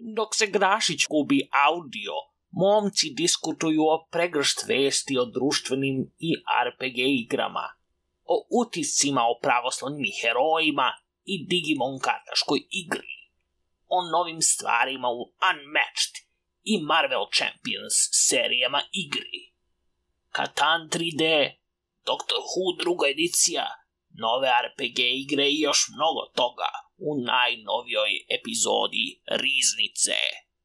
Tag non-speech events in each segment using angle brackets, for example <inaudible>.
Dok se Grašić gubi audio, momci diskutuju o pregršt vesti o društvenim i RPG igrama, o utiscima o pravoslavnim herojima i Digimon kartaškoj igri, o novim stvarima u Unmatched i Marvel Champions serijama igri. Katan 3D, Doctor Who druga edicija, nove RPG igre i još mnogo toga u najnovijoj epizodi Riznice.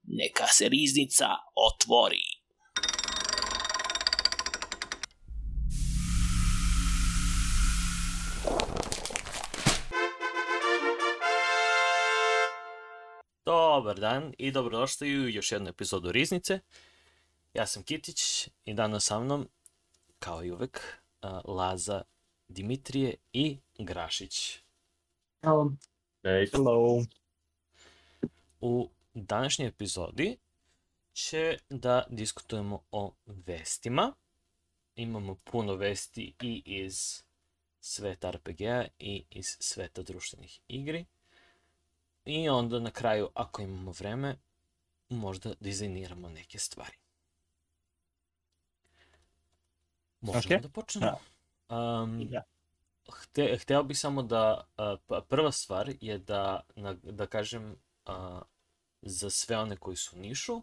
Neka se riznica otvori. Dobar dan i dobrodošli u još jednu epizodu Riznice. Ja sam Kitić i danas sa mnom, kao i uvek, Laza, Dimitrije i Grašić. Hello. Hey, hello. U današnjoj epizodi će da diskutujemo o vestima. Imamo puno vesti i iz sveta RPG-a i iz sveta društvenih igri. I onda na kraju, ako imamo vreme, možda dizajniramo neke stvari. Možemo Ok. da počnemo. Um, Ja. Hte, hteo bih samo da, pa- prva stvar je da, da kažem za sve one koji su u Nišu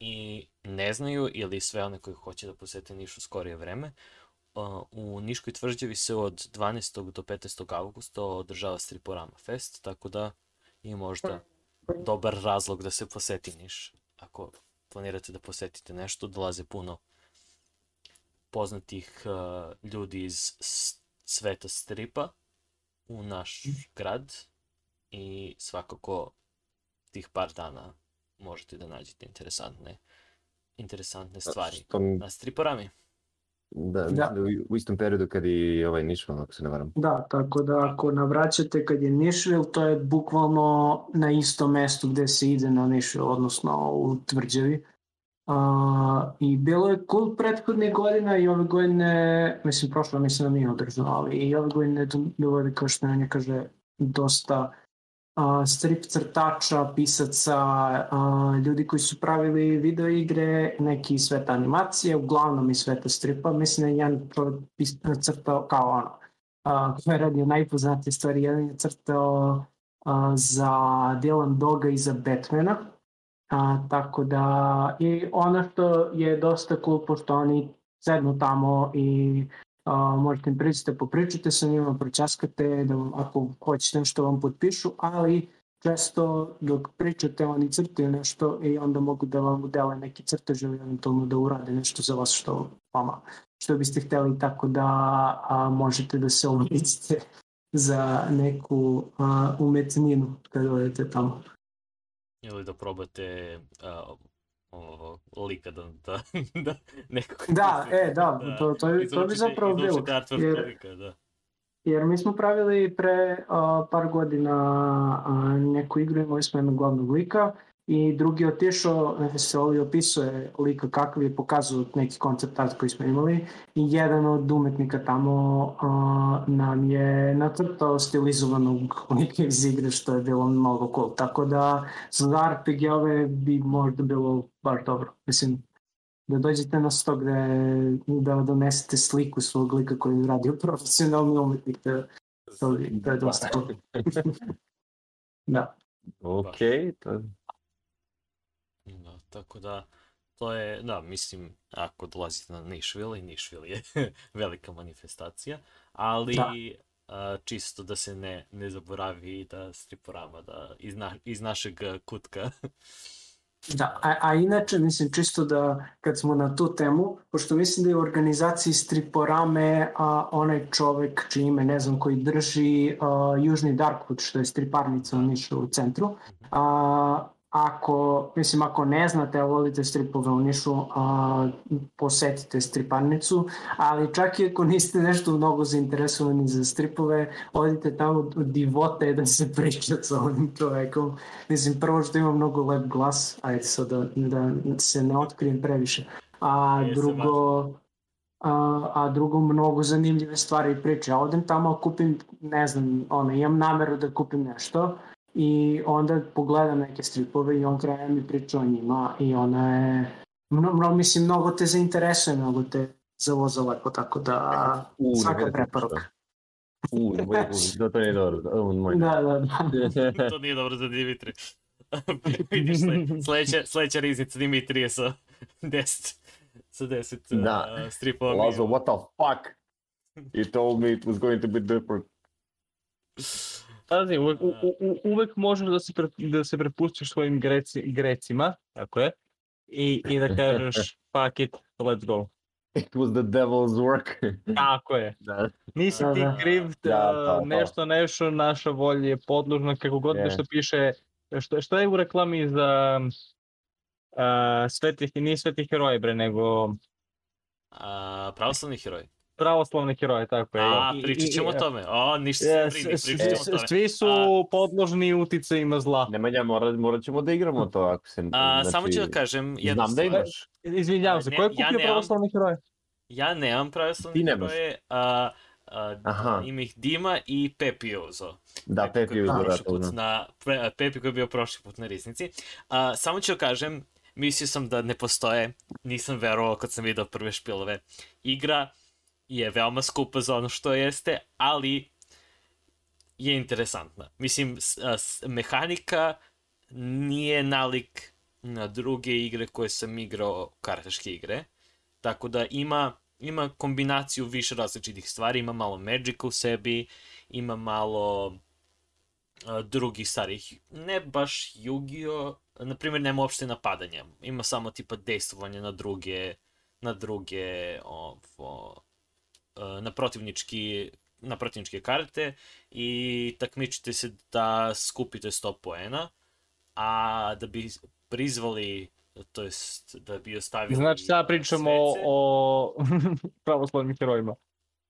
i ne znaju ili sve one koji hoće da posete Nišu skorije vreme, u Niškoj tvrđavi se od 12. do 15. augusta održava Striporama Fest, tako da je možda dobar razlog da se poseti Niš. Ako planirate da posetite nešto, dolaze puno poznatih uh, ljudi iz sveta stripa u naš grad i svakako tih par dana možete da nađete interesantne interesantne stvari Što, na striporami. da, Da. u- u istom periodu kad i ovaj Nišval, ako se ne varam. Da, tako da ako navraćate kad je Nišvil, to je bukvalno na istom mestu gde se ide na Nišvil, odnosno u tvrđavi. A, I bilo je cool prethodnih godina i ove godine, mislim prošle mislim da nije održano, ali i ove godine bilo je kao što Nenja kaže dosta a, strip crtača, pisaca, a, ljudi koji su pravili video igre, neki iz sveta animacije, uglavnom iz sveta stripa. Mislim da je jedan čovjek crtao kao ono, a, ko je radio najpoznatije stvari, jedan je crtao a, za Dylan Doga i za Batmana. A, tako da, i ono što je dosta cool, pošto oni sednu tamo i a, možete im pričate, popričate sa njima, pročaskate, da vam, ako hoćete nešto vam potpišu, ali često dok pričate oni crtaju nešto i onda mogu da vam udele neki crtež ili eventualno da urade nešto za vas što vama što biste hteli tako da a, možete da se <laughs> ulicite za neku a, umetninu kada odete tamo. Ili da probate uh, ovo, lika da, da, <laughs> da nekako... Da, e, da, to, to, je- to bi zapravo bilo. jer- lika, da. Jer mi smo pravili pre a, par godina a, neku igru, imali smo jednog glavnog lika i drugi je otišao, ne se ovaj opisuje lika kakav je pokazao neki koncept art koji smo imali i jedan od umetnika tamo a, nam je nacrtao stilizovanog lika iz igre što je bilo mnogo cool. Tako da za RPG-ove bi možda bilo baš dobro. Mislim, da dođete na sto gde da donesete sliku svog lika koji je radio <laughs> profesionalni umetnik, je- to, je- to je dosta cool. <laughs> da. Ok, to, Da, tako da, to je, da, mislim, ako dolazite na Nišvil, i Nišvil je <laughs> velika manifestacija, ali Da. a, čisto da se ne, ne zaboravi da striporama, da iz, na, iz našeg kutka. Da, a, a inače, mislim, čisto da kad smo na tu temu, pošto mislim da je u organizaciji Striporame a, onaj čovek čije ime ne znam koji drži a, Južni Darkwood, što je striparnica u Nišu u centru. A, ako, mislim, ako ne znate, a volite stripove u Nišu, a, posetite striparnicu, ali čak i ako niste nešto mnogo zainteresovani za stripove, odite tamo, divota je da se priča sa ovim čovekom. Mislim, prvo što ima mnogo lep glas, ajde sad da, da se ne otkrijem previše, a drugo, a, a drugo mnogo zanimljive stvari i priče. Ja odem tamo, kupim, ne znam, ono, imam nameru da kupim nešto i onda pogledam neke stripove i on kraja mi priča o njima i ona je, mno, mno, mislim, mnogo te zainteresuje, mnogo te zavoza lepo, tako da U, svaka ne preporuka. U, moj, da to nije dobro. O, moj. Da, da, da. <laughs> to nije dobro za Dimitri. <laughs> Vidiš, sle, sledeća, sledeća riznica Dimitrije <laughs> sa 10, sa 10 Da. uh, stripova. Lazo, what the fuck? He told me it was going to be different. Pazi, uvek, u, u, uvek možeš da se, pre, da se prepustiš svojim greci, grecima, tako je, i, i da kažeš fuck it, let's go. It was the devil's work. Tako je. da. Nisi ti kriv, Da, da, da, nešto, nešto, naša volja je podložna, kako god Je. nešto piše, što, što je u reklami za uh, svetih, nije svetih heroja, bre, nego A, pravoslavni heroj. Pravoslavni heroje, tako je. A, I- pričat ćemo o tome. O, ništa se brini, pričat ćemo o tome. Svi su podložni uticajima zla. Nemanja, mora, morat ćemo da igramo to ako se... A, znači, samo ću da kažem jednu Znam da imaš. Izvinjavam se, ko je ja kupio nemam. pravoslavni heroje? Ja nemam nemaš. heroje, a, a, Aha. ima ih Dima i Pepi uzo. Da, Pepi to, put da. na, Pepi koji je bio prošli put na Riznici. A, samo ću da kažem, mislio sam da ne postoje, nisam verovao kad sam video prve špilove. Igra je veoma skupa za ono što jeste, ali je interesantna. Mislim, mehanika nije nalik na druge igre koje sam igrao, kartaške igre. Tako da ima, ima kombinaciju više različitih stvari, ima malo Magica u sebi, ima malo drugih starih, ne baš Yu-Gi-Oh! Na primjer, nema uopšte napadanja. Ima samo tipa dejstvovanje na druge, na druge, ovo, na protivnički na protivničke karte i takmičite se da skupite 100 poena, a da bi prizvali, to jest da bi ostavili Znači, sad pričamo o, svece. o <laughs> pravoslavnim herojima.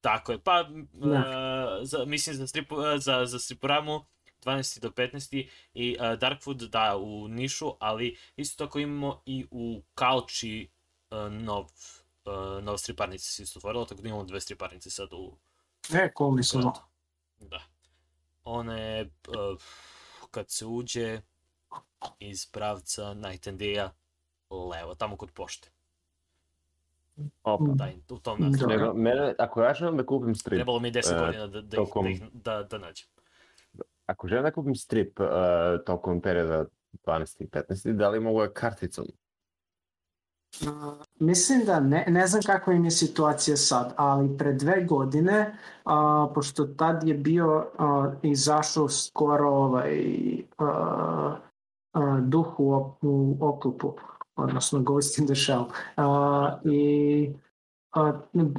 Tako je, pa Da. uh, za, mislim za, stripu, uh, za, za Striporamu 12. do 15. i uh, Darkwood da u Nišu, ali isto tako imamo i u Kalči uh, nov, uh, nova striparnica se isto otvorila, tako da imamo dve striparnice sad u E, cool mislim. gradu. Da. One, uh, kad se uđe iz pravca Night and Day-a, levo, tamo kod pošte. Opa. Da, u tom. Dobro. Nego, mene, ako ja želim da kupim strip, Trebalo mi je 10 E, godina da, da, ih, tokom- da, ih, da, da nađem. ako želim da kupim strip uh, tokom perioda 12. i 15. da li mogu karticom? Mislim da ne, ne znam kakva im je situacija sad, ali pre dve godine, a, pošto tad je bio a, izašao skoro ovaj a, a, duh u, op- u oklupu, odnosno Ghost in the Shell. A, I a,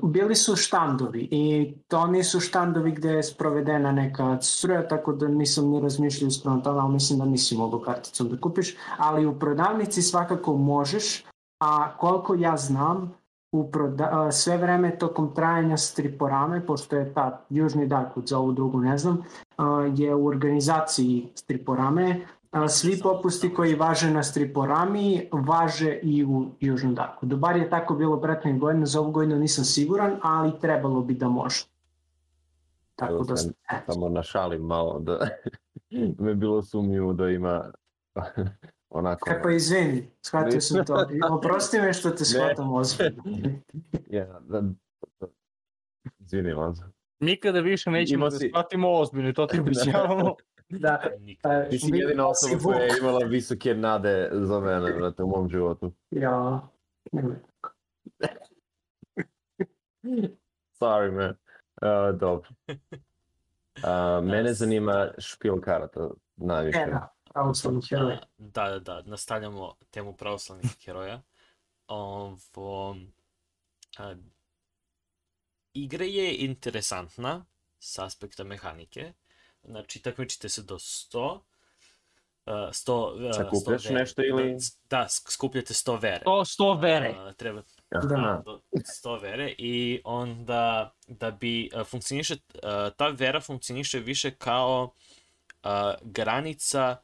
bili su štandovi i to nisu štandovi gde je sprovedena neka struja, tako da nisam ni razmišljao ispravno tome, ali mislim da nisi mogu karticom da kupiš, ali u prodavnici svakako možeš, a koliko ja znam, u proda sve vreme tokom trajanja striporame, pošto je ta Južni Darkwood za ovu drugu ne znam, a, je u organizaciji striporame, a, svi popusti koji važe na striporami važe i u Južnom Darkwoodu. Bar je tako bilo prethodnih godina, za ovu godinu nisam siguran, ali trebalo bi da može. Tako Evo da, sam eto. Samo našalim malo da <laughs> me bilo sumnjivo da ima onako... E pa izvini, shvatio sam to. I Oprosti me što te shvatam ozbiljno. <laughs> Ja, da, da, izvini, Lanzo. Nikada više nećemo Imao da shvatimo ozbiljno, to ti <laughs> obećavamo. Da, e, Ti si jedina osoba koja je imala visoke nade za mene brate, u mom životu. Ja. <laughs> Sorry, man. Uh, dobro. Uh, mene zanima špil karata najviše. E, da, pravoslavni heroj. A, Da, da, da, nastavljamo temu pravoslavnih <laughs> heroja. Ovo, a, igra je interesantna s aspekta mehanike. Znači, takmičite se do 100. Uh, 100, uh, Sakupljaš 100 vere. nešto ili- Da, da, sk- skupljate 100 vere. To sto vere. A, treba, do 100 vere i onda da bi uh, funkcioniše, uh, ta vera funkcioniše više kao uh, granica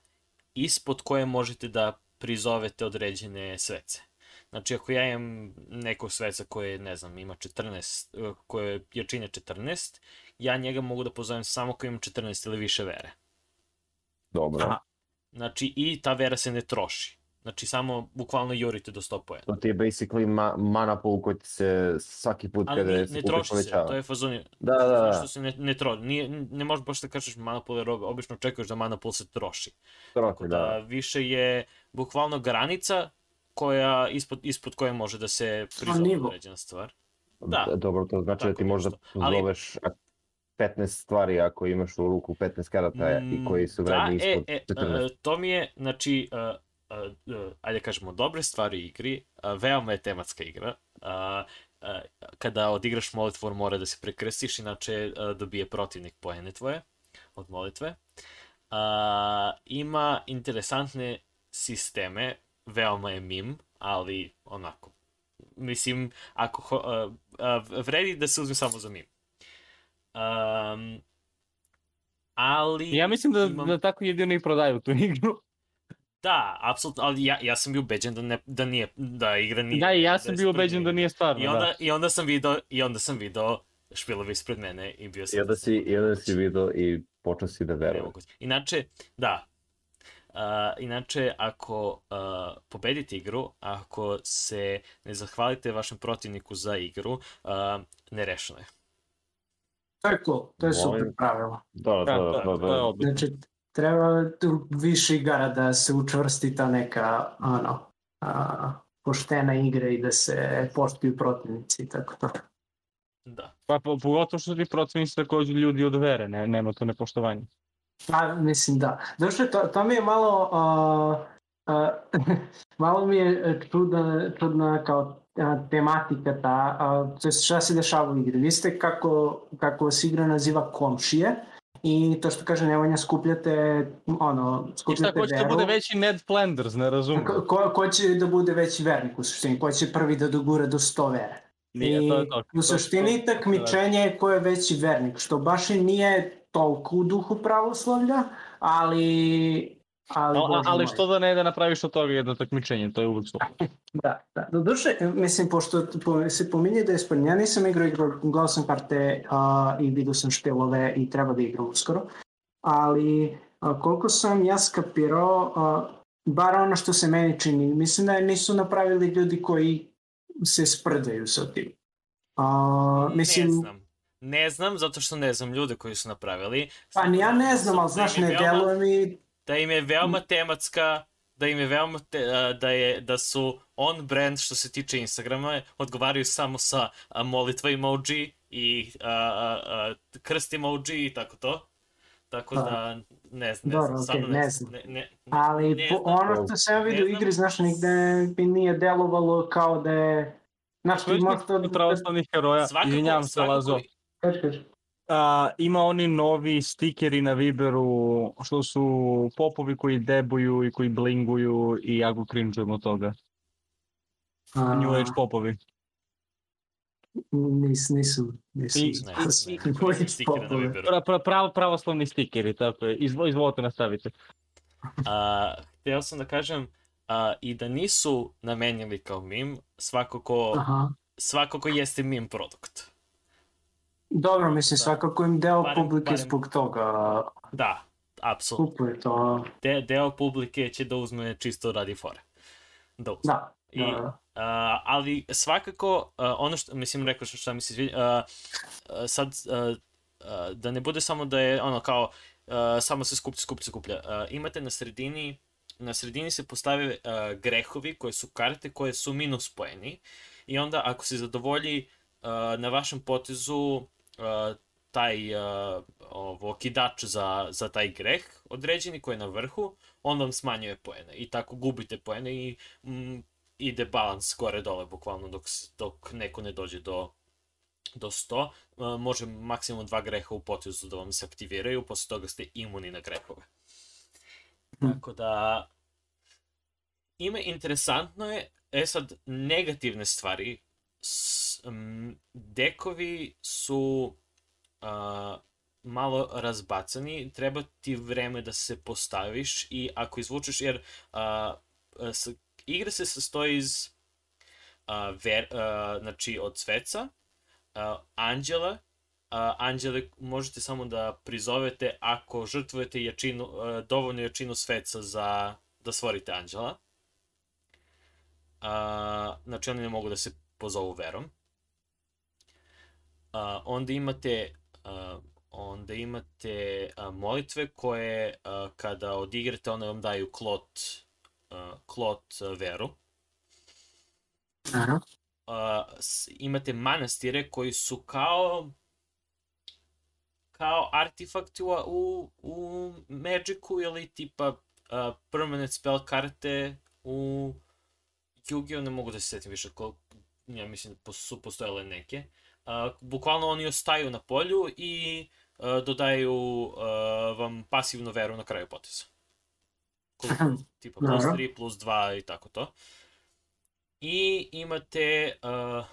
ispod koje možete da prizovete određene svece. Znači, ako ja imam nekog sveca koje, ne znam, ima 14, uh, koje je jačine 14, ja njega mogu da pozovem samo ako imam 14 ili više vere. Dobro. Aha. Znači, i ta vera se ne troši. Znači, samo bukvalno jurite do 100 poena. To ti je basically ma mana pool koji ti se svaki put Ali kada ne, se ne troši se, povećava. to je fazon. Da, da, da. Što se ne, ne troši. Nije, ne možeš baš da kažeš mana pool, jer obično očekuješ da mana pool se troši. Troši, Tako da, da. više je bukvalno granica koja, ispod, ispod koje može da se prizove određena stvar. Da. Dobro, to znači da Tako ti možda. Ali- zoveš a- 15 stvari ako imaš u ruku 15 karata i koji su vredni da, ispod e, e, 14. e, to mi je, znači, uh, ajde kažemo, dobre stvari u igri, uh, veoma je tematska igra. Uh, uh, kada odigraš molitvu mora da se prekrstiš, inače uh, dobije protivnik poene tvoje od molitve. Uh, ima interesantne sisteme, veoma je mim, ali onako, mislim, ako ho, uh, uh, vredi da se uzme samo za mim. Um, ali... Ja mislim da, imam- da tako jedino i prodaju tu igru. Da, apsolutno, ali ja, ja sam bio ubeđen da, ne, da nije, da igra nije. Da, i ja sam bio ubeđen da nije stvarno, I onda, da. i onda sam video, i onda sam video špilove ispred mene i bio sam... I onda si, i onda si video i počeo si da mogu. Inače, da. Uh, inače, ako uh, pobedite igru, ako se ne zahvalite vašem protivniku za igru, uh, ne rešeno je. To je cool, to je super pravilo. Da, da, Da, da, da, da, to je da. odlično. Znači, treba tu više igara da se učvrsti ta neka, ono, a, poštena igra i da se poštuju protivnici i tako to. Da. Pa, po, pogotovo što ti protivnici takođe ljudi od vere, ne, nema to nepoštovanje. Pa, mislim da. Došlo, to, to mi je malo, a, a, <laughs> malo mi je čudna, čudna kao a, tematika ta, a, to je šta se dešava u igri. Vi ste kako, kako se igra naziva komšije i to što kaže Nevanja skupljate, ono, I šta, skupljate ko će da veru. bude veći Ned Flanders, ne razumem. Ko, ko, ko će da bude veći vernik u suštini? Ko će prvi da dogura do 100 vere? Nije, I to je to. u suštini takmičenje je ko je veći vernik, što baš i nije toliko u duhu pravoslavlja, ali... Ali, Ali, ali što da ne da napraviš od toga jedno takmičenje, to je uvek super. Da, da. Doduše, mislim, pošto po- se pominje da je spremno, ja nisam igrao, igrao, gledao sam karte a, i vidio sam špilove i treba da igram uskoro, ali a, koliko sam ja skapirao, a, bar ono što se meni čini, mislim da nisu napravili ljudi koji se sprdaju sa tim. A, mislim, Ne znam. Ne znam, zato što ne znam ljude koji su napravili. pa ni ja ne znam, ali znaš, ne veoma- deluje mi da im je veoma tematska, da im je veoma te, da je da su on brand što se tiče Instagrama odgovaraju samo sa molitva emoji i a, a, a, krst emoji i tako to. Tako da ne znam, ne Dobro, stvarno ne ne znam. Ne, ne, Ali ne po, znam. ono što sam ja vidio u igri, znaš, nigde mi nije delovalo kao da je... Znaš, ti možda... od pravoslavnih heroja, izvinjavam se Lazo, Kaži, kaži. A, ima oni novi stikeri na Viberu, što su popovi koji debuju i koji blinguju i ja go cringe od toga. A, New Age popovi. Nis, nisu, nisu. I- ne, ne, popovi. Pra, pra, prav, pravoslavni stikeri, tako je. Izvo, izvolite nastavite. A, htio sam da kažem a, i da nisu namenjeni kao mim, svakako, Aha. svakako jeste mim produkt. Dobro, mislim, Da. svakako im deo Barem- publike barem- zbog toga Da, apsolutno. kupuje to. De, deo publike će da uzme čisto radi fore. Da uzme. Da, I, da, a, ali svakako, a, ono što, mislim, rekao što šta mi se sviđa, a, a, sad, a, a, da ne bude samo da je ono kao, a, samo se skuplja, skuplja, skuplja. A, imate na sredini, na sredini se postave a, grehovi koje su karte koje su minus poeni i onda ako se zadovolji a, na vašem potezu a, taj a, ovo, kidač za, za taj greh određeni koji je na vrhu, on vam smanjuje poene i tako gubite poene i mm, ide balans gore dole bukvalno dok, dok neko ne dođe do do 100, Uh, može maksimum dva greha u potezu da vam se aktiviraju, posle toga ste imuni na grehove. Mhm. Tako da, ima interesantno je, e sad, negativne stvari, s, m, dekovi su a, malo razbacani, treba ti vreme da se postaviš i ako izvučeš, jer a, s, igra se sastoji iz a, ver, a, znači od sveca, a, anđela, a, anđele možete samo da prizovete ako žrtvujete jačinu, a, dovoljnu jačinu sveca za da stvorite anđela. A, znači oni ne mogu da se pozovu verom. A, onda imate a, onda imate a, molitve koje a, kada odigrate one vam daju klot a, klot a, veru. Aha. A, s, imate manastire koji su kao kao artefakti u, u, u Magicu ili tipa uh, permanent spell karte u Yu-Gi-Oh! ne mogu da se setim više ko, ja mislim da su postojale neke. Uh, bukvalno oni ostaju na polju i uh, dodaju uh, vam pasivnu veru na kraju poteza. Koliko, <laughs> tipa plus Dobro. 3, plus 2 i tako to. I imate, uh,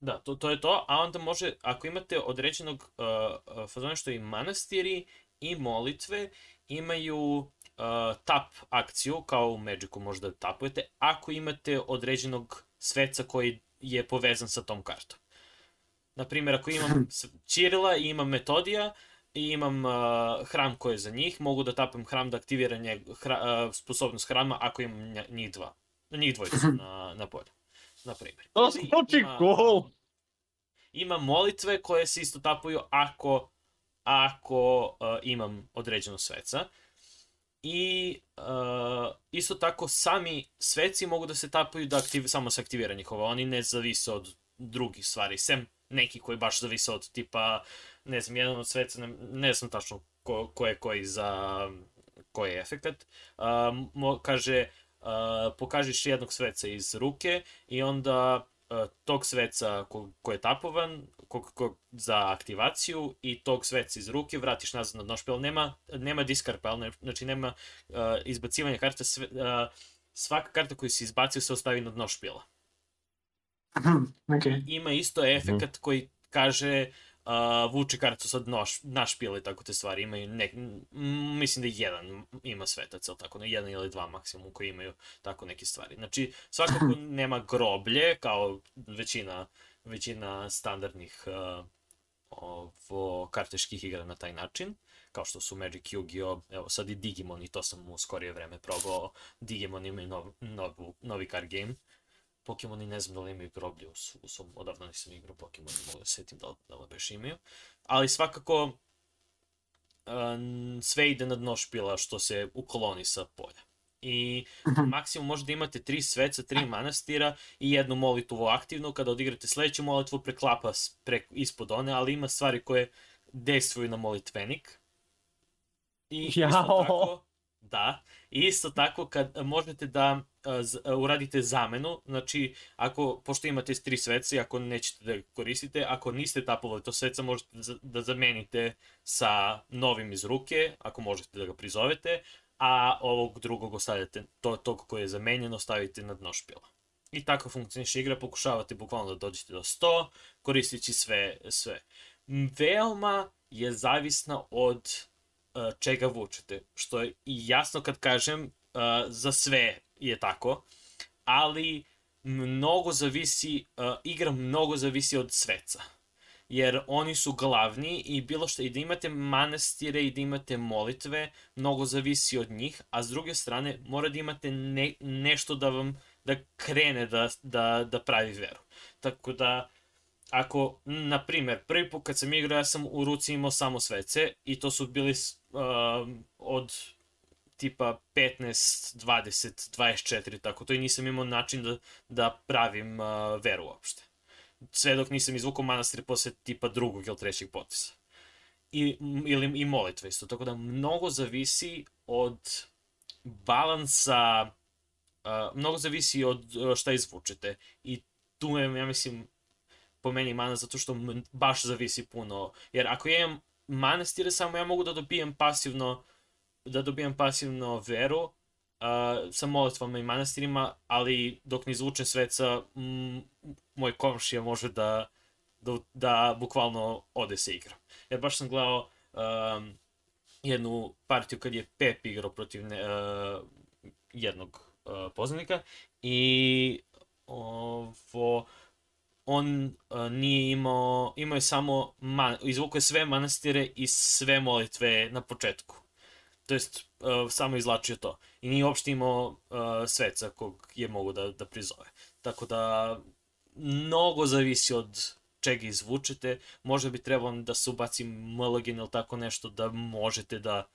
da, to, to je to, a onda može, ako imate određenog uh, fazona što i manastiri i molitve imaju uh, tap akciju, kao u Magicu možda tapujete, ako imate određenog sveca koji je povezan sa tom kartom. Naprimjer, ako imam <clears throat> Čirila i imam Metodija, i imam uh, hram koji je za njih, mogu da tapam hram da aktivira njeg, hra, uh, sposobnost hrama ako imam nja- njih dva. Njih dvojicu <clears throat> na, na polju. Na primjer. To ima- cool! Ima molitve koje se isto tapuju ako, ako uh, imam određeno sveca. I uh, isto tako sami sveci mogu da se tapuju da aktiv, samo se aktivira njihova. Oni ne zavise od drugih stvari. Sem neki koji baš zavise od tipa, ne znam, jedan od sveca, ne, ne znam tačno ko, ko je koji za koji je efekat. Uh, kaže, uh, pokažiš jednog sveca iz ruke i onda tog sveca ko, ko je tapovan ko, ko, za aktivaciju i tog sveca iz ruke vratiš nazad na dno špijel. Nema, nema discard pile, ne, znači nema uh, izbacivanja karta. Sve, uh, svaka karta koju si izbacio se ostavi na dno špijela. <clears throat> ok. Ima isto efekat koji kaže uh, vuče kartu sa dno š- na špijel i tako te stvari. Imaju nek, m, mislim da jedan ima svetac, ili tako, ne, jedan ili dva maksimum koji imaju tako neke stvari. Znači, svakako <clears throat> nema groblje, kao većina, većina standardnih uh, ovo, karteških igra na taj način kao što su Magic, Yu-Gi-Oh! Evo sad i Digimon i to sam u skorije vreme probao. Digimon imaju nov, novu, novi card game. Pokemoni ne znam da li imaju groblje u, u svom, odavno nisam igrao Pokemon, ne mogu da se setim da li, da li baš imaju. Ali svakako um, sve ide na dno špila što se ukloni sa polja. I maksimum možda imate tri sveca, tri manastira i jednu molitvu aktivnu. Kada odigrate sledeću molitvu preklapa s- pre, ispod one, ali ima stvari koje dejstvuju na molitvenik. I isto Jao. tako, da, isto tako kad možete da z- a, uradite zamenu, znači ako, pošto imate tri sveca i ako nećete da koristite, ako niste tapovali to sveca, možete da, da zamenite sa novim iz ruke, ako možete da ga prizovete, a ovog drugog ostavljate, to, tog koji je zamenjen, ostavite na dno špila. I tako funkcioniše igra, pokušavate bukvalno da dođete do 100, koristeći sve, sve. Veoma je zavisna od čega vučete, što je jasno kad kažem, uh, za sve je tako, ali mnogo zavisi, uh, igra mnogo zavisi od sveca jer oni su glavni i bilo što i da imate manastire i da imate molitve, mnogo zavisi od njih, a s druge strane mora da imate ne, nešto da vam da krene da, da, da pravi veru. Tako da ako, na primer, prvi put kad sam igrao, ja sam u ruci imao samo svece i to su bili uh, od tipa 15, 20, 24, tako to i nisam imao način da, da pravim uh, veru uopšte sve dok nisam izvukao manastir posle tipa drugog ili trećeg poteza. I, ili, I molitve isto. Tako da mnogo zavisi od balansa, uh, mnogo zavisi od uh, šta izvučete. I tu je, ja mislim, po meni mana zato što baš zavisi puno. Jer ako ja imam manastire samo, ja mogu da dobijem pasivno da dobijem pasivno veru, uh, sa molitvama i manastirima, ali dok ne izvučem sveca, moj komšija može da, da, da bukvalno ode se igra. Jer baš sam gledao um, jednu partiju kad je Pep igrao protiv ne, uh, jednog uh, poznanika i ovo on uh, nije imao, imao je samo, man, izvukao je sve manastire i sve molitve na početku. To jest, uh, samo izlačio to. I nije uopšte imao uh, sveca kog je mogu da, da prizove. Tako da, mnogo zavisi od čega izvučete. Možda bi trebalo da se ubaci Mulligan ili tako nešto da možete da,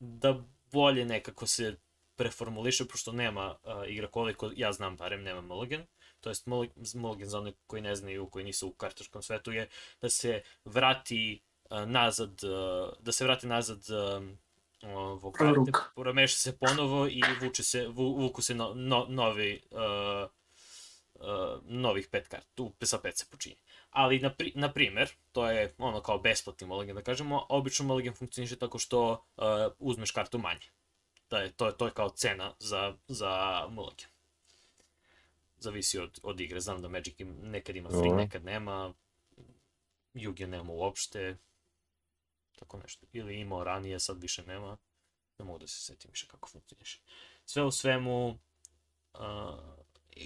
da bolje nekako se preformuliše, pošto nema uh, igra koliko ja znam barem nema Mulligan. To jest Mulligan za one koji ne znaju, koji nisu u kartaškom svetu je da se vrati uh, nazad, uh, da se vrati nazad um, ovog karte, promeša se ponovo i vuče se, vu, vuku se no, no, novi uh, uh, novih pet kart, tu sa pet se počinje. Ali, na, pri, na primer, to je ono kao besplatni mulligan, da kažemo, obično mulligan funkcioniše tako što uh, uzmeš kartu manje. Da je, to, je, to je kao cena za, za mulligan. Zavisi od, od igre. Znam da Magic im, nekad ima free, nekad nema. Yu-Gi nema uopšte. Tako nešto. Ili imao ranije, sad više nema. Ne mogu da se setim više kako funkcioniše. Sve u svemu, uh,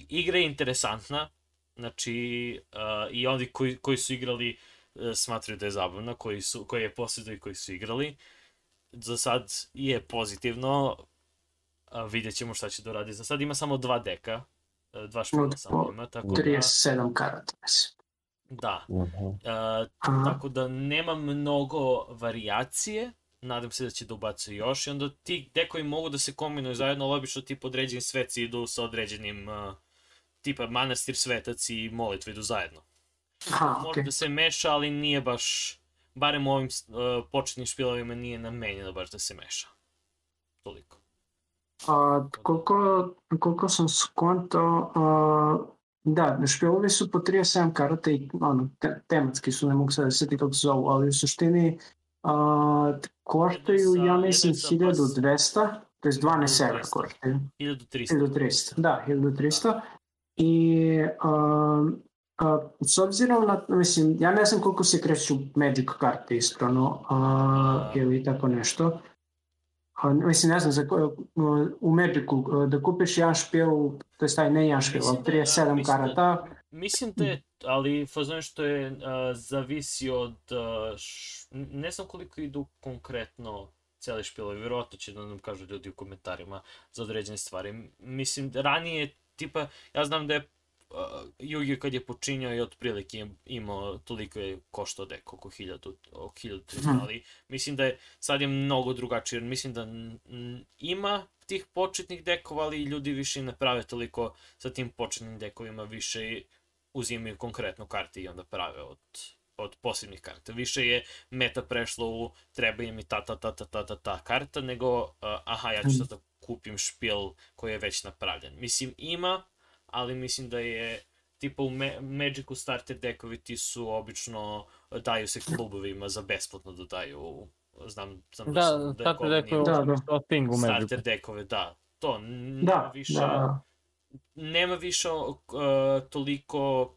igra je interesantna, znači uh, i oni koji, koji su igrali uh, smatraju da je zabavna, koji, su, koji je posjedu i koji su igrali. Za sad je pozitivno, a vidjet ćemo šta će da radi. Za sad ima samo dva deka, uh, dva špila samo ima, tako da... 37 karata, mislim. Da. Uh -huh. uh, tako da nema mnogo varijacije, nadam se da će da ubacuju još i onda ti dekovi mogu da se kombinuju zajedno, ali obično ti određeni sveci idu sa određenim uh, tipa manastir svetac i molitva idu zajedno. Aha, Može okay. da se meša, ali nije baš, barem u ovim uh, početnim špilovima nije namenjeno baš da se meša. Toliko. A, koliko, koliko sam skonto, uh, da, špilovi su po 37 karata i ono, te, tematski su, ne mogu sad da se kako se zovu, ali u suštini uh, koštaju, ja mislim, 1200, to je 12 evra koštaju. 1300. 1300, da, 1300. I uh, uh, s obzirom na, mislim, ja ne znam koliko se kreću Magic karte ispravno uh, ili tako nešto. Mislim, ne znam, za, uh, u Magicu uh, da kupiš jedan špil, to je taj ne jedan špil, ali 37 karata. Mislim da je, ali fazon što je uh, zavisi od, uh, š, ne znam koliko idu konkretno cijeli špilovi, vjerojatno će da nam kažu ljudi u komentarima za određene stvari. Mislim, ranije tipa, ja znam da je uh, Yugi kad je počinjao i otprilike imao toliko je koštao dek, oko 1000, oko 1300, hmm. ali mislim da je sad je mnogo drugačije, jer mislim da ima tih početnih dekova, ali ljudi više ne prave toliko sa tim početnim dekovima, više uzimaju konkretno karte i onda prave od od posebnih karta. Više je meta prešlo u treba im i ta ta ta ta ta ta, ta karta, nego uh, aha, ja ću sad da kupim špil koji je već napravljen. Mislim, ima, ali mislim da je tipa u Me Magicu starter dekovi ti su obično, daju se klubovima za besplatno da daju, znam, znam da, da, da starter dekovi da, da. u Magicu. Starter dekove, da. To, nema da, više, da. nema više uh, toliko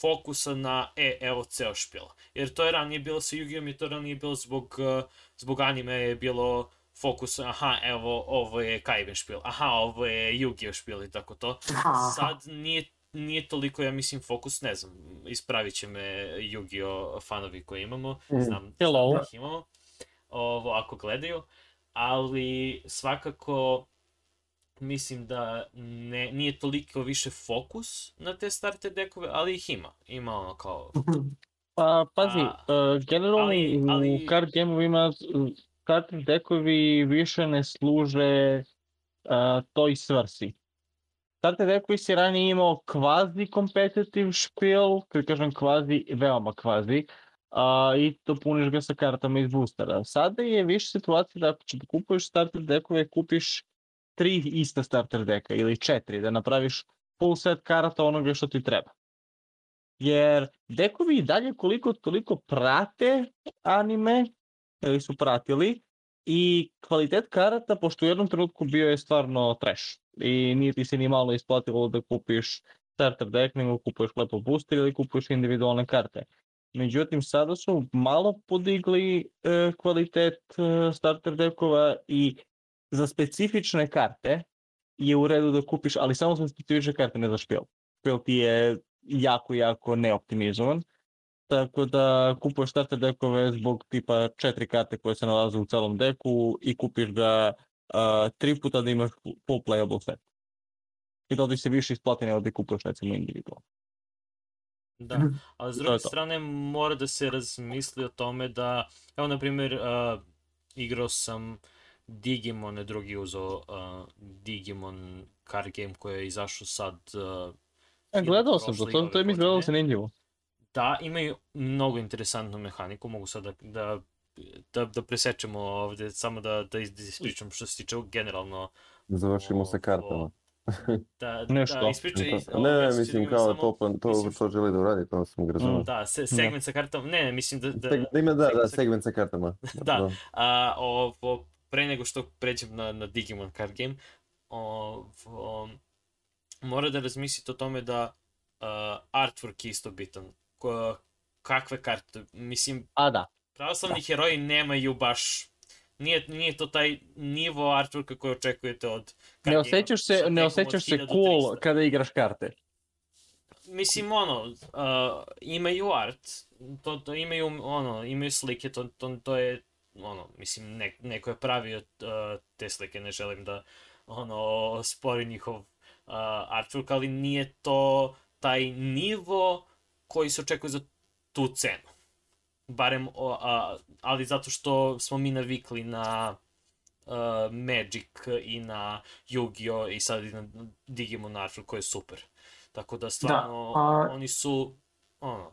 fokusa na, e, evo ceo špil. Jer to je ranije bilo sa Yu-Gi-Oh! i to ranije bilo zbog, uh, zbog anime je bilo fokus, aha, evo, ovo je Kaiben špil, aha, ovo je Yu-Gi-Oh! špil i tako to. Sad nije nije toliko, ja mislim, fokus, ne znam, ispravit će me Yu-Gi-Oh! fanovi koji imamo, mm. znam, Hello. da ih imamo, ovo, ako gledaju, ali svakako mislim da ne, nije toliko više fokus na te starter dekove, ali ih ima. Ima ono kao... Pa, pazi, A, uh, generalno ali, ali... u card game-ovima starter dekovi više ne služe uh, toj svrsi. Starter dekovi si ranije imao kvazi kompetitiv špil, kada kažem kvazi, veoma kvazi, a, i to puniš ga sa kartama iz boostera. Sada je više situacija da ako će da kupuješ starter dekove, kupiš tri ista starter deka ili četiri, da napraviš full set karata onoga što ti treba. Jer dekovi i dalje koliko toliko prate anime, ili su pratili, i kvalitet karata, pošto u jednom trenutku bio je stvarno trash. I nije ti se ni malo isplatilo da kupiš starter deck, nego kupuješ lepo booster ili kupuješ individualne karte. Međutim, sada su malo podigli e, kvalitet e, starter dekova i za specifične karte je u redu da kupiš, ali samo za specifične karte, ne za špil. Špil ti je jako, jako neoptimizovan. Tako da kupuješ starter dekove zbog tipa četiri karte koje se nalaze u celom deku i kupiš ga uh, tri puta da imaš full playable set. I to ti se više isplati nego da kupuješ recimo individualno. Da, ali s druge strane mora da se razmisli o tome da, evo na primjer, uh, igrao sam Digimon, drugi uzao uh, Digimon card game koji je izašao sad uh, E, gledao sam to, to, to je mi izgledalo zanimljivo. Da, imaju mnogo interesantnu mehaniku, mogu sad da, da, da, da presečemo ovde, samo da, da ispričam što se tiče generalno. Da završimo sa kartama. Da, Nešto. da ispričaj. Ne, ne, mislim kao samo, to, pa, to, mislim, to želi da uradi, to sam ga razumio. Da, se, segment sa kartama, ne, ne, mislim da... Da, da ima, da, da, segment sa kartama. da, da. A, ovo, pre nego što pređem na, na Digimon card game, ovo, mora da razmislite o tome da uh, artwork je isto bitan. Kakve karte, mislim... A da. Pravoslavni da. heroji nemaju baš nije, nije to taj nivo artworka koji očekujete od Ne osjećaš se, ne osjećaš se cool kada igraš karte. Mislim, ono, uh, imaju art, to, to imaju, ono, imaju slike, to, to, to je, ono, mislim, ne, neko je pravio uh, te slike, ne želim da, ono, spori njihov uh, artwork, ali nije to taj nivo koji se očekuje za tu cenu barem, o, a, ali zato što smo mi navikli na uh, Magic i na Yu-Gi-Oh! i sad i na Digimon Arthur koji je super. Tako da stvarno da, a... oni su ono,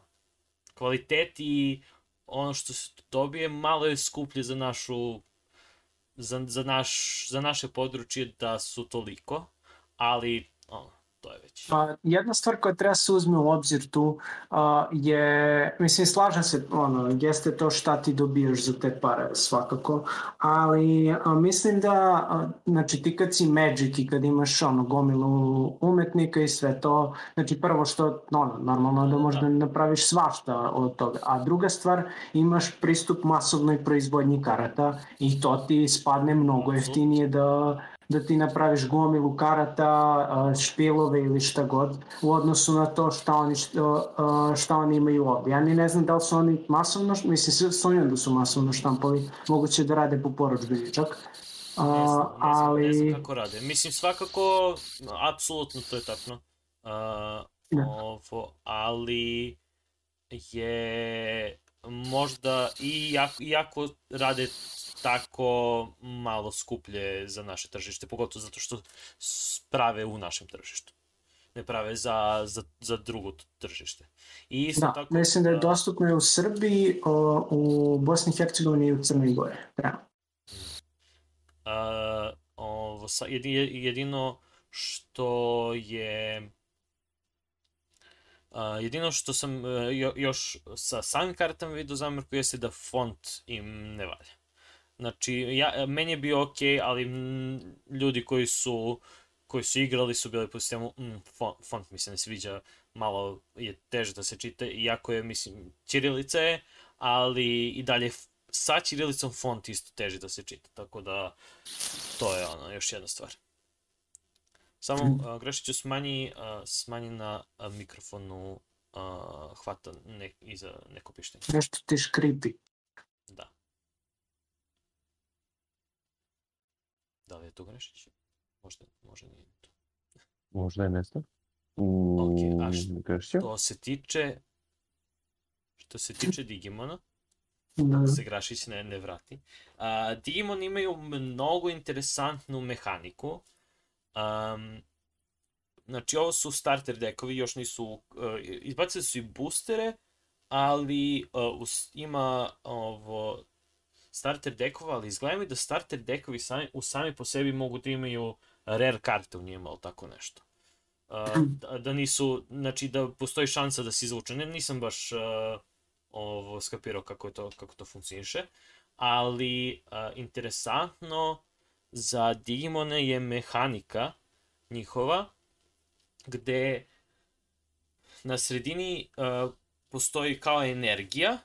kvalitet i ono što se dobije malo je skuplje za našu za, za, naš, za naše područje da su toliko, ali to je već. Pa, jedna stvar koja treba se uzme u obzir tu uh, je, mislim, slažem se, ono, jeste to šta ti dobijaš za te pare, svakako, ali uh, mislim da, uh, znači, ti kad si Magic i kad imaš, ono, gomilu umetnika i sve to, znači, prvo što, ono, normalno da, da možda da. napraviš svašta od toga, a druga stvar, imaš pristup masovnoj proizvodnji karata i to ti spadne mnogo jeftinije da da ti napraviš gomilu karata, špilove ili šta god u odnosu na to šta oni, šta, oni imaju ovde. Ja ni ne znam da li su oni masovno, mislim, sumnjam da su masovno štampali, moguće da rade po poručbini čak. Uh, ne znam, ne znam, ali... ne znam kako rade. Mislim, svakako, apsolutno to je tačno. Uh, da. ovo, ali je možda i jako, iako rade tako malo skuplje za naše tržište, pogotovo zato što prave u našem tržištu. Ne prave za, za, za drugo tržište. I isto da, tako, mislim da je dostupno u Srbiji, o, u Bosni i Hercegovini i u Crnoj Gori. Da. A, ovo, jedino što je Uh, jedino što sam uh, jo, još sa samim kartama vidio zamerku jeste da font im ne valja. Znači, ja, meni je bio ok, ali m, ljudi koji su koji su igrali su bili po sistemu, mm, font, font mi se ne sviđa, malo je teže da se čita, iako je, mislim, Ćirilica je, ali i dalje sa Ćirilicom font isto teže da se čita, tako da to je ono, još jedna stvar. Само а, грешите с мани, а, с на а, микрофонно а, хвата не, и за некопище. Нещо ти е скрипи. Да. Да, вие греш грешите. Може, може да е. Може да е место. Окей, okay, аз ще се тиче Ще усети, че Дигимана да. сеграши си не, не врати. А, Digimon имaju mnogo interesantnu mehaniku Um, znači, ovo su starter dekovi, još nisu... Uh, izbacili su i boostere, ali uh, us, ima ovo starter dekova, ali izgleda mi da starter dekovi sami, u sami po sebi mogu da imaju rare karte u njima ili tako nešto. Uh, <clears throat> da, da nisu, znači da postoji šansa da se izvuče. Ne, nisam baš uh, ovo skapirao kako, je to, kako to funkcioniše, ali uh, interesantno za Digimone je mehanika njihova, gde na sredini uh, postoji kao energija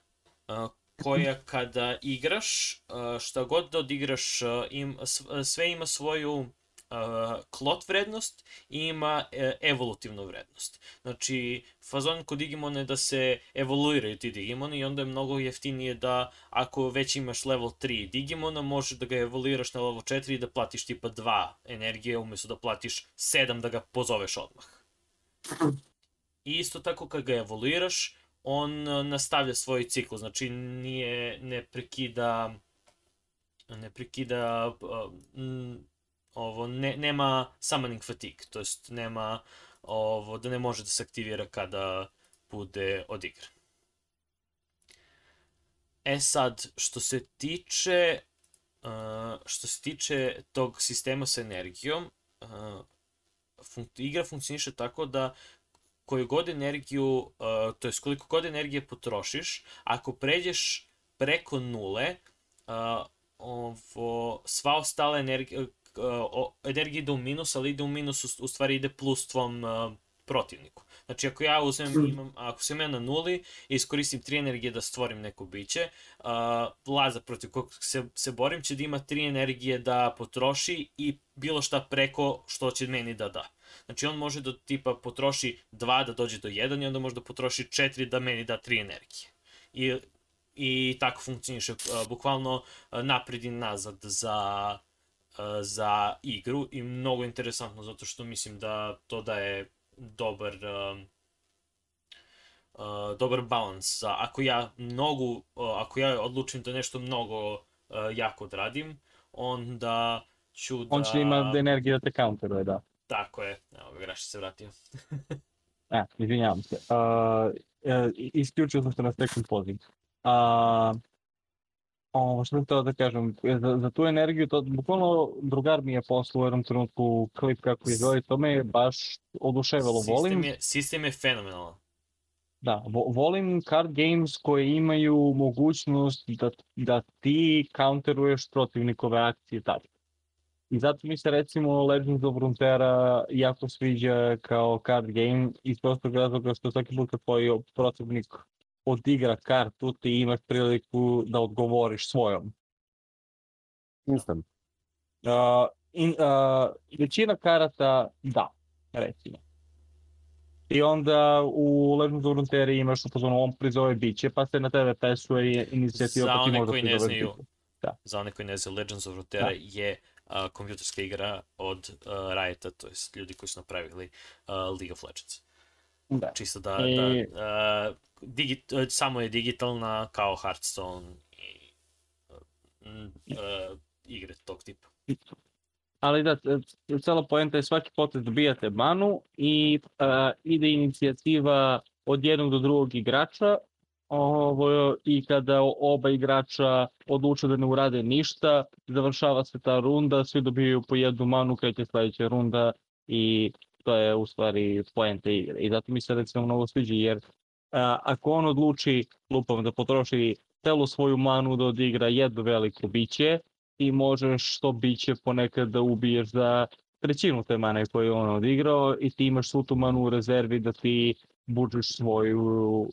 uh, koja kada igraš, šta god da odigraš, im, sve ima svoju klot vrednost i ima uh, evolutivnu vrednost. Znači, fazon kod Digimona je da se evoluiraju ti Digimoni i onda je mnogo jeftinije da ako već imaš level 3 Digimona, možeš da ga evoluiraš na level 4 i da platiš tipa 2 energije umesto da platiš 7 da ga pozoveš odmah. I isto tako kad ga evoluiraš, on nastavlja svoj cikl, znači nije, ne prekida ne prekida ovo, ne, nema summoning fatigue, to jest nema ovo, da ne može da se aktivira kada bude odigran. E sad, što se tiče uh, što se tiče tog sistema sa energijom, uh, fun igra funkcioniše tako da koju god energiju, uh, to je koliko god energije potrošiš, ako pređeš preko nule, uh, ovo, sva ostala energija, energija ide u minus, ali ide u minus, u, u stvari ide plus tvom uh, protivniku. Znači, ako ja uzmem, hmm. imam, ako sam ja na nuli i iskoristim tri energije da stvorim neko biće, uh, Laza protiv kog se, se borim će da ima tri energije da potroši i bilo šta preko što će meni da da. Znači, on može da tipa potroši dva da dođe do jedan i onda može da potroši četiri da meni da tri energije. I, i tako funkcioniše uh, bukvalno uh, napred i nazad za za igru i mnogo interesantno zato što mislim da to da je dobar uh, dobar balans za ako ja mnogo uh, ako ja odlučim da nešto mnogo uh, jako odradim onda ću da on će ima energiju da te counteruje da. Tako je. Evo ga se vratio. <laughs> E izvinjavam se. Uh, isključio sam se na second poziv uh, O, što bih to da kažem, za, za tu energiju, to bukvalno drugar mi je poslao u jednom trenutku klip kako izgleda to me je baš oduševilo. Sistem volim, je, sistem je fenomenalan. Da, vo, volim card games koje imaju mogućnost da, da ti counteruješ protivnikove akcije tako. I zato mi se recimo Legends of Runeterra jako sviđa kao card game iz prostog razloga što svaki put kad tvoj protivnik odigra kartu, ti imaš priliku da odgovoriš svojom. Instant. Uh, in, uh, većina karata da, recimo. I onda u Legends of Runeterra imaš upozorno on prizove biće, pa se na tebe pesuje inicijativa pa ti možda prizove biće. Da. Za one koji ne znaju, Legends of Runeterra da. je uh, kompjuterska igra od uh, Riota, to jest ljudi koji su napravili uh, League of Legends. Da. Čisto da, I... da uh, digi, samo je digitalna kao Hearthstone i uh, igre tog tipa. Ali da, cela poenta je svaki potez dobijate manu i uh, ide inicijativa od jednog do drugog igrača ovo, i kada oba igrača odluče da ne urade ništa, završava se ta runda, svi dobijaju po jednu manu, kreće sledeća runda i to je u stvari poenta igre. I zato mi se recimo mnogo sviđa jer a, ako on odluči lupom da potroši celu svoju manu da odigra jedno veliko biće, ti možeš to biće ponekad da ubiješ za trećinu te mane koju je on odigrao i ti imaš svu tu manu u rezervi da ti buđeš svoju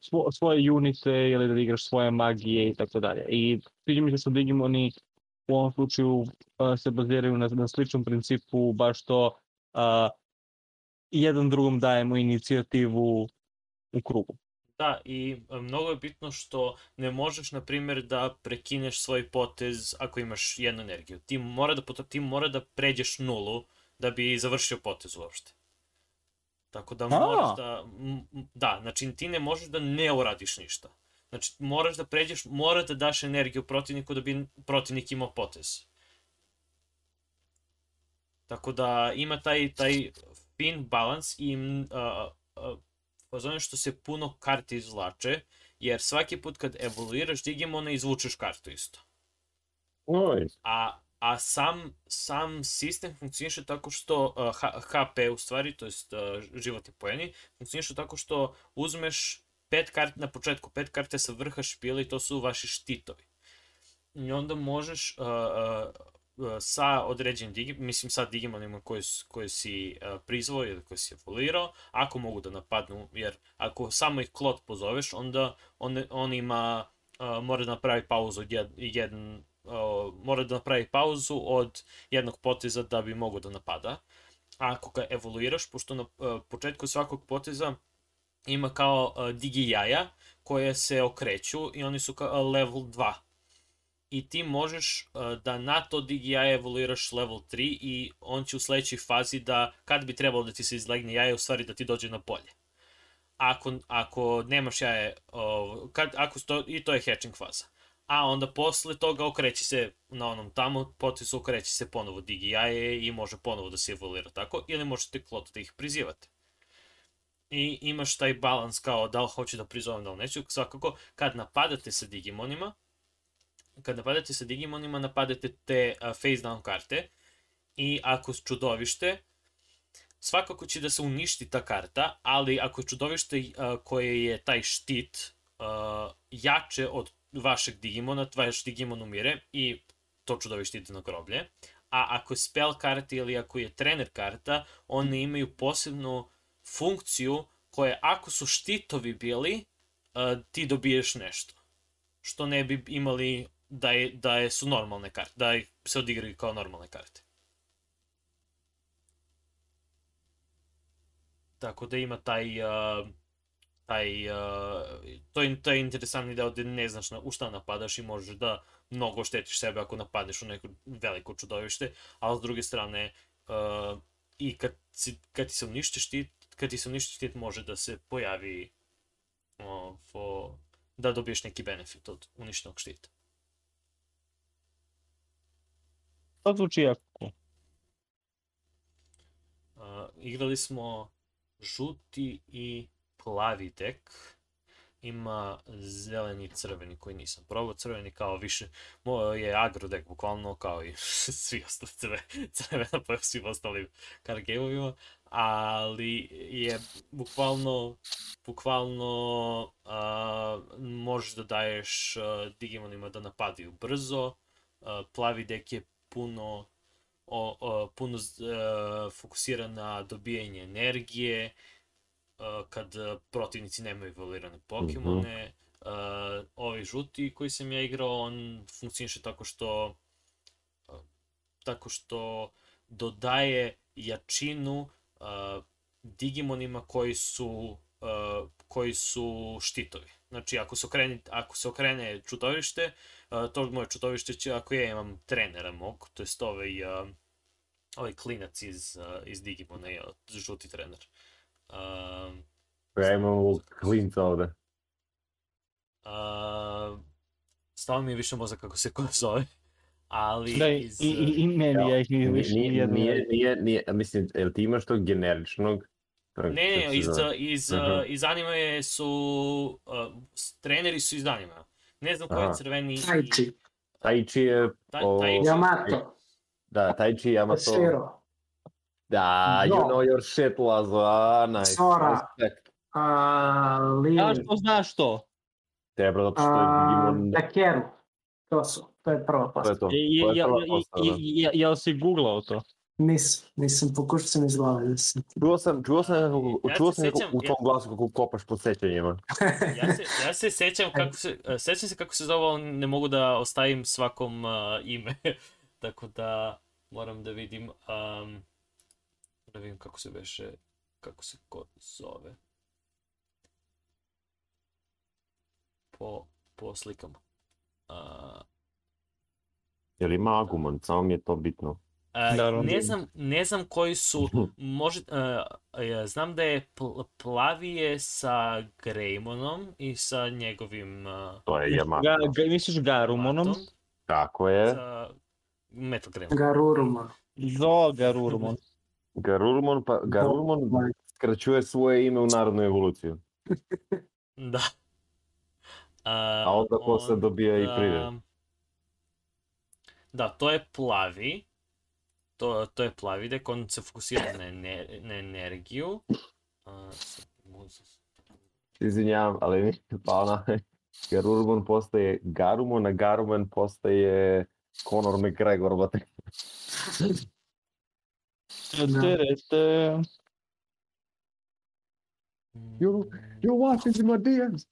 svo, svoje unite ili da igraš svoje magije i tako dalje. I sviđa mi se što Digimoni u ovom slučaju se baziraju na, na sličnom principu, baš to uh, jedan drugom dajemo inicijativu u krugu. Da, i mnogo je bitno što ne možeš, na primjer, da prekineš svoj potez ako imaš jednu energiju. Ti mora da, ti mora da pređeš nulu da bi završio potez uopšte. Tako da moraš da... Da, znači ti ne možeš da ne uradiš ništa. Znači, moraš da pređeš, mora da daš energiju protivniku da bi protivnik imao potez. Tako da ima taj, taj fin balans i uh, što se puno karti izvlače, jer svaki put kad evoluiraš Digimona izvučeš kartu isto. Oj. A, a sam, sam sistem funkcioniše tako što uh, HP u stvari, to jest uh, životni pojeni, funkcioniše tako što uzmeš pet karti na početku, pet karte sa vrha špila i to su vaši štitovi. I onda možeš uh, uh, sa određenim digi, mislim sa Digimonima koji, koji si uh, prizvao ili koji si evoluirao, ako mogu da napadnu, jer ako samo ih klot pozoveš, onda on, on ima, uh, mora da napravi pauzu od jed, jedan, uh, mora da napravi pauzu od jednog poteza da bi mogao da napada. A ako ga evoluiraš, pošto na uh, početku svakog poteza ima kao uh, digi jaja koje se okreću i oni su kao uh, level 2 i ti možeš uh, da na to digi jaje evoluiraš level 3 i on će u sledećoj fazi da, kad bi trebalo da ti se izlegne jaje, u stvari da ti dođe na polje. Ako, ako nemaš jaje, uh, kad, ako sto, i to je hatching faza. A onda posle toga okreći se na onom tamo, potezu okreći se ponovo digi jaje i može ponovo da se evoluira tako, ili možete klot da ih prizivate i imaš taj balans kao da li hoću da prizovem, da li neću. Svakako, kad napadate sa Digimonima, kad napadate sa Digimonima, napadate te uh, face down karte i ako čudovište, svakako će da se uništi ta karta, ali ako je čudovište uh, koje je taj štit uh, jače od vašeg Digimona, vaš Digimon umire i to čudovište ide na groblje. A ako je spell karta ili ako je trener karta, one imaju posebnu funkciju koje ako su štitovi bili, uh, ti dobiješ nešto. Što ne bi imali da, je, da je, su normalne karte, da se odigraju kao normalne karte. Tako da ima taj, uh, taj, uh, to, je, to je interesantni deo gde ne znaš na, u šta napadaš i možeš da mnogo štetiš sebe ako napadeš u neko veliko čudovište, ali s druge strane uh, i kad, si, kad ti se uništi štit, kad ti se uništi štit može da se pojavi ovo, da dobiješ neki benefit od uništenog štita. To zvuči jako. Uh, igrali smo žuti i plavi dek. Ima zeleni i crveni koji nisam probao. Crveni kao više je agro dek, bukvalno kao i <laughs> svi ostali crve, crvena pa svi ostalim card game-ovima ali je bukvalno bukvalno a, možeš da daješ a, Digimonima da napadaju brzo, a, plavi dek je puno o, o, puno a, fokusiran na dobijanje energije, kad protivnici nemaju evoluirane Pokemone, mm -hmm. uh, ovaj žuti koji sam ja igrao, on funkcioniše tako što tako što dodaje jačinu uh, Digimonima koji su uh, koji su štitovi. Znači, ako se okrene, ako se okrene čudovište, uh, to moje čudovište će, ako ja imam trenera mog, to je ovaj, uh, ovaj klinac iz, uh, iz Digimona, je žuti trener. Uh, ja imam ovog klinca ovde. Uh, stalo mi je više mozak kako se ko zove ali Da, iz... i, i, i meni ja ih nije Nije, više nije, nijedno. nije, nije, nije, mislim, jel ti imaš tog generičnog? Ne, ne, iz, iz, Aha. uh, iz anime su, uh, treneri su iz anime. Ne znam ko je crveni... Taichi, Taichi je... Ta- o- Taichi. Yamato, Da, Taichi Yamato. Sero, Da, you No. know your shit, Lazo. A, nice. Sora. Respect. a, Lin, Zašto znaš to? Treba zato što je a, Digimon... Takeru. To su, to je prva To je to. I, To je ja, prva ja, da. ja, jel si googlao to? Nisam, nisam, pokušao sam iz glave da se... Čuo sam, čuo sam, nekako, Ja čuo se sam nekako sećam, u ja- tom glasu kako kopaš po sećanjima. <laughs> Ja se, ja se sećam kako se, uh, sećam se kako se zove, ne mogu da ostavim svakom uh, ime. <laughs> Tako da moram da vidim, um, da vidim kako se beše, kako se ko zove. Po, po slikama. Uh, Jer ima Agumon, samo mi je to bitno. A, ne znam, ne znam koji su, <laughs> može, ja znam da je pl plavi je sa Greymonom i sa njegovim uh, To je Yamato. Ga, ga, misliš Garumonom? matom, Tako je. sa Metal Greymon. Garuruma. Zo Garurumon. Garurumon, pa Garurumon skraćuje svoje ime u narodnu evoluciju. Da. A onda posle dobija i prired. Da, to je plavi. To, to je plavi dek, on se fokusira na, ener, na energiju. A. Izvinjavam, ali mi je pao na... Garurumon postaje Garumon, a Garuman postaje Conor McGregor, bate. Terete. You- You're watching my DMs.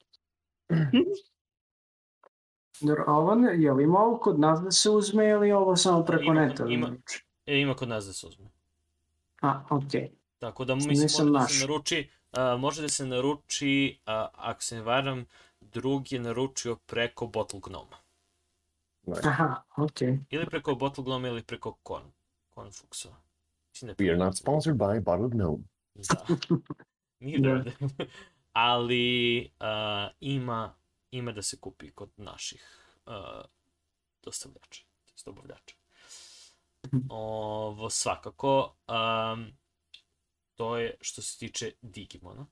Dobro, a ovo ne, je li ima ovo kod nas da se uzme ili ovo samo preko Ima- neta? ima-? E, ima kod nas da se uzme. A, okej. Tako da Nisam mislim može da se naruči, a, može da se naruči, a, ako se ne varam, drugi je naručio preko Bottle Gnoma. Aha, okej. Ili preko Bottle Gnoma ili preko Con, Confuxa. We are not sponsored by Bottle of Gnome. Da. <laughs> Nije Da. da. <laughs> Ali a, ima, ima da se kupi kod naših a, dostavljača, dobavljača. Ovo svakako, um, to je što se tiče Digimona.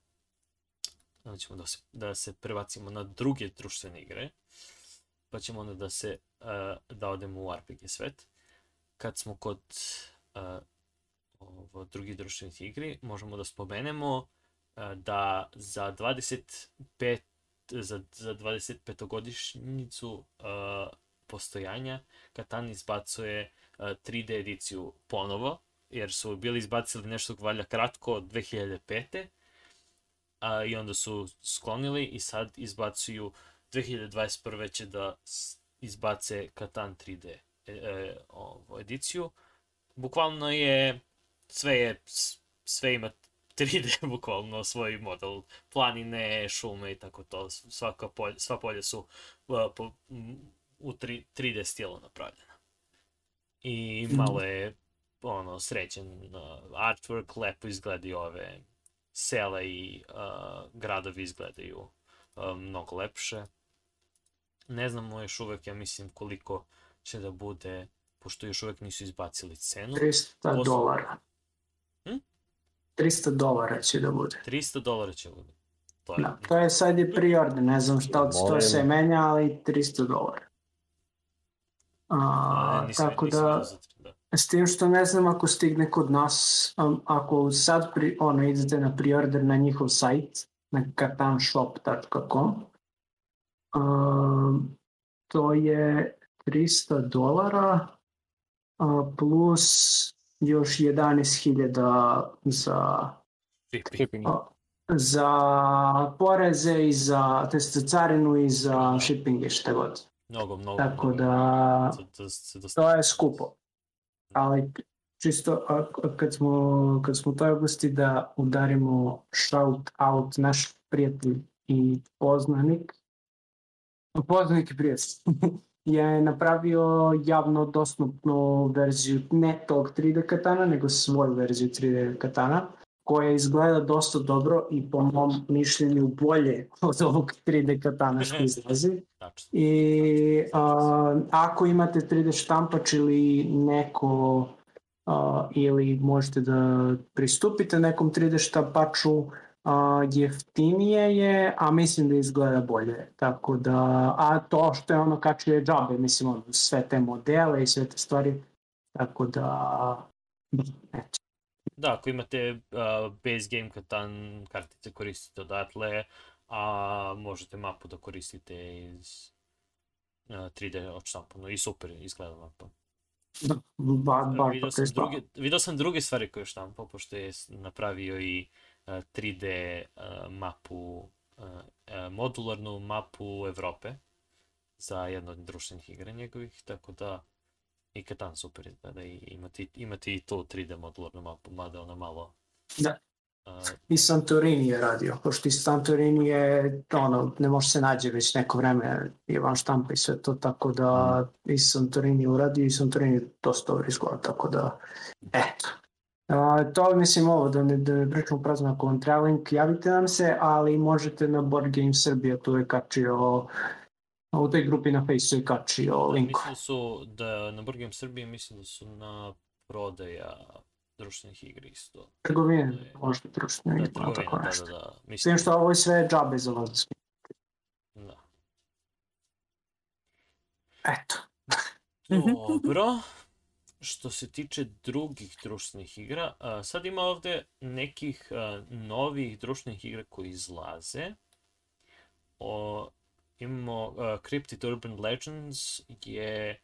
Onda ćemo da se, da se prebacimo na druge društvene igre, pa ćemo onda da se, uh, da odemo u RPG svet. Kad smo kod uh, ovo, drugih društvenih igri, možemo da spomenemo uh, da za 25 za, za 25-godišnjicu uh, postojanja Katan izbacuje uh, 3D ediciju ponovo, jer su bili izbacili nešto valjda kratko od 2005. A, I onda su sklonili i sad izbacuju 2021. će da izbace Katan 3D e, e, ovo, ediciju. Bukvalno je, sve je, sve ima 3D, <laughs> bukvalno svoj model, planine, šume i tako to, svaka polja, sva polja su uh, po, u 3, 3D stilu napravljena. I malo je ono srećen uh, artwork, lepo izgledaju ove sela i uh, gradovi izgledaju uh, mnogo lepše. Ne znamo još uvek, ja mislim, koliko će da bude, pošto još uvek nisu izbacili cenu. 300 Posle- dolara. Hm? 300 dolara će da bude. 300 dolara će bude. To je, Da, to je sad je pre-order, ne znam šta od to Molim. se menja, ali 300 dolara. A, a, nisam, tako nisam da, da. s tim što ne znam ako stigne kod nas, um, ako sad pri, ono, idete na pre-order na njihov sajt, na katanshop.com, um, to je 300 dolara a, plus još 11.000 za Shipping. Za poreze i za, to jest za carinu i za shipping i šta god. Mnogo, mnogo. Tako mnogo. da To, je skupo. Ali čisto a, a kad smo, kad smo u toj oblasti da udarimo shout out naš prijatelj i poznanik, poznanik i prijatelj, <laughs> je napravio javno dostupnu verziju ne tog 3D katana, nego svoju verziju 3D katana, koja izgleda dosta dobro i po mom mišljenju bolje od ovog 3D katana što izlazi. I a, ako imate 3D štampač ili neko a, ili možete da pristupite nekom 3D štampaču, a, jeftinije je, a mislim da izgleda bolje. Tako da, a to što je ono kačio je džabe, mislim, ono, sve te modele i sve te stvari, tako da, eto. Da, ako imate uh, base game katan kartice koristite odatle, a možete mapu da koristite iz uh, 3D odštampano i super izgleda mapa. Da, ba, bar video, pa sam druge, video sam druge stvari koje je štampao, pošto je napravio i uh, 3D uh, mapu, modularnu mapu Evrope za jedno od društvenih igra njegovih, tako da i Katan super izgleda i imate, imate i tu 3D modularnu mapu, mada ona malo... Da. Uh, I Santorini je radio, pošto i Santorini je, ono, ne može se nađe već neko vreme, je van štampa i sve to, tako da i Santorini uradio i Santorini dosta dobro izgleda, tako da, eto. A, to mislim ovo, da ne, da ne pričamo prazno ako vam treba link, javite nam se, ali možete na Board Game Srbija, tu je kačio, u toj grupi na Facebooku je kačio link. Mislim da su, da na Board Game Srbiji mislim da su na prodaja društvenih igri isto. Trgovine, možda društveno, Da, ili tako da, nešto. da, da. S Mislim, tim što ovo je sve džabe za vas. da. Eto. Dobro. <laughs> Što se tiče drugih društvenih igra, sad ima ovde nekih novih društvenih igra koji izlaze. O, imamo uh, Cryptid Urban Legends je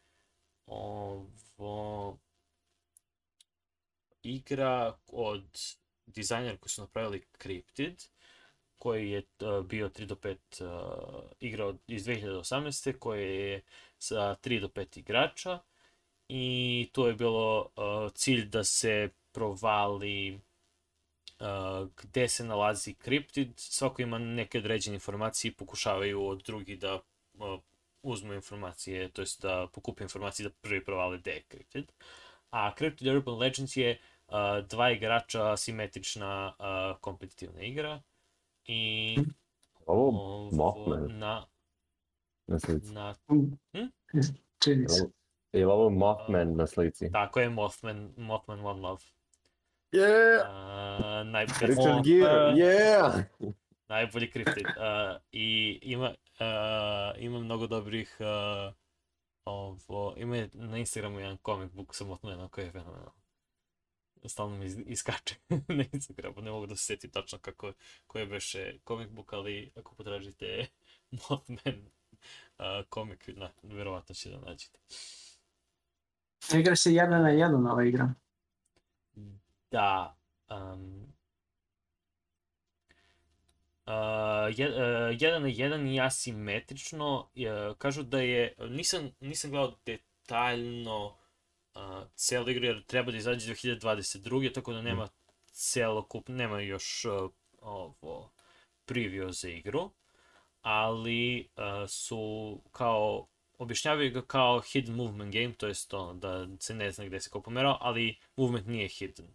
ovo igra od dizajnera koji su napravili Cryptid koji je bio 3 do 5 uh, igra od, iz 2018. koji je sa 3 do 5 igrača i to je bilo uh, cilj da se provali uh, gde se nalazi kriptid, svako ima neke određene informacije i pokušavaju od drugih da uh, uzmu informacije, to jest da pokupe informacije da prvi provale gde je kriptid. A Cryptid Urban Legends je uh, dva igrača simetrična uh, kompetitivna igra i Ovo Mothman. na, na na Čini se. Je li ovo Mothman na slici? tako je Mothman, Mothman One Love. Yeah! Uh, Richard Gere, e, yeah! najbolji Cryptid. Uh, I ima, uh, ima mnogo dobrih uh, ovo, ima je na Instagramu jedan comic book sa Mothmanom koji je fenomenal. Stalno mi iz- iskače <laughs> na Instagramu, ne mogu da se setim tačno kako, koji je beše comic book, ali ako potražite <laughs> Mothman uh, comic, na, verovatno će da nađete. Igra se jedan na jedan ova igra. Da. Um, Uh, je, uh, jedan na jedan i asimetrično, uh, kažu da je, nisam, nisam gledao detaljno uh, celu igru jer treba da izađe 2022. tako da nema celokup, nema još uh, ovo preview za igru, ali uh, su kao objašnjavaju ga kao hidden movement game, to jest to da se ne zna gde se kao pomerao, ali movement nije hidden.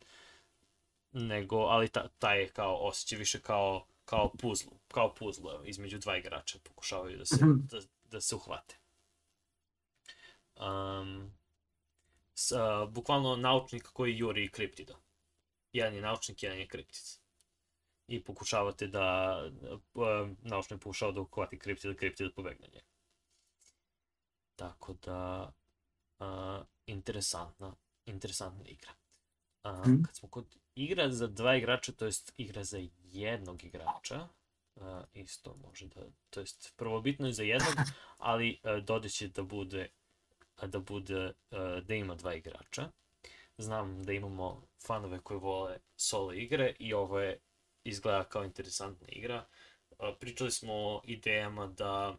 Nego, ali ta, taj je kao osjeća više kao kao puzzle, kao puzzle između dva igrača pokušavaju da se, Mhm. da, da se uhvate. Um, s, uh, bukvalno naučnik koji juri kriptida. Jedan je naučnik, jedan je kriptid. I pokušavate da, uh, naučnik pokušava da uhvati kriptid, kriptid da pobegne njega. Tako da, uh, interesantna, interesantna igra. Uh, kad smo kod igra za dva igrača, to jest igra za jednog igrača, uh, isto može da, to jest prvobitno je za jednog, <laughs> ali uh, dodaće da bude da bude, uh, da ima dva igrača. Znam da imamo fanove koji vole solo igre i ovo je izgleda kao interesantna igra. Uh, pričali smo o idejama da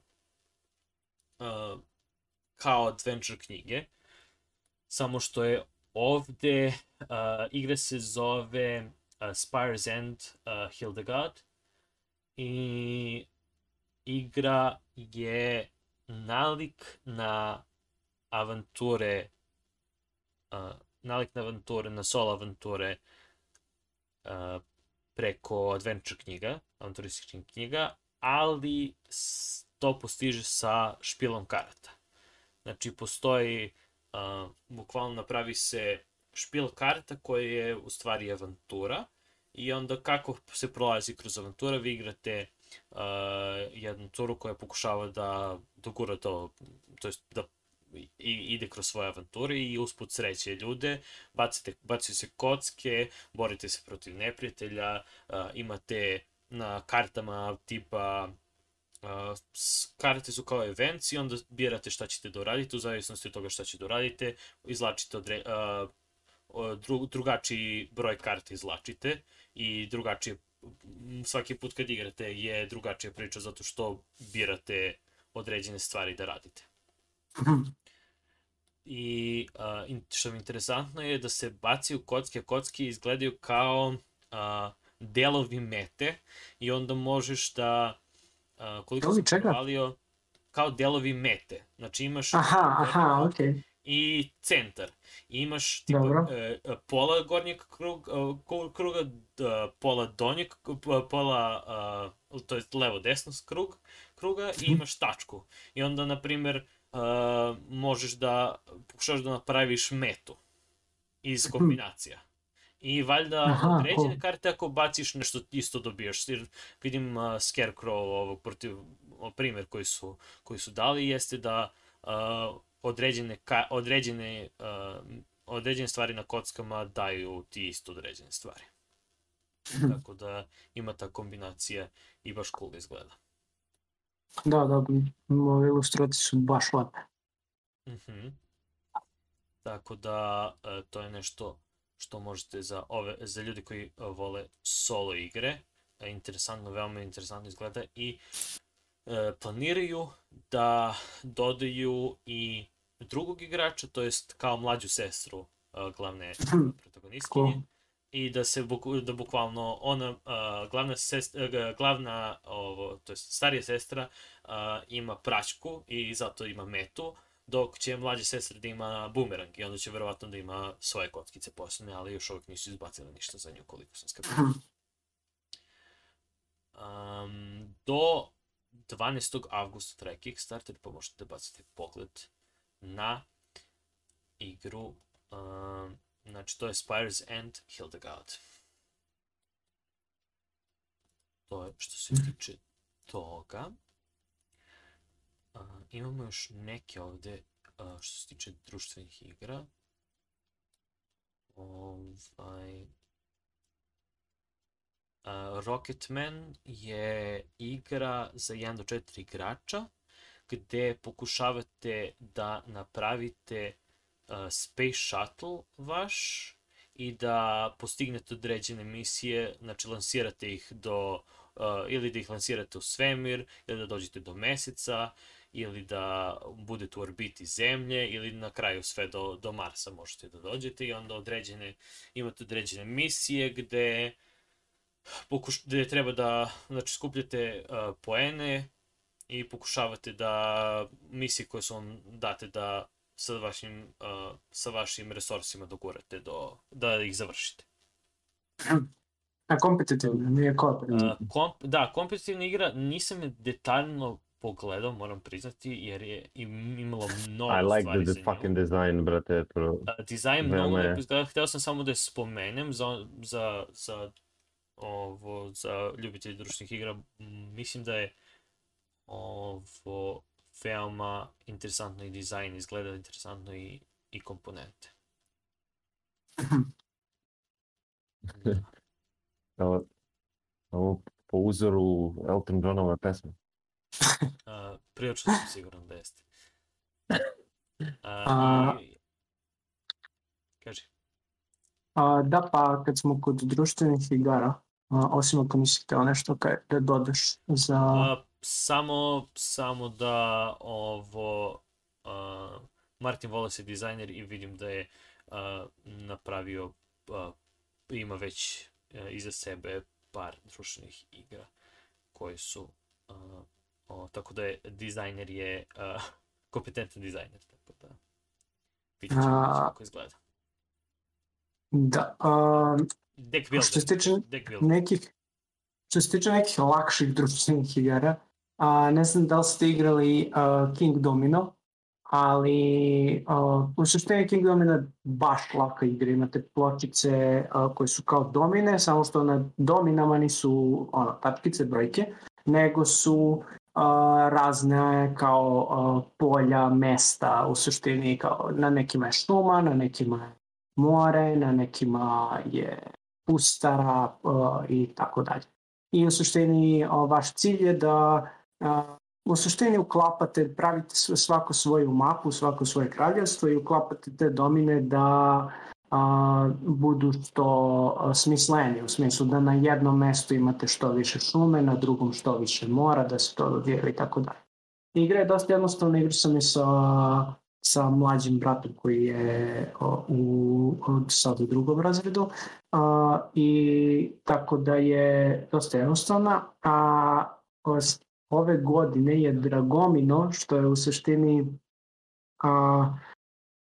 uh, kao adventure knjige, samo što je ovde uh, igra se zove uh, Spire's End uh, Hildegard i igra je nalik na avanture uh, nalik na avanture, na solo avanture uh, preko adventure knjiga, avanturističkih knjiga, ali to postiže sa špilom karata. Znači, postoji, uh, bukvalno napravi se špil karta koja je u stvari avantura i onda kako se prolazi kroz avantura, vi igrate uh, jednu turu koja pokušava da dogura to, to jest da i, ide kroz svoje avanture i usput sreće ljude, bacite, bacaju se kocke, borite se protiv neprijatelja, uh, imate na kartama tipa uh, karte su kao events i onda birate šta ćete da uradite, u zavisnosti od toga šta ćete da uradite, izlačite odre, uh, dru, drugačiji broj karti izlačite i drugačije svaki put kad igrate je drugačija priča zato što birate određene stvari da radite. I uh, što mi je interesantno je da se bacaju kocke, a kocke izgledaju kao uh, delovi mete i onda možeš da uh, koliko Delovi sam provalio kao delovi mete. Znači imaš Aha, aha, okej. i centar. I imaš tipa Dobro. e, e, pola gornjeg krug, e, kru- kruga, d- pola donjeg, pola, a, to je levo-desno krug, kruga i Mhm. imaš tačku. I onda, na primjer, a, možeš da pokušaš da napraviš metu iz kombinacija. I valjda Mhm. Aha, određene cool. karte ako baciš nešto isto dobijaš. Jer vidim uh, Scarecrow ovog protiv o, primjer koji su, koji su dali jeste da uh, određene, ka, određene, uh, određene stvari na kockama daju ti isto određene stvari. Tako da ima ta kombinacija i baš cool izgleda. Da, da, ove ilustracije su baš lepe. Mhm. Tako da e, to je nešto što možete za ove za ljude koji e, vole solo igre interesantno, veoma interesantno izgleda i e, planiraju da dodaju i drugog igrača, to jest kao mlađu sestru e, glavne protagonistkinje. Cool. I da se buku, da bukvalno ona uh, glavna sestra, glavna ovo to jest starija sestra uh, ima praćku i zato ima metu dok će mlađa sestra da ima bumerang i onda će verovatno da ima svoje kockice posebne, ali još uvijek nisu izbacili ništa za nju koliko sam skapio. Um, do 12. avgusta traje Kickstarter, pa možete da bacite pogled na igru. Um, znači, to je Spires and Hildegard. To je što se tiče toga. Uh, imamo još neke ovde uh, što se tiče društvenih igra. Ovaj... Uh, Rocketman je igra za 1 do 4 igrača gde pokušavate da napravite uh, space shuttle vaš i da postignete određene misije, znači lansirate ih do, uh, ili da ih lansirate u svemir, ili da dođete do meseca, ili da budete u orbiti Zemlje ili na kraju sve do, do Marsa možete da dođete i onda određene, imate određene misije gde pokuš, gde treba da znači, skupljate uh, poene i pokušavate da misije koje su vam date da sa vašim, uh, sa vašim resursima dogurate do, da ih završite. <clears throat> A kompetitivna, nije kooperativna? Uh, komp, da, kompetitivna igra nisam je detaljno pogledao, moram priznati, jer je imalo mnogo I like stvari the, the fucking design, brate. Pro... Dizajn mnogo lepo izgleda, hteo sam samo da je spomenem za, za, za, ovo, za ljubitelji društvenih igra. Mislim da je ovo veoma interesantno i dizajn, izgleda interesantno i, i komponente. <laughs> ovo, ovo po uzoru Elton Johnove pesme. <laughs> Uh, prilično sam siguran da jeste. Uh, A... i... Kaži. A, da, pa kad smo kod društvenih igara, a, osim ako mislite o nešto kaj, da dodaš za... A, samo, samo da ovo... A, Martin Wallace je dizajner i vidim da je a, napravio, a, ima već a, iza sebe par društvenih igra koje su a, O, tako da je dizajner je uh, kompetentan dizajner, tako da vidjet ćemo kako izgleda. Da, um, deck builder. Što se tiče nekih, što se tiče nekih lakših društvenih igara, a, ne znam da li ste igrali uh, King Domino, ali uh, u suštini King Domino je baš laka igra, imate pločice uh, koje su kao domine, samo što na dominama nisu ono, tačkice, brojke, nego su razne kao polja, mesta u suštini kao na nekima je šuma, na nekima je more, na nekima je pustara i tako dalje. I u suštini vaš cilj je da u suštini uklapate, pravite svako svoju mapu, svako svoje kraljevstvo i uklapate te domine da a, budu što smisleni, u smislu da na jednom mestu imate što više šume, na drugom što više mora, da se to dodijeli i tako dalje. Igra je dosta jednostavna, igra sam i sa, sa mlađim bratom koji je u, sad u drugom razredu a, i tako da je dosta jednostavna, a ove godine je Dragomino, što je u suštini a,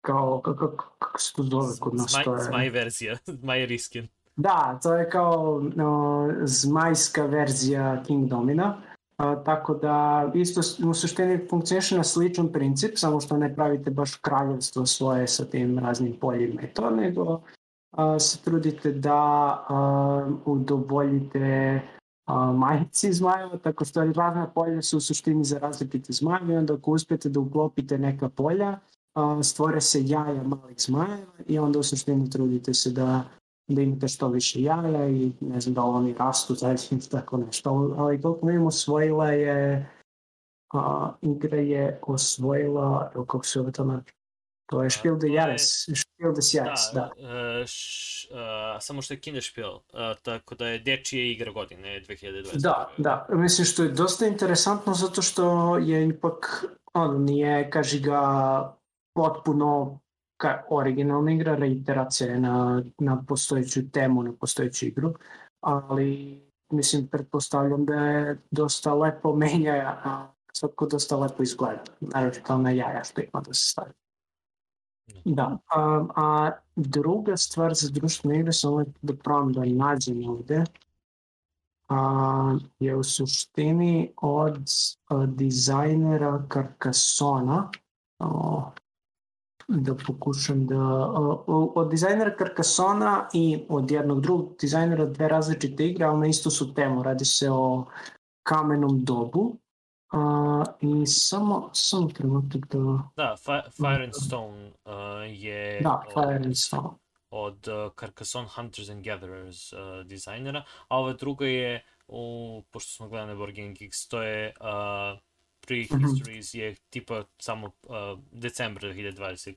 kao, kako, kako se to zove kod nas? Zmaj, to je... zmaj verzija, <laughs> zmaj riskin. Da, to je kao no, zmajska verzija Kingdomina. A, tako da isto u suštini funkcioniše na sličan princip, samo što ne pravite baš kraljevstvo svoje sa tim raznim poljima i to, nego a, se trudite da a, udovoljite a, majici zmajeva, tako što razna polja su u suštini za različite zmajeve, onda ako uspete da uklopite neka polja, stvore se jaja malih zmajeva i onda u suštini trudite se da, da imate što više jaja i ne znam da oni rastu <laughs> zajedno tako nešto. Ali koliko mi osvojila je a, igra je osvojila, kako se to na to je Spiel de Jahres, Spiel des Jahres, da. da. Uh, š, uh, samo što je Kinderspiel, uh, tako da je dečije igra godine 2020. Da, da. Mislim što je dosta interesantno zato što je ipak, ono, nije, kaži ga, potpuno ka, originalna igra, reiteracija je na, na postojeću temu, na postojeću igru, ali mislim, pretpostavljam da je dosta lepo menja, a svako dosta lepo izgleda, naravno kao na jaja što ima da se stavi. Da, a, a druga stvar za društvene igre, samo da probam da nađem ovde, a, je u suštini od a, dizajnera Carcassona, o, da pokušam da... Od dizajnera Carcassona i od jednog drugog dizajnera dve različite igre, ali na isto su temu. Radi se o kamenom dobu. Uh, I samo, samo trenutak da... Da, Fire and Stone uh, je... Da, Fire and Stone. Od uh, Carcassonne Hunters and Gatherers uh, dizajnera, a ova druga je, u, pošto smo gledali Board Game Geeks, to je uh, Prehistories je tipa samo uh, decembra 2022.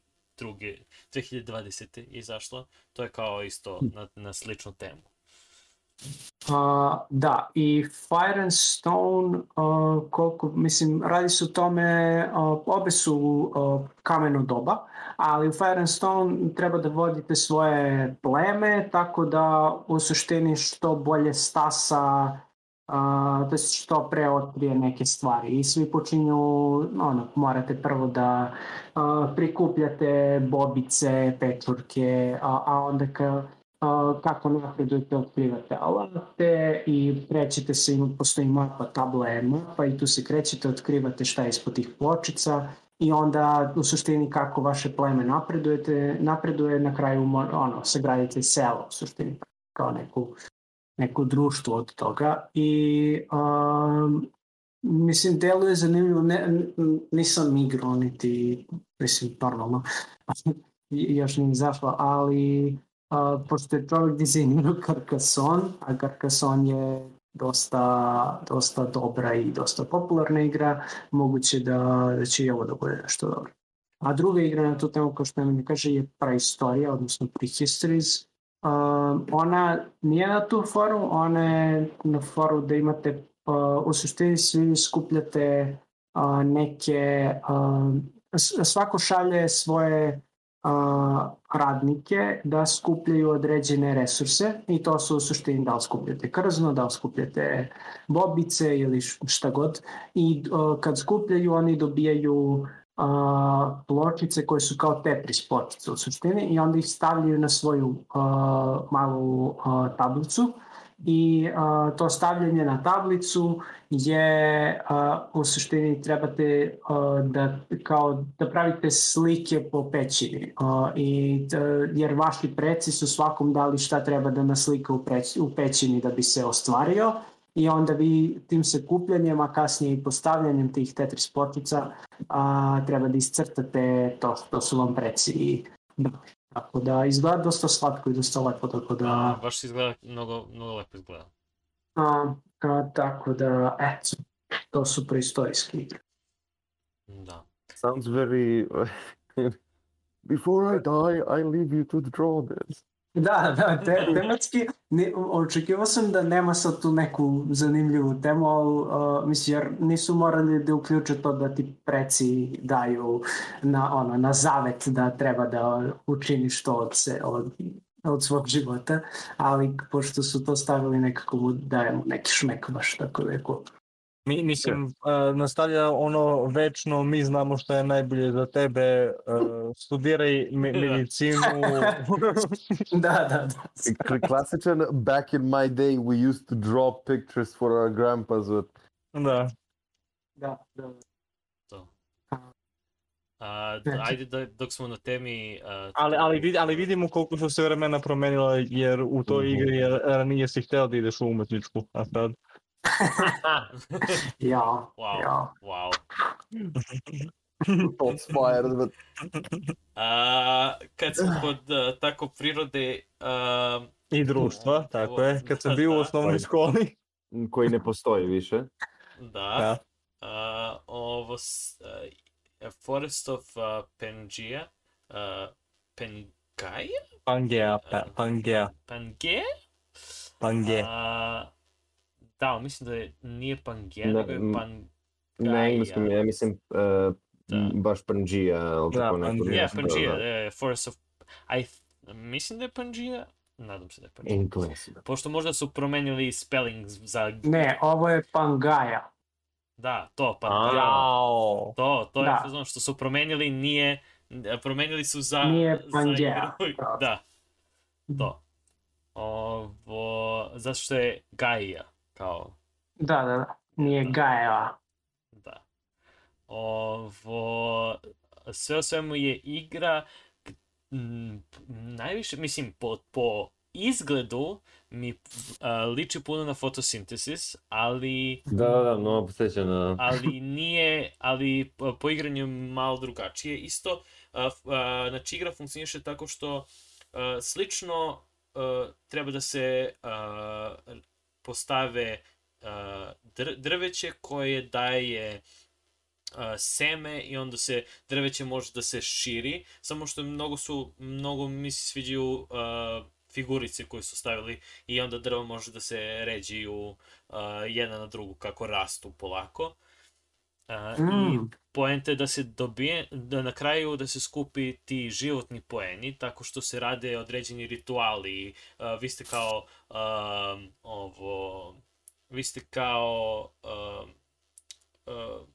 2020. izašla. To je kao isto na, na sličnu temu. Uh, da, i Fire and Stone, uh, koliko, mislim, radi se o tome, uh, obe su uh, kameno doba, ali u Fire and Stone treba da vodite svoje pleme, tako da u suštini što bolje stasa uh, da se što pre otkrije neke stvari. I svi počinju, ono, morate prvo da uh, prikupljate bobice, pečurke, a, a onda ka, uh, kako napredujete otkrivate alate i krećete se, ima, postoji mapa, tabla je mapa i tu se krećete, otkrivate šta je ispod tih pločica i onda u suštini kako vaše pleme napredujete, napreduje na kraju ono, sagradite selo u suštini kao neku neko društvo od toga i um, mislim deluje zanimljivo ne, nisam igrao niti mislim normalno <laughs> još nije izašla ali uh, pošto je čovjek dizajnirao Carcassonne a Carcassonne je dosta, dosta dobra i dosta popularna igra moguće da, da će i ovo da bude nešto dobro. A druga igra na tu temu kao što mi kaže je praistorija odnosno prehistories ona nije na tu foru, ona je na foru da imate, u suštini svi skupljate neke, svako šalje svoje radnike da skupljaju određene resurse i to su u suštini da li skupljate krzno, da li skupljate bobice ili šta god i kad skupljaju oni dobijaju a, pločice koje su kao Tetris pločice u suštini i onda ih stavljaju na svoju a, malu a, tablicu i a, to stavljanje na tablicu je a, u suštini trebate a, da kao da pravite slike po pećini a, i da, jer vaši preci su svakom dali šta treba da naslika u, preć, u pećini da bi se ostvario i onda vi tim sakupljanjem, a kasnije i postavljanjem tih Tetris pločica a, treba da iscrtate to što su vam preci Tako da izgleda dosta slatko i dosta lepo, tako da... A, baš izgleda mnogo, mnogo lepo izgleda. A, a, tako da, eto, to su preistorijske igre. Da. Sounds very... <laughs> Before I die, I leave you to draw this. Da, da, te, tematski, ne, očekivao sam da nema sad tu neku zanimljivu temu, ali uh, mislim, jer nisu morali da uključe to da ti preci daju na, ono, na zavet da treba da učiniš to od, se, od, od svog života, ali pošto su to stavili nekako mu dajemo neki šmek baš tako cool. Mi, mislim, uh, nastavlja ono večno, mi znamo što je najbolje za tebe, uh, studiraj me medicinu. <laughs> da, da, da. Klasičan, back in my day we used to draw pictures for our grandpas with... Da. Da, da. To. A, ajde da, dok smo na temi... Uh, ali, ali, vid, ali vidimo koliko su se vremena promenila, jer u toj igri ranije si hteo da ideš u umetničku, a sad... ja, wow, ja. wow. Shots fired, but... A, kad sam kod uh, tako prirode... Uh, I društva, tako je. Kad sam <laughs> bio u osnovnoj školi. Koji ne postoji više. Da. da. Uh, ovo... Uh, Forest of uh, Pangea. Uh, Pen, Pangaja? Pangea, pa, Pangea, Pangea? Pangea. Da, ali mislim da je, nije Pangea, Ne, nego je m, Pan... Na engleskom ja mislim uh, Da. baš Pangea, Da, neko Pangea. Pangea, da. e, Forest of... I, th- mislim da je Pangea, nadam se da je Pangea. Engles. Pošto možda su promenili spelling za... Ne, ovo je Pangaja. Da, to, A. Pangea. Jao. To, to je Da. fazon što su promenili, nije... Promenili su za... Nije za Pangea. igru. Da, to. Ovo, zato što je Gaia, kao, Da, da, da. Nije Da. Gaja. da. Ovo, sve o svemu je igra, m, najviše, mislim, po, po izgledu mi a, liči puno na fotosynthesis, ali Da, da, da, mnogo posjeća na... <laughs> ali nije, ali po, po igranju malo drugačije. Isto, a, f- a, znači igra funkcioniše tako što a, slično a, treba da se a, postave dr, drveće koje daje seme i onda se drveće može da se širi, samo što mnogo su, mnogo mi se sviđaju figurice koje su stavili i onda drvo može da se ređiju uh, jedna na drugu kako rastu polako. Uh, I Mm. poenta je da se dobije, da na kraju da se skupi ti životni poeni, tako što se rade određeni rituali. Uh, vi ste kao um, ovo, vi ste kao um, uh,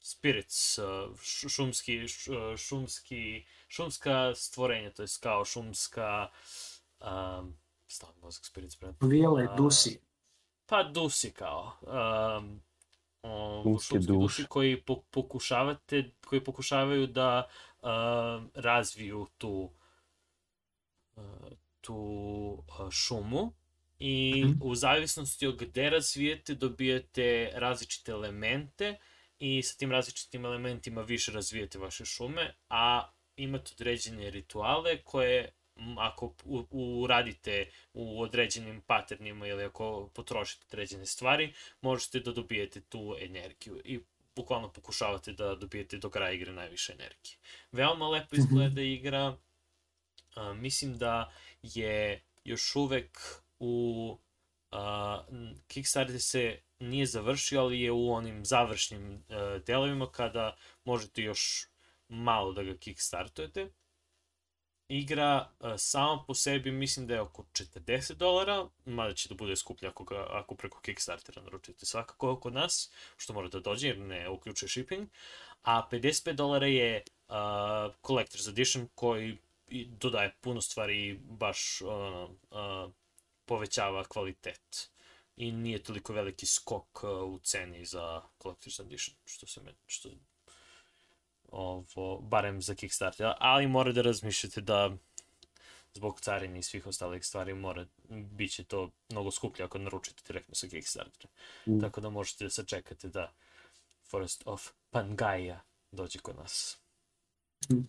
spirits, uh, šumski, š- uh, šumski, šumska stvorenja, to je kao šumska um, stavim mozak spirits pre Vile, A, Dusi. pa dusi kao. Um, o, Šumske šumski duše. koji po, pokušavate, koji pokušavaju da um, razviju tu uh, tu uh, šumu i Mhm. u zavisnosti od gde razvijete dobijate različite elemente i sa tim različitim elementima više razvijete vaše šume, a imate određene rituale koje ako u- uradite u određenim paternima ili ako potrošite određene stvari, možete da dobijete tu energiju i bukvalno pokušavate da dobijete do kraja igre najviše energije. Veoma lepo Mhm. izgleda igra, a, mislim da je još uvek u a, Kickstarter se nije završio, ali je u onim završnim uh, delovima kada možete još malo da ga kickstartujete. Igra uh, sama po sebi mislim da je oko 40 dolara, mada će da bude skuplja ako, ga, ako preko Kickstartera naručite. Svakako kod nas, što mora da dođe jer ne uključuje shipping, a 55 dolara je uh, Collector's Edition koji dodaje puno stvari i baš uh, uh, povećava kvalitet. I nije toliko veliki skok uh, u ceni za Collector's Edition, što se me, što ovo, barem za Kickstarter, ali mora da razmišljate da zbog carine i svih ostalih stvari mora, bit će to mnogo skuplje ako naručite direktno sa Kickstartera. Mm. Tako da možete da sačekate da Forest of Pangaea dođe kod nas. Mm.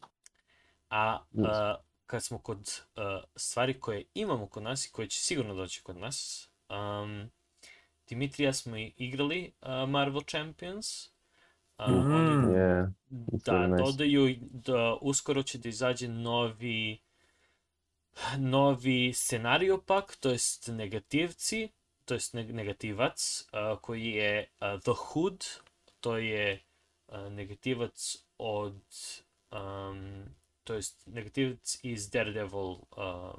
A uh, kad smo kod uh, stvari koje imamo kod nas i koje će sigurno doći kod nas, um, Dimitrija smo igrali uh, Marvel Champions. Uh, Mhm. oni Yeah. da, nice. dodaju da uskoro će da izađe novi novi scenario pak, to jest negativci, to jest neg- negativac, uh, koji je uh, The Hood, to je uh, negativac od um, to jest negativac iz Daredevil uh,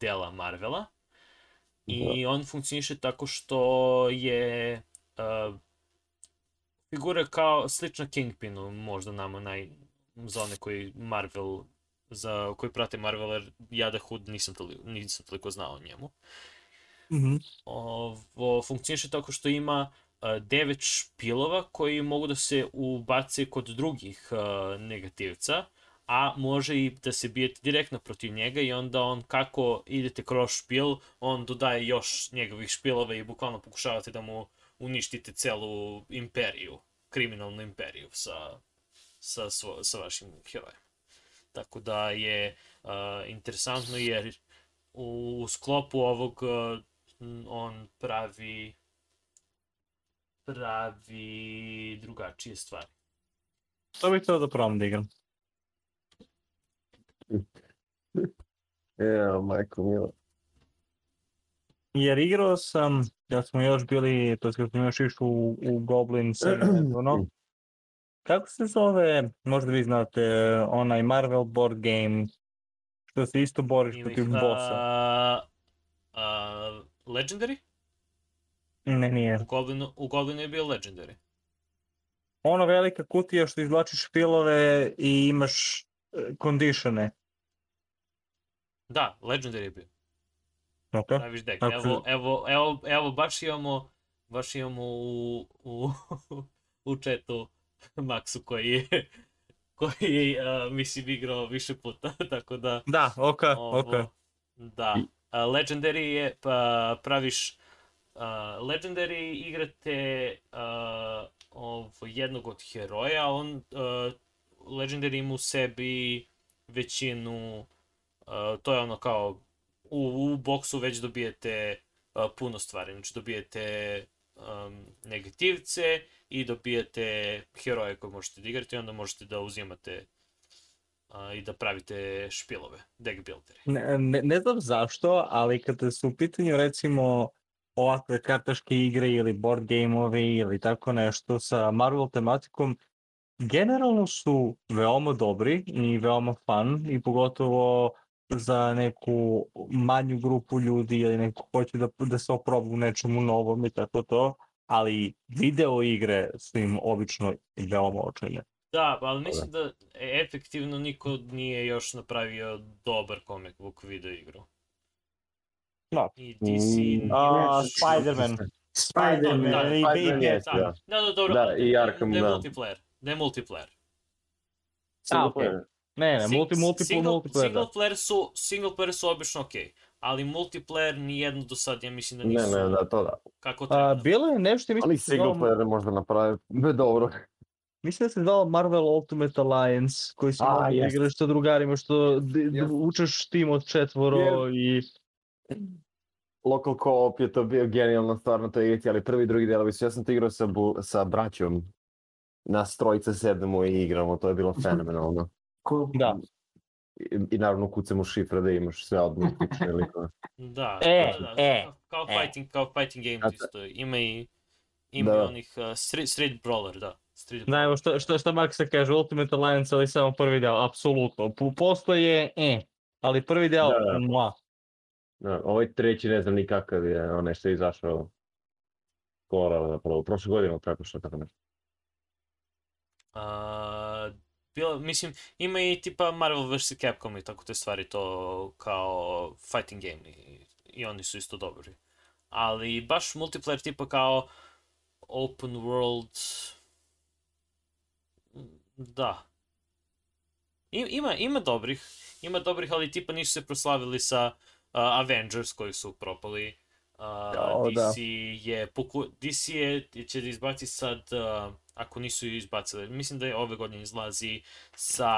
dela Marvela. I on funkcioniše tako što je uh, figura kao slična Kingpinu, možda nama naj, za one koji Marvel, za koji prate Marvel, jer ja da Hood nisam, toliko, nisam toliko znao o njemu. Mhm. Ovo funkcioniše tako što ima uh, devet špilova koji mogu da se ubace kod drugih uh, negativca, a može i da se bijete direktno protiv njega i onda on kako idete kroz špil, on dodaje još njegovih špilova i bukvalno pokušavate da mu uništite celu imperiju, kriminalnu imperiju sa, sa, svo, sa vašim herojem. Tako da je uh, interesantno jer u sklopu ovog uh, on pravi pravi drugačije stvari. To bih htio da probam da igram. <laughs> Evo, majko milo. Jer igrao sam, da smo još bili, to je kad smo još išli u, u Goblin ono, <clears throat> kako se zove, možda vi znate, onaj Marvel board game, što se isto boriš Ili, protiv bossa. a, a, Legendary? Ne, nije. U Goblinu, u Goblinu je bio Legendary. Ono velika kutija što izvlačiš pilove i imaš e, conditione. Da, Legendary je bio. Ok. Praviš. Ako- Evo, evo, evo, evo, baš imamo, baš imamo u, u, <laughs> u chatu Maxu koji je, <laughs> koji, uh, mislim, igrao više puta, <laughs> tako da... Da, ok, ovo, ok. Da. A, Legendary je, pa praviš, uh, Legendary igrate uh, ovo, jednog od heroja, on, uh, Legendary ima u sebi većinu, uh, to je ono kao, u, u boksu već dobijete uh, puno stvari, znači dobijete um, negativce i dobijete heroje koje možete da igrate i onda možete da uzimate uh, i da pravite špilove, deck buildere. Ne, ne, ne znam zašto, ali kada su u pitanju recimo ovakve kartaške igre ili board gameovi ili tako nešto sa Marvel tematikom, generalno su veoma dobri i veoma fun i pogotovo za neku manju grupu ljudi ili neko ko hoće da, da se oproba u nečemu novom i tako to, ali video igre su im obično veoma očajne. Da, ali mislim da efektivno niko nije još napravio dobar comic book video igru. Da. I DC... Mm, A, Spider-Man. Spider-Man. Da, i Spider-Man Baby. jeste, Da, da. da, dobro. Da, i Arkham, da. je da. multiplayer. Da je multiplayer. A, okej. Ne, ne, Sing- multi, multiple, single, multiplayer, single da. player su, single player su obično okej. Ali multiplayer nijedno do sad, ja mislim da Ne, nisu ne, da, to da. kako treba. A, bilo je nešto, mislim, Ali da se single zvalo- player <laughs> ne možda napravi be dobro. Mislim da se zvalo Marvel Ultimate Alliance, koji se mogu jeste. igraš sa drugarima, što Jeste. učeš tim od četvoro i... Local co-op je to bio genijalna stvar na toj igrici, ali prvi i drugi delovi su, ja sam to igrao sa, bu, sa braćom. Nas trojice sednemo i igramo, to je bilo <laughs> fenomenalno. Ko, Da. I, i naravno kucamo šifre da imaš sve odmah slične <laughs> likove. Da, E, da, da, e, kao e. fighting, kao fighting game Znate- isto. Ima i ima Da. i onih uh, street, street brawler, da. Street Da, evo što, što, što Max kaže, Ultimate Alliance, ali samo prvi deo, apsolutno. Po- Postoje, e, ali prvi deo, Da, da. mua. Da, ovaj treći ne znam ni kakav je, onaj što je izašao skoro, zapravo, prošle godine, tako što tako nešto. A, bilo, mislim, ima i tipa Marvel vs. Capcom i tako te stvari, to kao fighting game i, i oni su isto dobri. Ali baš multiplayer tipa kao open world, da. I, ima, ima dobrih, ima dobrih, ali tipa nisu se proslavili sa uh, Avengers koji su propali. Uh, O, da. DC je, poku, DC je, će da izbaci sad, uh, ako nisu izbacili, mislim da je ove godine izlazi sa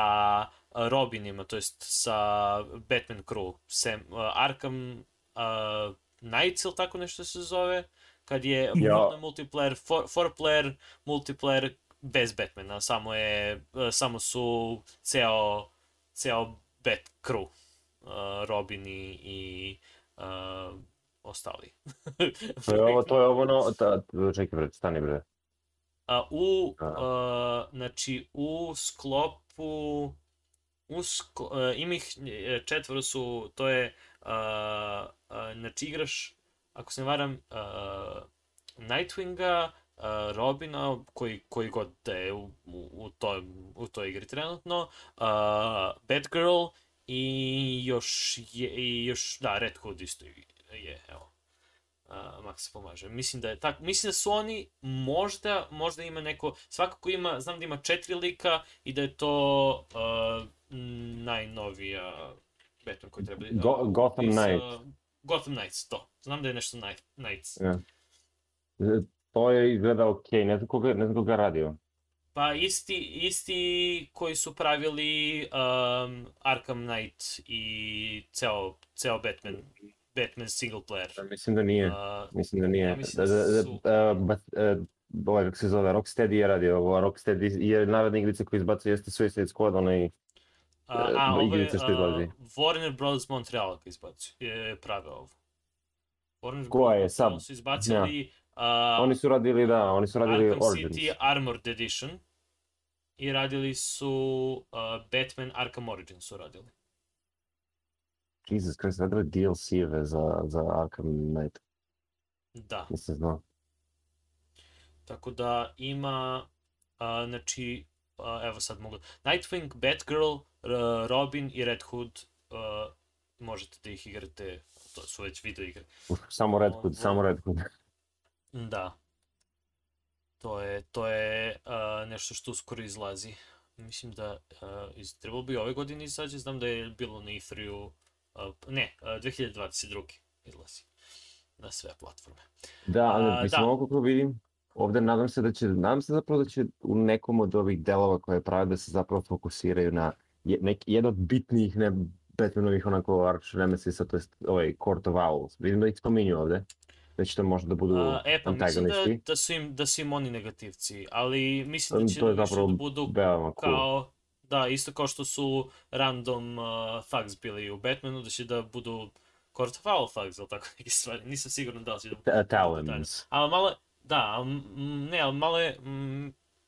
Robinima, to jest sa Batman Crew, Sam, uh, Arkham uh, Knights ili tako nešto se zove, kad je Ja. multiplayer, four, four player multiplayer bez Batmana, samo je, uh, samo su ceo, ceo Bat Crew, uh, Robin i, i uh, ostali. To je ovo, to je ovo, no, ta, čekaj bre, stani bre. A, u, A. a, znači, u sklopu, u sklo, a, ima ih e, četvoro su, to je, a, a, znači igraš, ako se ne varam, a, Nightwinga, a, Robina, koji, koji god da je u, u, u, toj, u toj igri trenutno, a, Batgirl i još, je, i još, da, Red Hood isto je, evo. Uh, Max pomaže. Mislim da je tak, mislim da su oni možda, možda ima neko, svakako ima, znam da ima četiri lika i da je to uh, najnovija Batman koji treba... Go- Gotham iz, uh, Knights. Gotham Knights, to. Znam da je nešto Night, Knights. Ja. E, To je izgleda okej, ne znam koga, ne znam koga radio. Pa isti, isti koji su pravili um, Arkham Knight i ceo, ceo Batman, Batman single player. Ja Mislim da nije, Uh, mislim da nije. ja mislim Da, da, da, su- da, ba- e, ovaj, kako se zove, Rocksteady je radio ovo, Rocksteady je naredna igrica koju izbacuje jeste Suicide Squad, onaj A, a ovo je uh, Warner Bros. Montreal ga izbacio, je prave ovo. Warner Koja je sad? su izbacili a, Oni su radili, da, oni su radili Arkham Origins. City Armored Edition i radili su uh, Batman Arkham Origins su radili. Jesus Christ, radili DLC-eve za, za Arkham Knight. Da, Nisam znao. tako da ima, a, znači, a, evo sad mogu, Nightwing, Batgirl, R- Robin i Red Hood, a, možete da ih igrate, to su već video igre. Samo Red Hood, Ovo- samo Red Hood. <laughs> Da. To je, to je a, nešto što uskoro izlazi. Mislim da a, iz, trebalo bi ove godine izađe, znam da je bilo na E3-u, a, ne, a, 2022. izlazi na sve platforme. Da, ali A, mislim, da. ovo kako vidim, ovde nadam se da će, nadam se zapravo da će u nekom od ovih delova koje prave da se zapravo fokusiraju na je, nek, jedan od bitnijih ne Batmanovih onako arch nemesisa, to jest ovaj Court of Owls. Vidim da ih spominju ovde, da će to možda da budu A, e pa mislim da, antagonisti. da, su im, da su im oni negativci, ali mislim da će to je da zapravo da budu Veoma cool. kao, da, isto kao što su random uh, thugs bili u Batmanu, da će da budu Court of Owl thugs, ili tako <laughs> neke stvari. Nisam siguran da li će da Ta- Talons. Ali malo, da, ali, ne, ali malo je,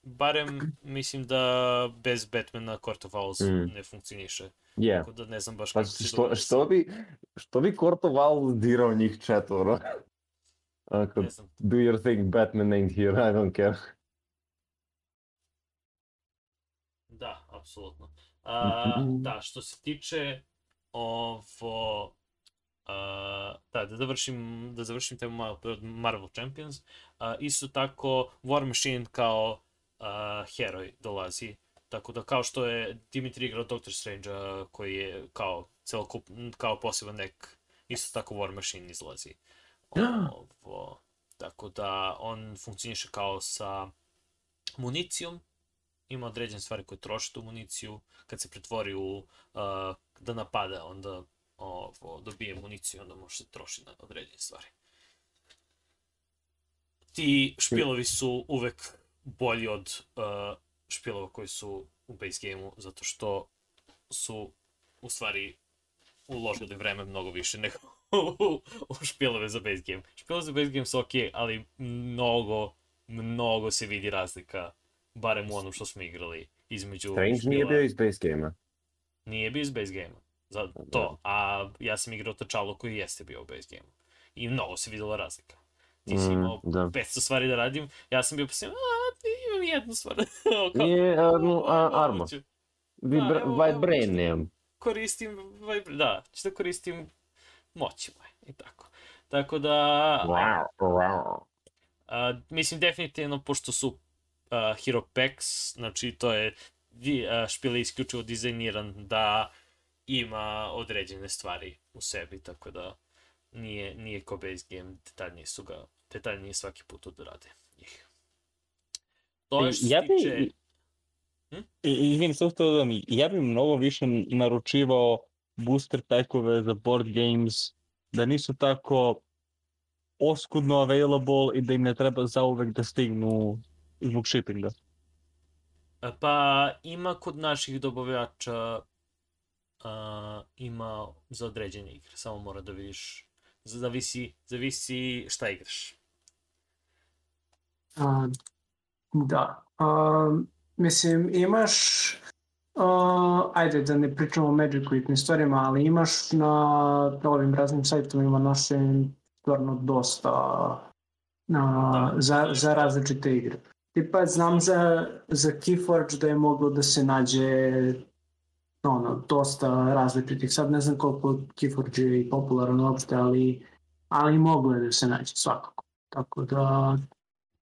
barem mislim da bez Batmana Court of Owls Mm. ne funkcioniše. Je. Tako da ne znam baš Pa kako će da što, što bi, što bi Court of Owls dirao njih četvoro? <laughs> Ako, do your thing, Batman ain't here, I don't care. Da, apsolutno. A, Mhm. da, što se tiče ovo... A, da, da završim, da završim temu malo pre od Marvel Champions. A, isto tako, War Machine kao a, heroj dolazi. Tako da kao što je Dimitri igrao Doctor Strange koji je kao celokup, kao poseban nek, isto tako War Machine izlazi. <gasps> Ovo, tako da on funkcioniše kao sa municijom, ima određene stvari koje troše tu municiju, kad se pretvori u uh, da napada, onda ovo, dobije municiju, onda može se troši na određene stvari. Ti špilovi su uvek bolji od uh, špilova koji su u base gameu, zato što su u stvari uložili vreme mnogo više nego <laughs> u, špilove za base game. Špilove za base game su ok, ali mnogo, mnogo se vidi razlika, barem u onom što smo igrali, između Strange nije špila- bio iz base game-a. Nije bio iz base game Za to, a ja sam igrao Tačalo koji jeste bio u base game I mnogo se videla razlika. Ti si Mm, imao da. 500 stvari da radim, ja sam bio posljedno, a, imam jednu stvar. <laughs> Kao, Nije uh, no, ću- Vibra evo, evo, Vibranium. koristim, vibra- da, ću da koristim moći moje i tako. Tako da, Wow, wow. a, mislim definitivno, pošto su uh, Hero Packs, znači to je uh, špil je isključivo dizajniran da ima određene stvari u sebi, tako da nije, nije ko base game, detaljnije su ga, detaljnije svaki put odrade njih. To je što se Ja bi- tiče... I- Izvini, samo to da mi, ja bih mnogo više naručivao booster packove za board games, da nisu tako oskudno available i da im ne treba zauvek da stignu zbog shippinga. E, Pa ima kod naših dobavljača a, ima za određene igre, samo mora da vidiš, zavisi, zavisi šta igraš. A, da. A, mislim, imaš... A, ajde da ne pričamo o i tim stvarima, ali imaš na ovim raznim sajtovima našim stvarno dosta a, Da. za, za različite igre. Tipa, znam za, za Keyforge da je moglo da se nađe ono, dosta različitih. Sad ne znam koliko Keyforge je popularan uopšte, ali, ali moglo je da se nađe svakako. Tako da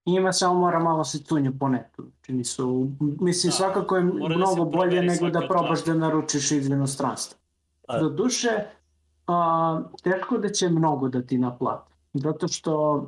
ima samo mora malo se cunje po netu. Znači nisu, mislim Da, svakako je da mnogo bolje proveri nego da probaš da naručiš iz inostranstva. Do duše, a, teško da će mnogo da ti naplate. Zato što,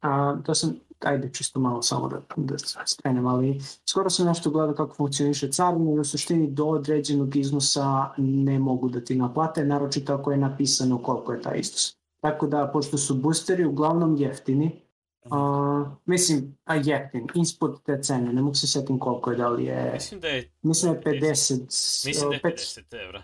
a, to sam, ajde čisto malo samo da, da skrenem, ali skoro sam nešto gledao kako funkcioniše carina i u suštini do određenog iznosa ne mogu da ti naplate, naročito ako je napisano koliko je taj iznos. Tako da, pošto su boosteri uglavnom jeftini, Uh, mislim, a jeftin, ispod te cene, ne mogu se setim koliko je, da li je... Mislim da je... Mislim da je 50... Mislim da je 50 50 evra.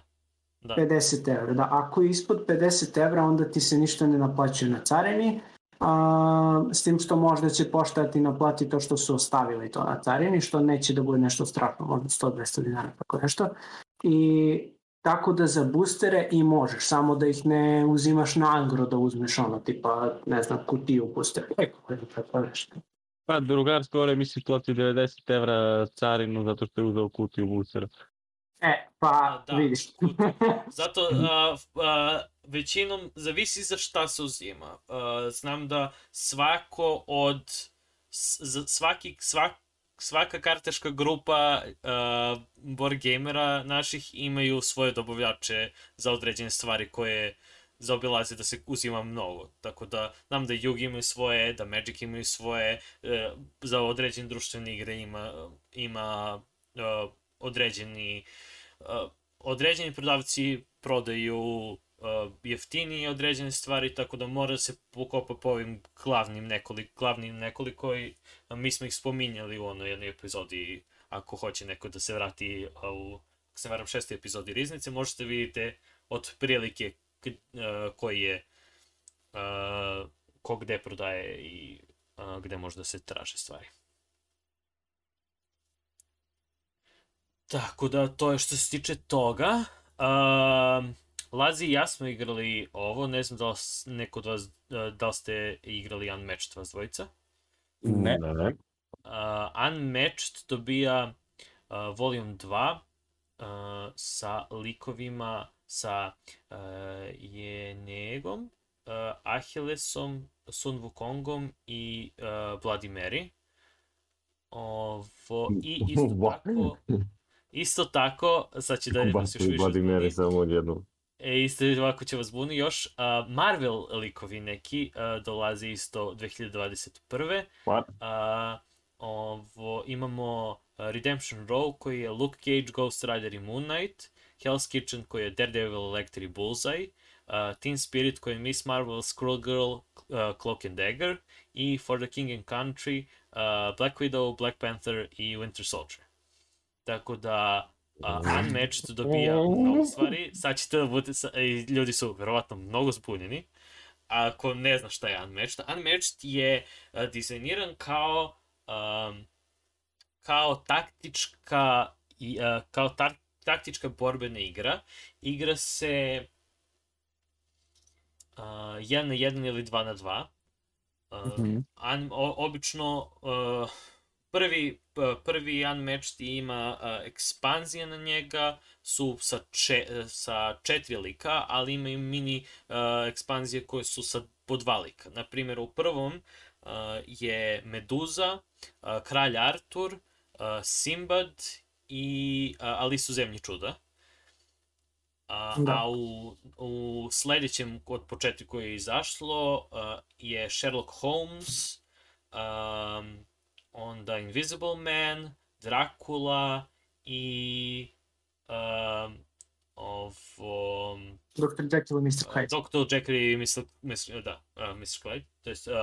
Da. 50 evra, da. Ako je ispod 50 evra, onda ti se ništa ne naplaćuje na carini, a, s tim što možda će pošta ti naplati to što su ostavili to na carini, što neće da bude nešto strašno, možda 100-200 dinara, tako nešto. I tako da za boostere i možeš, samo da ih ne uzimaš na angro da uzmeš ono, tipa, ne znam, kutiju booster, tako, tako nešto. Pa drugar skoro misli plati 90 evra carinu zato što je uzeo kutiju boostera. E, pa Da, vidiš. kutiju. Zato <laughs> a, a, većinom zavisi za šta se uzima. A, znam da svako od svaki svak, svaka kartaška grupa a, board gamera naših imaju svoje dobavljače za određene stvari koje zaobilaze da se uzima mnogo. Tako da znam da Yugi imaju svoje, da Magic imaju svoje, e, za određene društvene igre ima, ima e, određeni uh, određeni prodavci prodaju uh, jeftinije određene stvari, tako da mora se pokopa po ovim glavnim nekoliko, glavnim nekoliko i a, mi smo ih spominjali u onoj jednoj epizodi, ako hoće neko da se vrati a, u, ako se varam, šestoj epizodi Riznice, možete vidite od prilike k, uh, koji je uh, ko gde prodaje i uh, gde može da se traže stvari. Tako da, to je što se tiče toga. Um, Lazi i ja smo igrali ovo, ne znam da li neko od vas, uh, da li ste igrali Unmatched vas dvojica. Ne. ne. Uh, Unmatched dobija uh, Volume 2 uh, sa likovima sa uh, Jenegom, uh, Achillesom, Sun Wukongom i uh, Bloody Mary. Ovo, I <laughs> isto tako, isto tako, sad će da vas još Ubacili više Vladimir zbuni. samo odjednom. E, isto ovako će vas buni još. Uh, Marvel likovi neki uh, dolaze isto 2021. What? Uh, ovo, imamo uh, Redemption Row koji je Luke Cage, Ghost Rider i Moon Knight. Hell's Kitchen koji je Daredevil, Electri i Bullseye. Uh, Teen Spirit koji je Miss Marvel, Girl, uh, Cloak and Dagger. I For the King and Country, uh, Black Widow, Black Panther i Winter Soldier. Tako da uh, Unmatched dobija mnogo stvari. Sad ćete da budete, sa- i ljudi su verovatno mnogo zbunjeni. Ako ne zna šta je Unmatched, Unmatched je uh, dizajniran kao um, kao taktička i uh, kao ta, taktička borbena igra. Igra se uh, 1 na 1 ili 2 na 2. Uh, Mhm. un, o, obično uh, prvi, prvi Unmatched ima uh, ekspanzije na njega su sa, če, sa četiri lika, ali imaju mini uh, ekspanzije koje su sa po dva lika. Naprimjer, u prvom uh, je Meduza, uh, Kralj Artur, uh, Simbad i uh, Alisu zemlji čuda. A, Da. a u, u sledećem od po četiri koje je izašlo uh, je Sherlock Holmes, um, onda Invisible Man, Dracula i um, ovo... Dr. Jekyll i Mr. Hyde. Dr. Jekyll i Mr. Mr. Da, uh, Mr. Hyde. To jest, uh,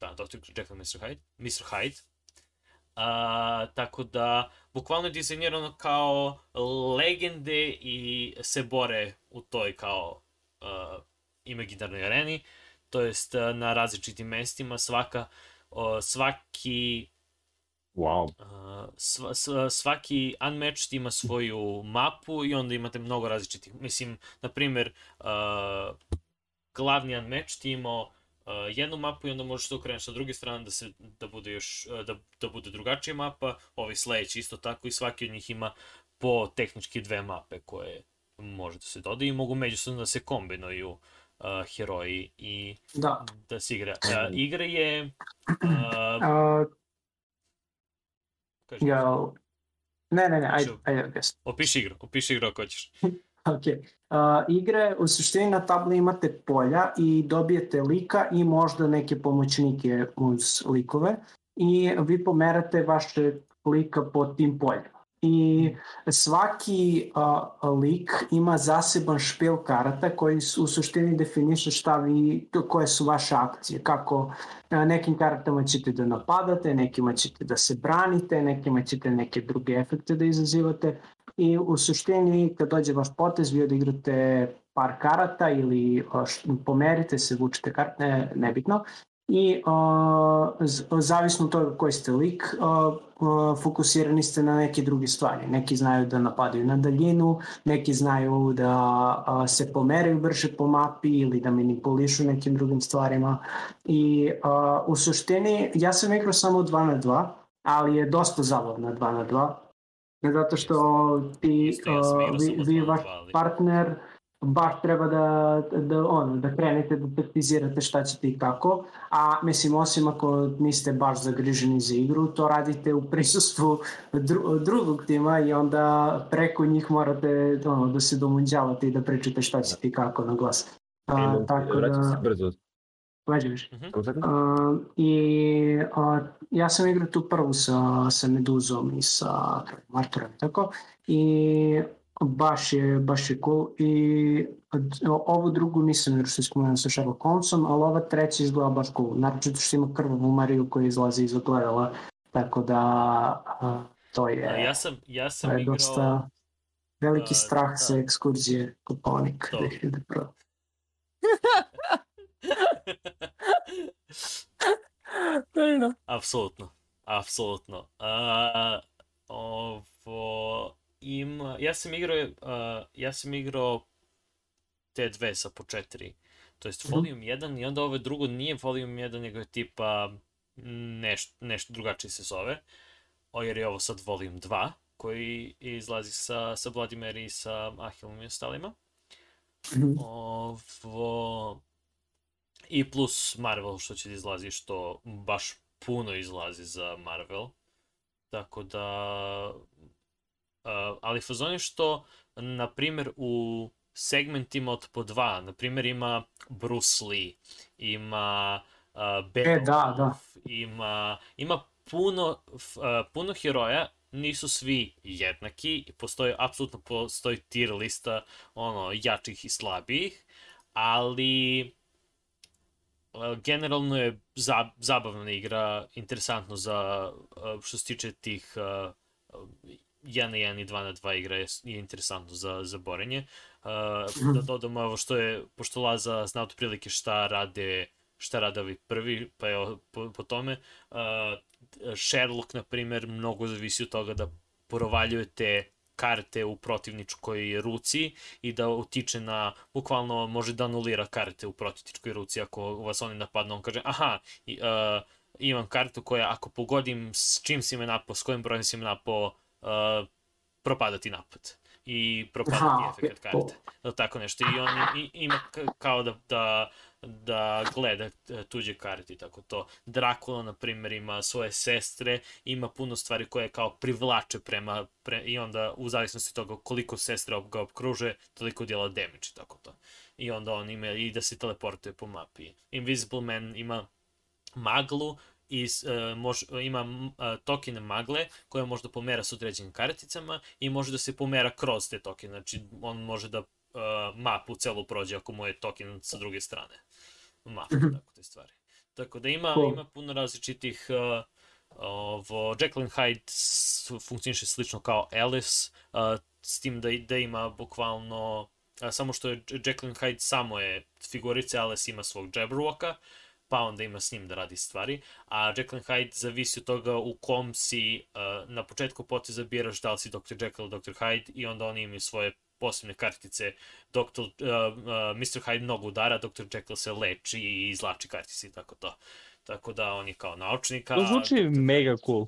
da, Dr. Jekyll i Mr. Hyde. Mr. Hyde. Uh, tako da, bukvalno je dizajnirano kao legende i se bore u toj kao uh, imaginarnoj areni. To jest uh, na različitim mestima svaka uh, svaki Wow. Uh, sva, sva, svaki unmatched ima svoju mapu i onda imate mnogo različitih. Mislim, na primjer, uh, glavni unmatched je imao uh, jednu mapu i onda možeš da okreneš sa druge strane da se da bude još da, da bude drugačija mapa, ovi sledeći isto tako i svaki od njih ima po tehnički dve mape koje može da se dodaju i mogu međusobno da se kombinuju uh, heroji i Da. da se igra. Uh, igra je uh, Uh, kaži, ja, ne, ne, ne, ajde, ajde, objasni. Opiši igru, opiši igru ako hoćeš. <laughs> Ok. Uh, igre, u suštini na tabli imate polja i dobijete lika i možda neke pomoćnike uz likove i vi pomerate vaše lika po tim poljima. I svaki uh, lik ima zaseban špil karata koji u suštini definiše šta vi, koje su vaše akcije, kako na nekim kartama ćete da napadate, nekima ćete da se branite, nekima ćete neke druge efekte da izazivate. I u suštini kad dođe vaš potez vi odigrate par karata ili pomerite se, vučete karte, nebitno i uh, zavisno od toga koji ste lik, uh, uh, fokusirani ste na neke druge stvari. Neki znaju da napadaju na daljinu, neki znaju da uh, se pomeraju brže po mapi ili da manipulišu nekim drugim stvarima. I uh, u suštini, ja sam igrao samo 2 na 2, ali je dosta zabavna 2 na 2. Zato što ti, uh, vi, vi vaš partner baš treba da, da, ono, da krenete da taktizirate šta ćete i kako, a mislim osim ako niste baš zagriženi za igru, to radite u prisustvu dru, drugog tima i onda preko njih morate ono, da se domunđavate i da pričate šta ćete i kako na glas. A, e, tako da... Se brzo. Leđeviš. -huh. uh, I uh, ja sam igrao tu prvu sa, sa Meduzom i sa Martorom, tako, i baš je, baš je cool i ovu drugu nisam još se spomenuo sa Sherlock Holmesom, ali ova treća izgleda baš cool. Naročito što ima krvavu Mariju koja izlazi iz ogledala, tako da a, to je... A ja sam, ja sam je igrao... Dosta veliki uh, strah da. sa ekskurzije Koponik 2001. Apsolutno, apsolutno. Uh, ovo, ima, ja sam igrao, uh, ja sam igrao te dve sa po četiri, to jest Folium mm -hmm. 1 i onda ovo drugo nije Folium 1, nego je tipa nešto, nešto drugačije se zove, o, jer je ovo sad Volume 2, koji izlazi sa, sa Vladimir i sa Ahilom i ostalima. -hmm. Ovo... I plus Marvel što će da izlazi, što baš puno izlazi za Marvel. Tako da ali fazon je što, na primjer, u segmentima od po dva, na primjer ima Bruce Lee, ima uh, Beethoven, e, da, da. ima, ima puno, uh, puno heroja, nisu svi jednaki, postoji, apsolutno postoji tier lista ono, jačih i slabijih, ali generalno je za, zabavna igra, interesantno za, što se tiče tih 1 na 1 i 2 na 2 igra je, je interesantno za, za borenje. Uh, da dodamo ovo što je, pošto Laza zna od prilike šta rade šta rade ovi prvi, pa je po, po tome. Uh, Sherlock, na primer, mnogo zavisi od toga da provaljujete karte u protivničkoj ruci i da utiče na, bukvalno može da anulira karte u protivničkoj ruci ako vas oni napadnu, on kaže, aha, i, uh, imam kartu koja ako pogodim s čim si me napao, s kojim brojem si me napao, uh, propadati napad i propadati Aha, efekt karte. Tako nešto. I on i, ima kao da, da, da gleda e, tuđe karte i tako to. Drakula, na primjer, ima svoje sestre, ima puno stvari koje kao privlače prema, pre, i onda u zavisnosti toga koliko sestre ga obkruže, toliko dijela damage i tako to. I onda on ima i da se teleportuje po mapi. Invisible Man ima maglu i uh, mož, ima uh, tokene magle koje može da pomera s određenim karticama i može da se pomera kroz te tokene. Znači, on može da uh, mapu celu prođe ako mu je token sa druge strane. Mapu, -hmm. tako te stvari. Tako da ima, cool. ima puno različitih uh, ovo, and Hyde funkcioniše slično kao Alice, uh, s tim da, da ima bukvalno, uh, samo što je and Hyde samo je figurice, Alice ima svog Jabberwocka, pa onda ima s njim da radi stvari, a Jekyll and Hyde zavisi od toga u kom si uh, na početku poteza biraš da li si Dr. Jekyll ili Dr. Hyde i onda oni imaju svoje posebne kartice. Dr. Uh, uh, Mr. Hyde mnogo udara, Dr. Jekyll se leči i izlači kartice i tako to. Tako da on je kao naučnik. To zvuči Dr. mega cool.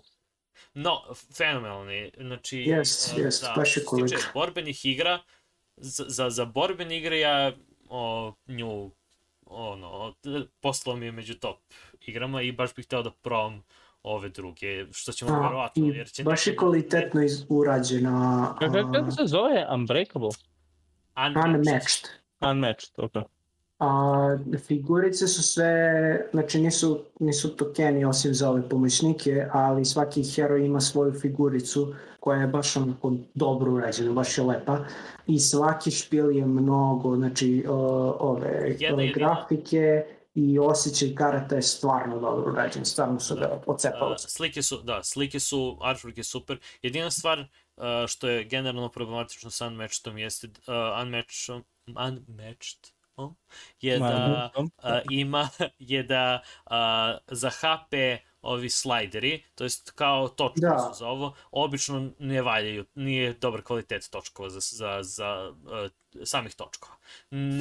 No, fenomenalni. Znači, yes, yes, da, baš je cool. borbenih igra, za, za, za borbene igre ja o, nju ono, poslao mi je među top igrama i baš bih hteo da probam ove druge, što ćemo A, verovatno, jer će... Baš je kvalitetno iz, urađena... Kako, kako se zove? Unbreakable? Unmatched. Unmatched, Unmatched ok. A, figurice su sve, znači nisu, nisu tokeni osim za ove pomoćnike, ali svaki heroj ima svoju figuricu koja je baš onako dobro urađena, baš je lepa. I svaki špil je mnogo, znači o, ove, ove grafike i osjećaj karata je stvarno dobro urađen, stvarno su ga pocepali. slike su, da, slike su, artwork je super. Jedina stvar uh, što je generalno problematično sa Unmatchedom jeste uh, Unmatched, Unmatched je da uh, ima je da uh, za HP ovi slajderi, to jest kao točke da. su za ovo, obično ne valjaju, nije dobar kvalitet točkova za, za, za uh, samih točkova.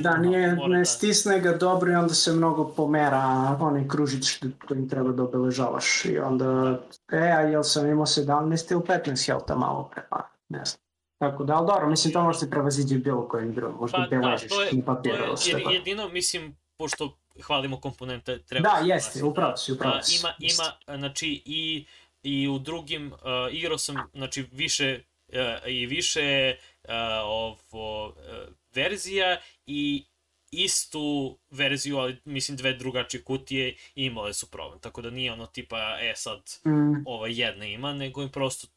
Da, nije, ne da... stisne ga dobro i onda se mnogo pomera onaj kružić kojim treba da obeležavaš i onda, e, a jel sam imao 17 ili 15 helta malo pre, pa ne znam. Tako da, ali dobro, mislim, to možete prevaziđi bilo kojim drugom, možda pa, beležiš da, na papiru. To je, jedino, mislim, pošto hvalimo komponente, treba... Da, jeste, upravo si, upravo si. Ima, ima, znači, i, i u drugim, uh, igrao sam, znači, više uh, i više uh, ovo, uh, verzija i istu verziju, ali mislim dve drugačije kutije imale su problem. Tako da nije ono tipa, e sad, mm. ova jedna ima, nego im prosto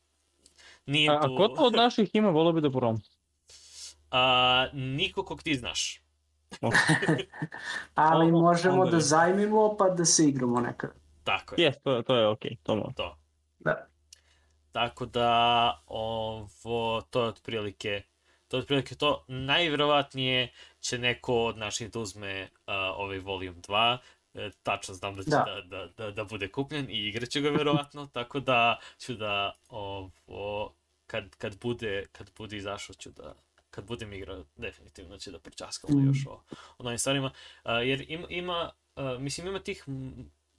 Nije a, tu... a ko to od naših ima, volio bi da porom? A, niko kog ti znaš. <laughs> Ali ovo, možemo da zajmimo pa da se igramo nekad. Tako je. Yes, to, to je okej, okay. to mo. To. Da. Tako da, ovo, to je otprilike, to je otprilike to. Najvjerovatnije će neko od naših da uzme uh, ovaj Volume 2, e, tačno znam da će da. Da, da, da, da bude kupljen i igraću ga verovatno, <laughs> tako da ću da ovo, kad, kad bude, kad bude izašao ću da, kad budem igrao, definitivno će da pričaskamo mm. još o, o novim stvarima, uh, jer ima, ima uh, mislim ima tih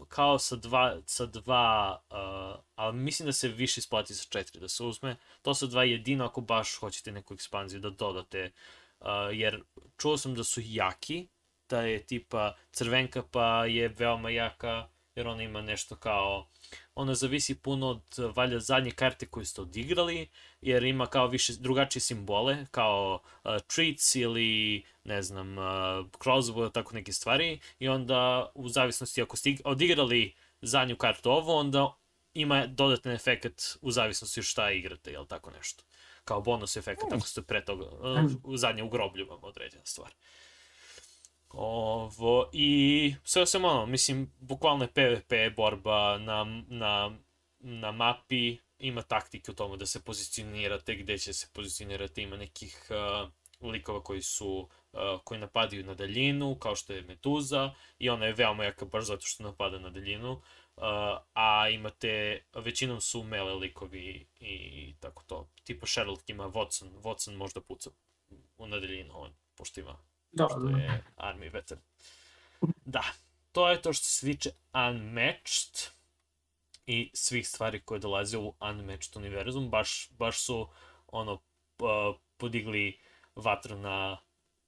kao sa dva, sa dva uh, ali mislim da se više isplati sa četiri da se uzme. To sa dva jedino ako baš hoćete neku ekspanziju da dodate, uh, jer čuo sam da su jaki, da je tipa crvenka pa je veoma jaka, jer ona ima nešto kao ona zavisi puno od valja zadnje karte koju ste odigrali, jer ima kao više drugačije simbole, kao uh, treats ili ne znam, uh, crossbow, tako neke stvari, i onda u zavisnosti ako ste odigrali zadnju kartu ovo, onda ima dodatan efekt u zavisnosti šta igrate, jel tako nešto. Kao bonus efekt, ako ste pre toga, uh, u zadnje u groblju vam određena stvar. Ovo, i sve se malo, mislim, bukvalno je PvP borba na, na, na mapi, ima taktike u tomu da se pozicionirate, gde će se pozicionirati, ima nekih uh, likova koji su uh, koji napadaju na daljinu, kao što je Meduza, i ona je veoma jaka baš zato što napada na daljinu, uh, a imate, većinom su mele likovi i tako to. Tipa Sherlock ima Watson, Watson možda puca na daljinu, on, pošto ima da, što da. je Army veteran. Da, to je to što se tiče Unmatched i svih stvari koje dolaze u Unmatched univerzum. Baš, baš su ono uh, podigli vatru na,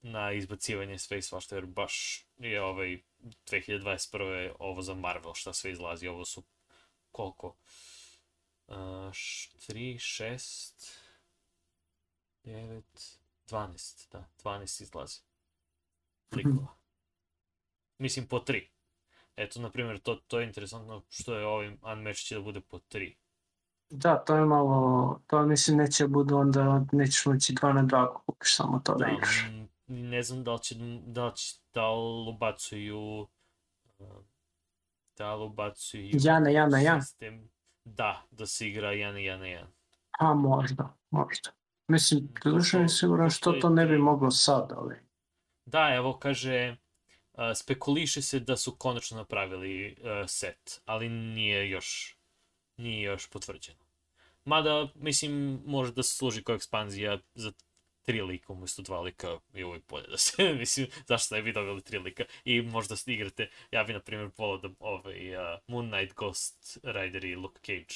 na izbacivanje sve i svašta, jer baš je ovaj 2021. ovo za Marvel šta sve izlazi, ovo su koliko? Uh, 3, 6, 9, 12, da, 12 izlazi likova. Mislim po tri. Eto, na primjer, to, to je interesantno što je ovim Unmatched će da bude po tri. Da, to je malo, to mislim neće budu onda, nećeš moći dva na dva ako kupiš samo to da, da igraš. Ne znam da li će, da li, će, da li ubacuju, da li ubacuju ja na ja na ja. Sistem, da, da se igra ja na ja na ja. A možda, možda. Mislim, duše mi siguran što to ne bi moglo sad, ali... Da, evo kaže, uh, spekuliše se da su konačno napravili uh, set, ali nije još, nije još potvrđeno. Mada, mislim, može da služi kao ekspanzija za tri lika umesto dva lika i uvijek bolje da se, <laughs> mislim, zašto ne bi dobili tri lika i možda igrate, ja bi na primjer volao da ovaj uh, Moon Knight, Ghost Rider i Luke Cage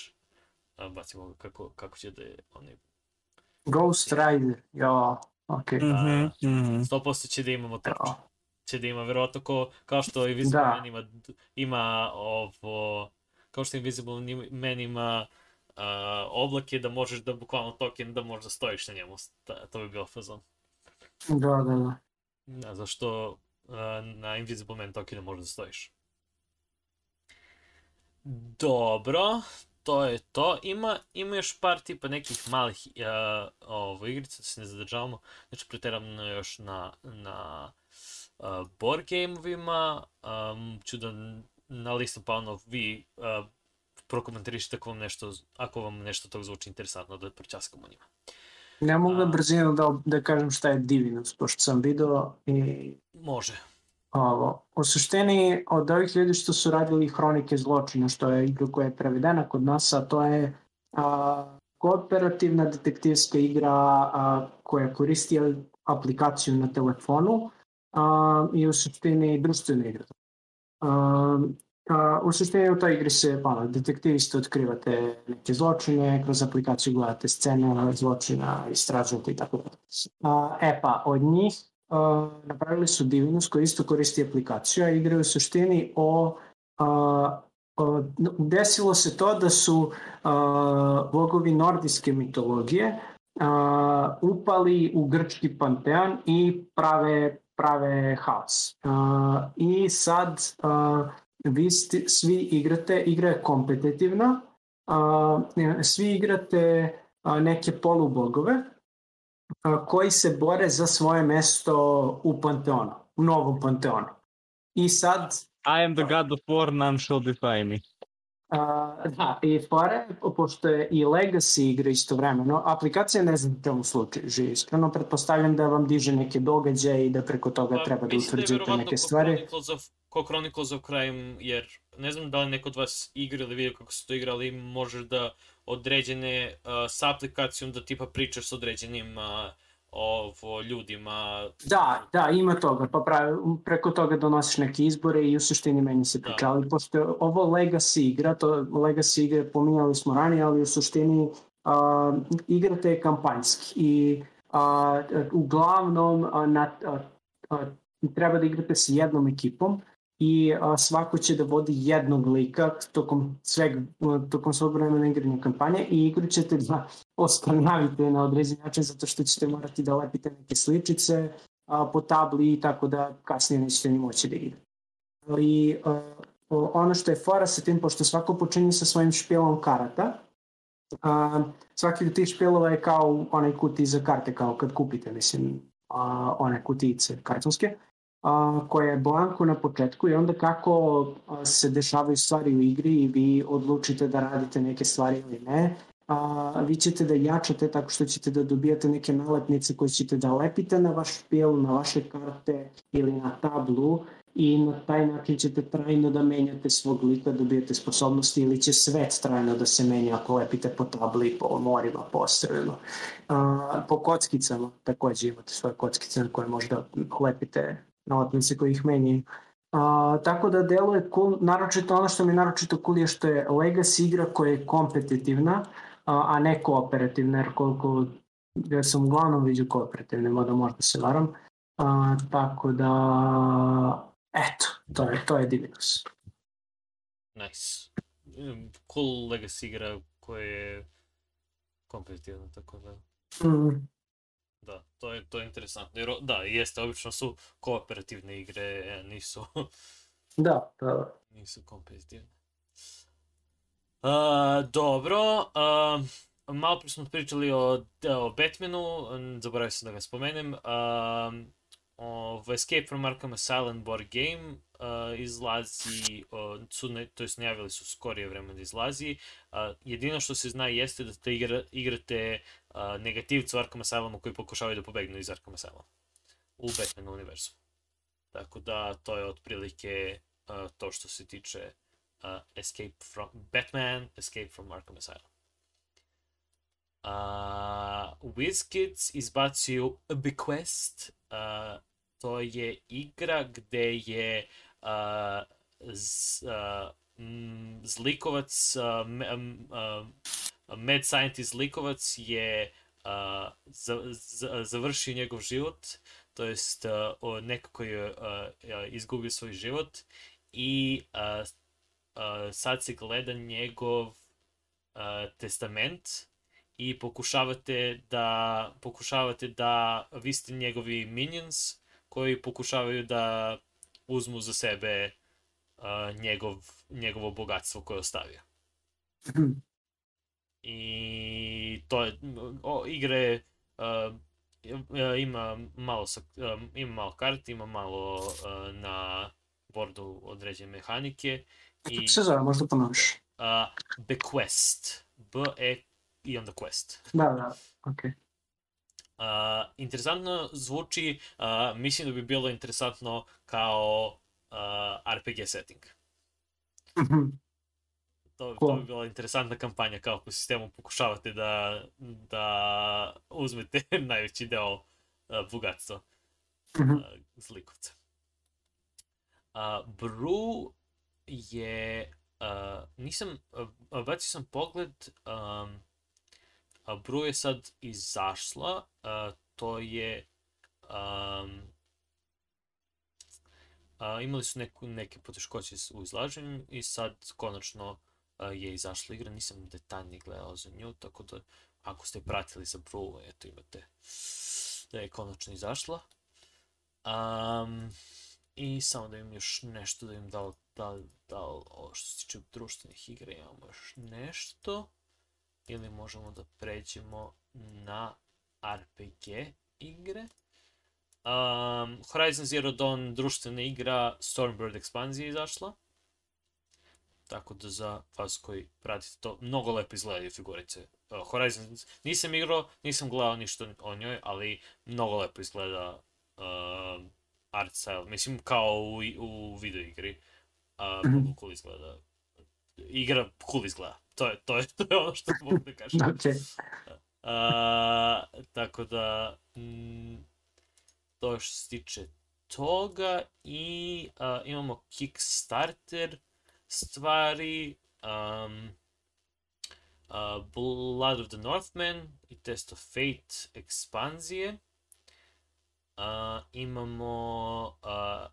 uh, bacimo kako, kako će da je oni... Ghost Rider, ja, Ok. Mm -hmm, mm -hmm. 100% će da imamo to. Ja. Će da ima, verovatno, ko, kao što Invisible da. Man ima, ima ovo, kao što Invisible Man ima uh, oblake da možeš da bukvalno token da možda stojiš na njemu. Ta, to bi bilo fazon. Da, da, da. Da, zašto na Invisible Man tokenu možeš da stojiš. Dobro, to je to. Ima, ima još par tipa nekih malih uh, ovo, igrica, da se ne zadržavamo. Znači, preteravno još na, na uh, board game-ovima. Um, ću da na listu pa ono vi uh, prokomentarišite ako vam nešto, ako vam nešto tog zvuči interesantno da pročaskamo njima. Ne mogu da brzino da, da kažem šta je Divinus, pošto sam video i... Može. Ovo, u suštini od ovih ljudi što su radili Hronike zločina, što je igra koja je prevedena kod nas, a to je a, kooperativna detektivska igra a, koja koristi aplikaciju na telefonu a, i u suštini društvena igra. A, a, u suštini u toj igri se, pa, detektivisti otkrivate neke zločine, kroz aplikaciju gledate scene zločina, istražujete i tako da. E pa, od njih napravili su Divinus koji isto koristi aplikaciju, a igraju u suštini o desilo se to da su bogovi nordijske mitologije upali u grčki panteon i prave prave haos. Uh, I sad uh, vi sti, svi igrate, igra je kompetitivna, uh, svi igrate neke polubogove koji se bore za svoje mesto u Panteonu, u novom Panteonu. I sad... I am the god of war, none shall defy me. Uh, da, i fore, pošto je i Legacy igra istovremeno, aplikacija ne znam te u slučaju, iskreno, pretpostavljam da vam diže neke događaje i da preko toga pa, treba da, da utvrđujete neke stvari. Chronicles of, ko Chronicles of Crime, jer ne znam da li neko od vas igra ili vidio kako se to igra, ali možeš da određene uh, sa aplikacijom da tipa pričaš s određenim uh, ovo ljudima. Da, da, ima toga, pa pravi, preko toga donosiš neke izbore i u suštini meni se priča, da. ali pošto je ovo Legacy igra, to Legacy igre pominjali smo ranije, ali u suštini uh, igrate je kampanjski i uh, uglavnom uh, na, uh, uh, treba da igrate sa jednom ekipom i a, svako će da vodi jednog lika tokom sveg, tokom svog vremena igranja kampanje i igru ćete da oskanjavite na određen način zato što ćete morati da lepite neke sličice a, po tabli i tako da kasnije nećete ni moći da igrate. Ali a, ono što je fora sa tim, pošto svako počinje sa svojim špilom karata, a, svaki od tih špilova je kao onaj kuti za karte, kao kad kupite, mislim, a, one kutice kartonske, a, koja je blanko na početku i onda kako a, se dešavaju stvari u igri i vi odlučite da radite neke stvari ili ne, a, vi ćete da jačate tako što ćete da dobijate neke nalepnice koje ćete da lepite na vaš špil, na vaše karte ili na tablu i na taj način ćete trajno da menjate svog lika, dobijete sposobnosti ili će svet trajno da se menja ako lepite po tabli, po morima, po ostrvima. po kockicama takođe imate svoje kockice na koje možda lepite nalepnice koji ih menjaju. A, tako da deluje cool, naročito ono što mi naročito cool je što je Legacy igra koja je kompetitivna, a, a ne kooperativna, jer koliko ja sam uglavnom vidio kooperativne, mada možda se varam. A, tako da, eto, to je, to je Divinus. Nice. Cool Legacy igra koja je kompetitivna, tako da... Mm. Da, to je, to je interesantno. Jer, da, jeste, obično su kooperativne igre, e, nisu... <laughs> da, da. Nisu kompetitivne. Uh, dobro, uh, malo pre smo pričali o, o Batmanu, zaboravio sam da ga spomenem. Uh, of Escape from Arkham Asylum board game uh, izlazi, uh, su ne, to jest najavili su skorije vreme da izlazi. Uh, jedino što se zna jeste da te igra, igrate uh, negativcu Arkham Asylumu koji pokušavaju da pobegnu iz Arkham Asyluma u Batman univerzu. Tako da to je otprilike uh, to što se tiče uh, Escape from Batman, Escape from Arkham Asylum. Uh, WizKids izbacuju A Bequest, uh, to je igra gde je uh, z, uh, m, zlikovac, uh, uh, mad scientist zlikovac je uh, za, za, završio njegov život, to jest neko koji je uh, izgubio svoj život i uh, uh, sad se gleda njegov uh, testament i pokušavate da pokušavate da vi ste njegovi minions koji pokušavaju da uzmu za sebe uh, njegov, njegovo bogatstvo koje je ostavio. I to je, o, igre uh, ima malo, um, ima malo karti, ima malo uh, na bordu određene mehanike. I, Kako se zove, možda ponoviš? Uh, The Quest. B-E i onda Quest. Da, da, okej. Okay. Uh, interesantno zvuči, uh, mislim da bi bilo interesantno kao uh, RPG setting. Mhm. To, cool. to bi bila interesantna kampanja kao po sistemu pokušavate da, da uzmete <laughs> najveći deo uh, bogatstva uh, zlikovca. Uh, Brew je, uh, nisam, uh, bacio sam pogled, um, Brew je sad izašla, uh, to je, um, a, imali su neku, neke poteškoće u izlaženju i sad konačno a, je izašla igra, nisam detaljnije gledao za nju, tako da ako ste pratili za Brew, eto imate da je konačno izašla. Um, I samo da im još nešto, da im da li, da li, da li ovo što se tiče društvenih igra imamo još nešto. Ili možemo da pređemo na RPG igre. Um, Horizon Zero Dawn društvena igra Stormbird ekspanzija je izašla. Tako da za vas koji pratite to, mnogo lepo izgledaju figurice. Uh, Horizon, nisam igrao, nisam gledao ništa o njoj, ali mnogo lepo izgleda uh, art style. Mislim, kao u, u video igri. Uh, Mhm. mnogo cool izgleda. Igra cool izgleda. To je, to je, to je ono što mogu da kažem. Okej. <laughs> A, tako da, mm, to što se tiče toga i a, imamo Kickstarter stvari, um, a, Blood of the Northmen i Test of Fate ekspanzije. A, imamo a,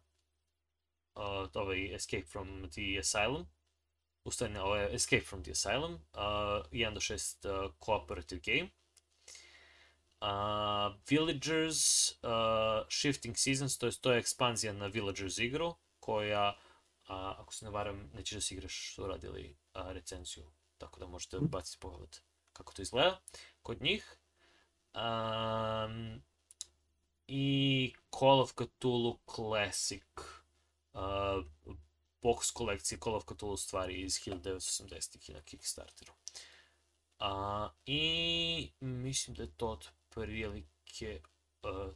a, ovaj Escape from the Asylum, u stvari ne, ovo je Escape from the Asylum, uh, 1 do 6 uh, cooperative game. Uh, Villagers uh, Shifting Seasons, to je, to je ekspanzija na Villagers igru, koja, uh, ako se ne varam, nećeš da si igraš, su radili uh, recenziju, tako da možete baciti pogled kako to izgleda kod njih. Um, I Call of Cthulhu Classic, uh, box kolekcije Call of Cthulhu stvari iz 1980-ih i na Kickstarteru. A, I mislim da je to otprilike uh,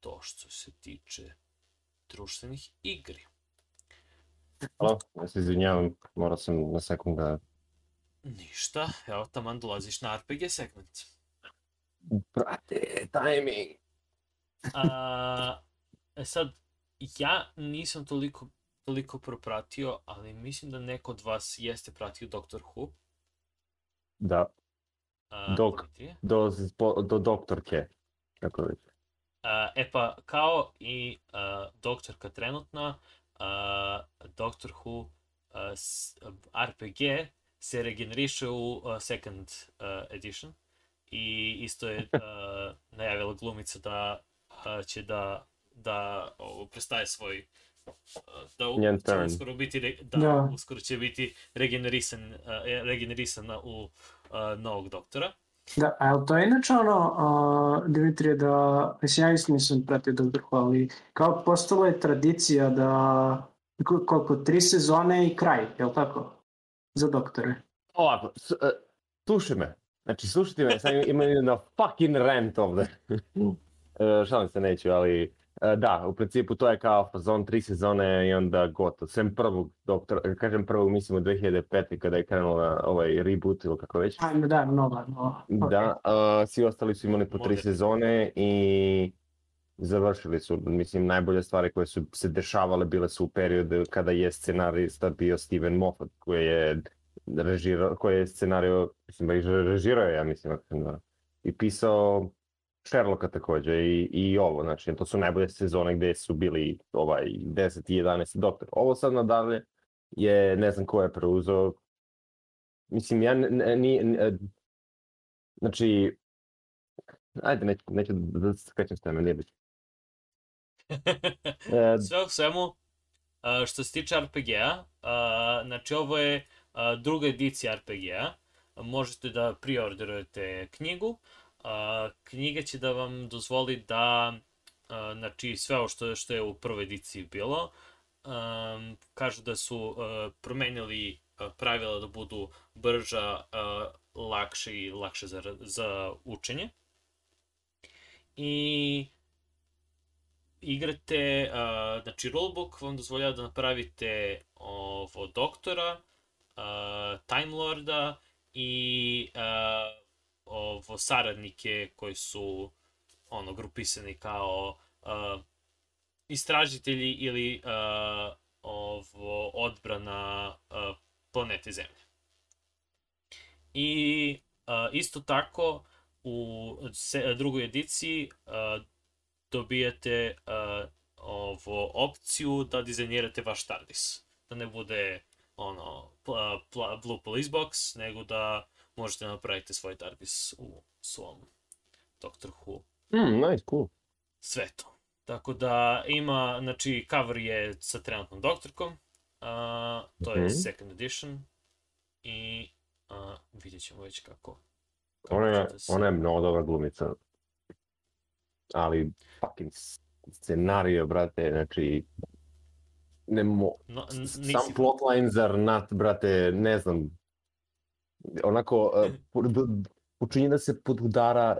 to što se tiče društvenih igri. Halo, ja se izvinjavam, morao sam na sekund da Ništa, evo taman dolaziš na RPG segment. prate timing. A, e sad, ja nisam toliko, toliko propratio, ali mislim da neko od vas jeste pratio Doctor Who. Da, A, Dok. Do, do doktorke. Kako već. A, e pa, kao i a, doktorka trenutna, a, Doctor Who a, s, RPG se regeneriše u a, second a, edition i isto je a, najavila glumica da a, će da, da ovo, prestaje svoj a, da u, Njen će turn. uskoro biti re- da, Da. uskoro će biti regenerisan a, e, regenerisana u a, novog doktora. Da, a jel to je inače ono, uh, Dimitrije, da, mislim, ja isto nisam pratio Dr. Who, ali kao postala je tradicija da, ko- koliko, tri sezone i kraj, jel tako? Za doktore. Ovako, s, uh, slušaj me. Znači, slušajte me, sad imam jedan fucking rant ovde. uh, šalim se, neću, ali... uh, da, u principu to je kao fazon tri sezone i onda gotovo. Sem prvog doktora, kažem prvog, mislim u 2005. kada je krenula ovaj reboot ili kako već. Ajme, da, nova, nova. Ok. Da, uh, svi ostali su imali po tri sezone i završili su. Mislim, najbolje stvari koje su se dešavale bile su u periodu kada je scenarista bio Steven Moffat, koji je režirao, koji je scenario, mislim da režirao je, ja mislim, i pisao Sherlocka takođe i, i ovo, znači to su najbolje sezone gde su bili ovaj 10 i 11 doktor. Ovo sad nadalje je, ne znam ko je preuzeo, mislim, ja ne, ni- ne- Znači, ajde, neću, neću da se skrećem s teme, nije bitno. <laughs> E, Sve u svemu, a, što se tiče RPG-a, a, znači ovo je druga edicija RPG-a, možete da preorderujete knjigu, knjiga će da vam dozvoli da, a, znači sve ovo što, što je u prvoj ediciji bilo, um, kažu da su uh, promenili pravila da budu brža, uh, lakše i lakše za, za učenje. I igrate, uh, znači rulebook vam dozvoljava da napravite ovo doktora, uh, Time Lorda i uh, ovo saradnike koji su ono grupisani kao uh, istražitelji ili uh, ovo odbrana uh, planete Zemlje. I uh, isto tako u se, drugoj ediciji uh, dobijate uh, ovo opciju da dizajnirate vaš TARDIS. Da ne bude ono pla, pla, Blue Police Box, nego da možete napraviti svoj TARDIS u svom Doctor Who mm, nice, cool. svetu. Tako da ima, znači, cover je sa trenutnom doktorkom, a, to je Mhm. second edition i a, vidjet ćemo već kako. kako Ona je, se- ona je mnogo dobra glumica. Ali, fucking scenario, brate, znači... Ne mo... No, nisi- Sam plotlines are not, brate, ne znam. Onako, <laughs> uh, d- počinje da se podudara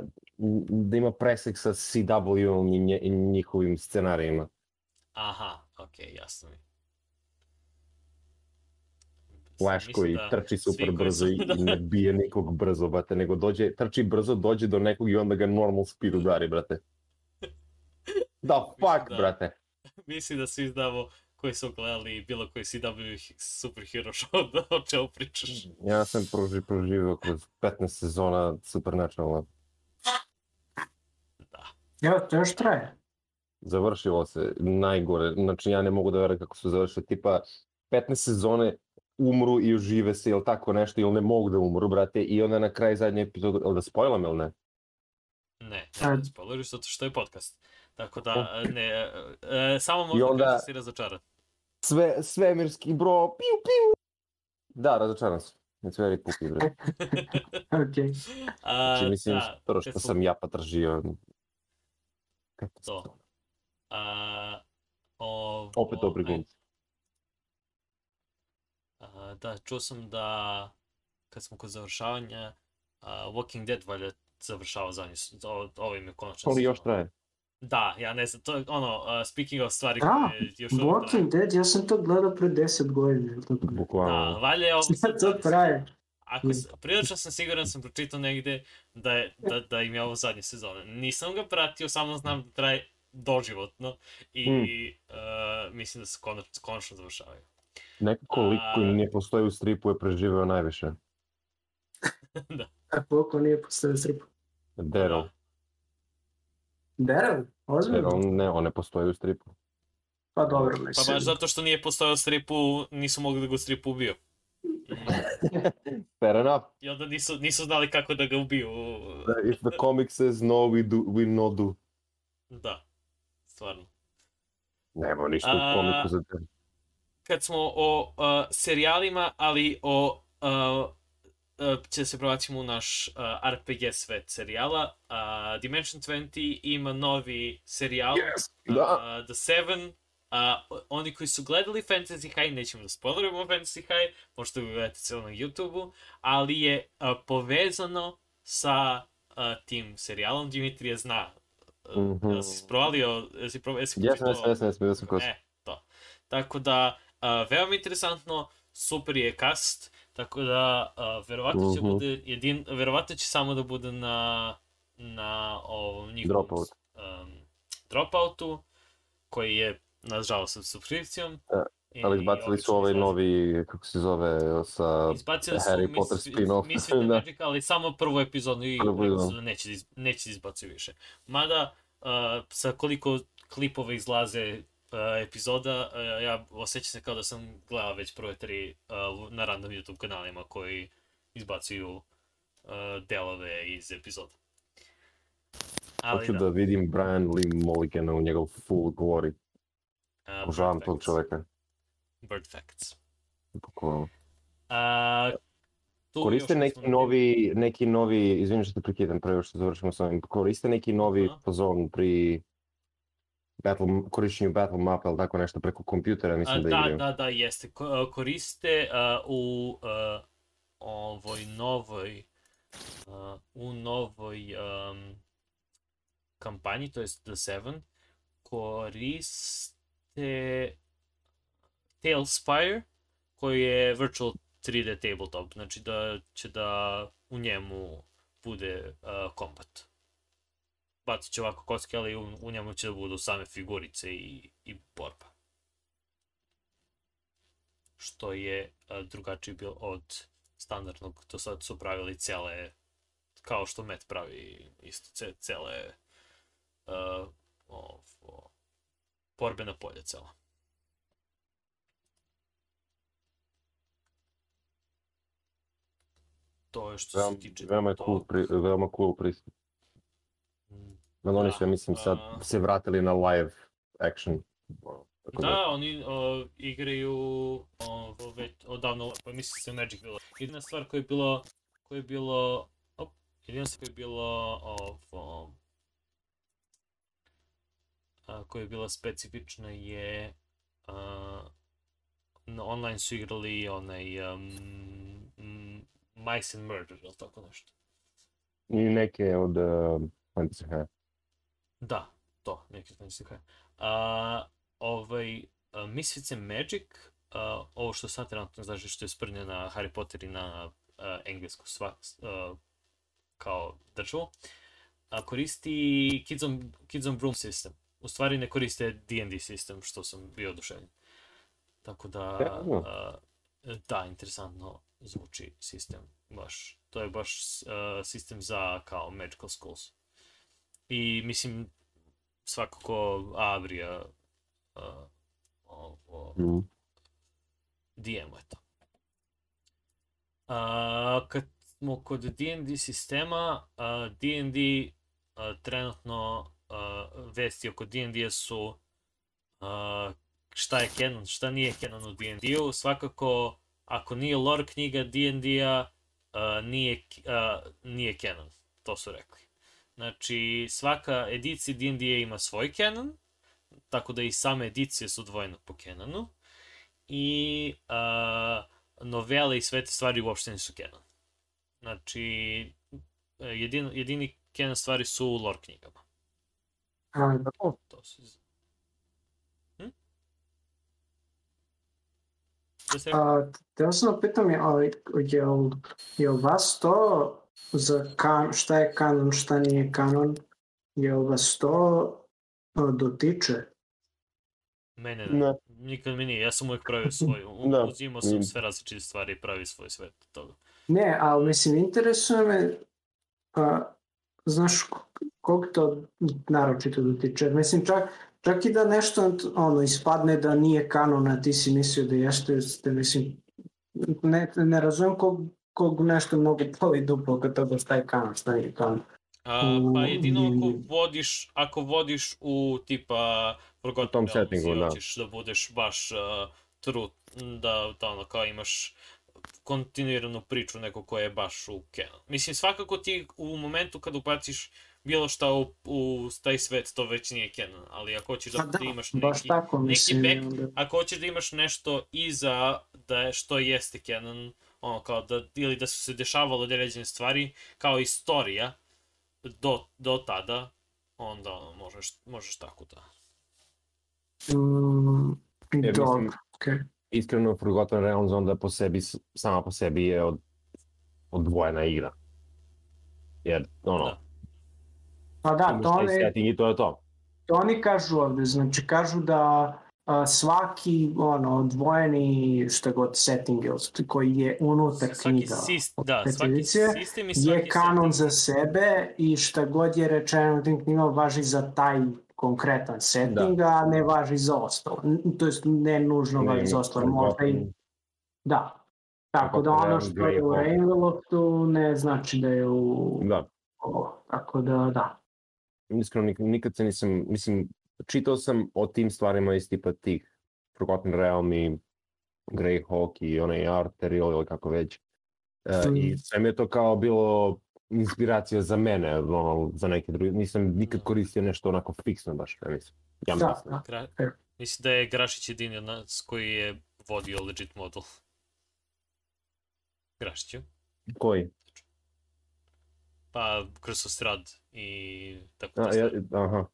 da ima presek sa CW-om i, nje, i njihovim scenarijima. Aha, okej, jasno mi. Flash koji da trči super brzo su- i, <laughs> da. ne bije nikog brzo, brate, nego dođe, trči brzo, dođe do nekog i onda ga normal speed udari, brate. <laughs> The fuck, da. brate. Mislim da svi znamo koji su gledali bilo koji CW superhero show <laughs> da o čemu pričaš. Ja sam proži, proživio kroz 15 sezona Supernatural. Da. Evo, to još traje. Završilo se najgore. Znači ja ne mogu da verujem kako su završili. Tipa 15 sezone umru i ožive se ili tako nešto ili ne mogu da umru, brate. I onda na kraju zadnje epizode, ili da spojlam ili ne? Ne, A- ne spoileriš zato što je podcast. Tako da, ne, e, samo možda onda- onda... si razočaran. Sve, svemirski bro, piu piu. Da, razočaran sam. It's very pupi, bre. Ok. A, Znači, mislim, da, prvo što smo- sam ja potražio. To. A, ovo, Opet dobri. A, da, čuo sam da kad smo kod završavanja, a, Walking Dead valjda završava zadnji, s- o- ovo im je konačno. Ali još traje. Da, ja ne znam, to je ono, uh, speaking of stvari Da, koje još traje. Walking Dead, ja sam to gledao pre 10 godina. ili tako. Da, Bukvalno. valjda je ovo sad to traje. Ako, prilično sam siguran, sam pročitao negde da, je, da, da im je ovo zadnje sezone. Nisam ga pratio, samo znam da traje doživotno i Mm. uh, mislim da se konačno, konačno završavaju. Nekako lik koji ne postoji u stripu je preživeo najviše. <laughs> A koliko nije postavio stripu? Daryl. Da. Daryl? Jer Ozbiljno? on ne, on ne postoji u stripu. Pa dobro, Pa mislim. baš zato što nije postojao stripu, nisu mogli da ga u stripu ubiju. <laughs> Fair enough. I onda nisu, nisu znali kako da ga ubiju. If the comic says no, we, do, we no do. Da, stvarno. Nema ništa u A- komiku za Daryl. kad smo o uh, serijalima, ali o uh, će se prebacimo u naš uh, RPG svet serijala. Uh, Dimension 20 ima novi serijal Yes! Da! uh, The Seven. Uh, oni koji su gledali Fantasy High, nećemo da spoilerujemo Fantasy High, možete ga gledati celo na YouTube-u, ali je uh, povezano sa uh, tim serijalom. Dimitrije zna. Uh, Mhm. Jel si provalio, jel si, pro, si Jesam, pročitao- jesam, jesam, jesam, jesam kroz. E, to. Tako da, a, veoma interesantno, super je cast, tako da, a, verovatno će Mhm. bude jedin, verovatno će samo da bude na, na ovom njihovom Dropout. um, dropoutu, koji je, nažalost, sa subskripcijom. Da, Ali izbacili su ovaj izlazi. novi, kako se zove, sa... Izbacili su Harry Miss- Potter spin-off. With the <laughs> Da. Magic, ali samo prvu epizodu i Prvu, da. su da neće, da neće da izbacuju više. Mada, uh, sa koliko klipova izlaze uh, epizoda, uh, ja osjećam se kao da sam gledao već prve tri uh, na random YouTube kanalima koji izbacuju uh, delove iz epizoda. Ali Hoću da. da vidim Brian Lee Mulligana u njegov full glory. Bird tog Facts. čoveka. Bird Facts. Bukvalno. Tu Koriste neki novi, neki novi, izvinim što te prekidam pre nego što završimo s ovim, koriste neki novi Aha. fazon pri battle, korišćenju battle mapa ili tako nešto preko kompjutera, A, mislim da, da, igraju. da, da, jeste. Ko- Koriste a, u a, ovoj novoj a, u novoj um, kampanji, to jest The Seven, koriste Tailspire, koji je virtual 3D tabletop, znači da će da u njemu bude uh, kombat. Bacit će ovako kocke, ali u, u njemu će da budu same figurice i, i borba. Što je uh, drugačije bilo od standardnog, to sad su pravili cele, kao što Met pravi isto, ce, cele uh, ovo, borbena polja cela. To je što se tiče veoma je cool, pri, veoma cool pristup. Ali oni Da, su, ja mislim, sad se vratili na live action. Tako Da, oni o, igraju o, već odavno, pa mislim se Magic bilo. Jedina stvar koja je bilo, koja je bilo, op, jedina stvar koja je bilo, ovo, a, koja je bila specifična je, a, na online su igrali onaj um, m, Mice and Murder ili tako nešto. I neke od uh, Fantasy Hair. Da, to, neki fantasy high. A, ovaj, Misfits and Magic, a, ovo što sad trenutno znači što je sprnje na Harry Potter i na a, englesku sva, a, kao državu, a, koristi Kids on, Kids on Broom sistem. U stvari ne koriste D&D sistem, što sam bio oduševljen. Tako da, a, da, interesantno zvuči sistem, baš. To je baš a, sistem za kao magical schools. I mislim, svakako Avrija uh, ovo, Mm. DM je to. Uh, kad smo kod D&D sistema, uh, D&D uh, trenutno uh, vesti oko D&D su uh, šta je canon, šta nije canon u D&D-u. Svakako, ako nije lore knjiga D&D-a, uh, nije, uh, nije canon. To su rekli. Znači, svaka edicija D&D ima svoj canon, tako da i same edicije su odvojene po canonu. I uh, novele i sve te stvari uopšte nisu canon. Znači, jedin, jedini canon stvari su u lore knjigama. A, da. To su... Hm? Si rekao? A, teo sam da pitam, je, jel, jel vas to za kan, šta je kanon, šta nije kanon, jel vas to dotiče? Mene ne. Ne. Nikad mi nije, ja sam uvijek pravio svoj, Da. uzimao sam Mm. sve različite stvari i pravi svoj svet od toga. Ne, ali mislim, interesuje me, a, znaš, k- kog to naročito dotiče? Mislim, čak, čak i da nešto ono, ispadne da nije kanon, a ti si mislio da jeste, ste, mislim, ne, ne razumem kog, kog nešto mnogo poli duplo kad toga šta je kanon, šta nije kanon. A, pa jedino ako D&D. vodiš, ako vodiš u tipa Forgotten tom Realms settingu, da. hoćeš da budeš baš uh, true, da, da ono kao imaš kontinuiranu priču neko koja je baš u canon. Mislim, svakako ti u momentu kad ubaciš bilo šta u, u taj svet, to već nije canon, ali ako hoćeš da, Pa da, da imaš baš neki, tako, neki mislim. back- onda- ako hoćeš da imaš nešto iza da je, što jeste canon, ono kao da, ili da su se dešavalo određene stvari, kao istorija, do, do tada, onda ono, možeš, možeš tako da. Mm, mislim- dobro, okej. Iskreno, Forgotten Realms onda po sebi, sama po sebi je od, odvojena igra. Jer, ono, Da. Pa da, to, setting i to je to. to oni kažu ovde, znači kažu da a, svaki ono, odvojeni šta god setting koji je unutar Svaki, knjiga sist, da, svaki sistem i svaki je kanon setting. za sebe i šta god je rečeno u tim knjigama važi za taj konkretan setting, a ne važi za ostalo. To jest ne nužno važi za ostalo, možda i da. Tako da ono što je u Ravenloftu ne znači da je u Da. ovo. Tako da da. iskreno nik- nikad se nisam, mislim, čitao sam o tim stvarima iz tipa tih Forgotten Realm i Greyhawk i onaj Arterial ili kako već. E, I sve mi je to kao bilo inspiracija za mene, ono, za neke druge. Nisam nikad koristio nešto onako fiksno baš, ja mislim. Ja Da, mislim. da. Gra... Fair. Mislim da je Grašić jedini od nas koji je vodio legit model. Grašiću. Koji? Pa Krsostrad i tako A, da ja, aha.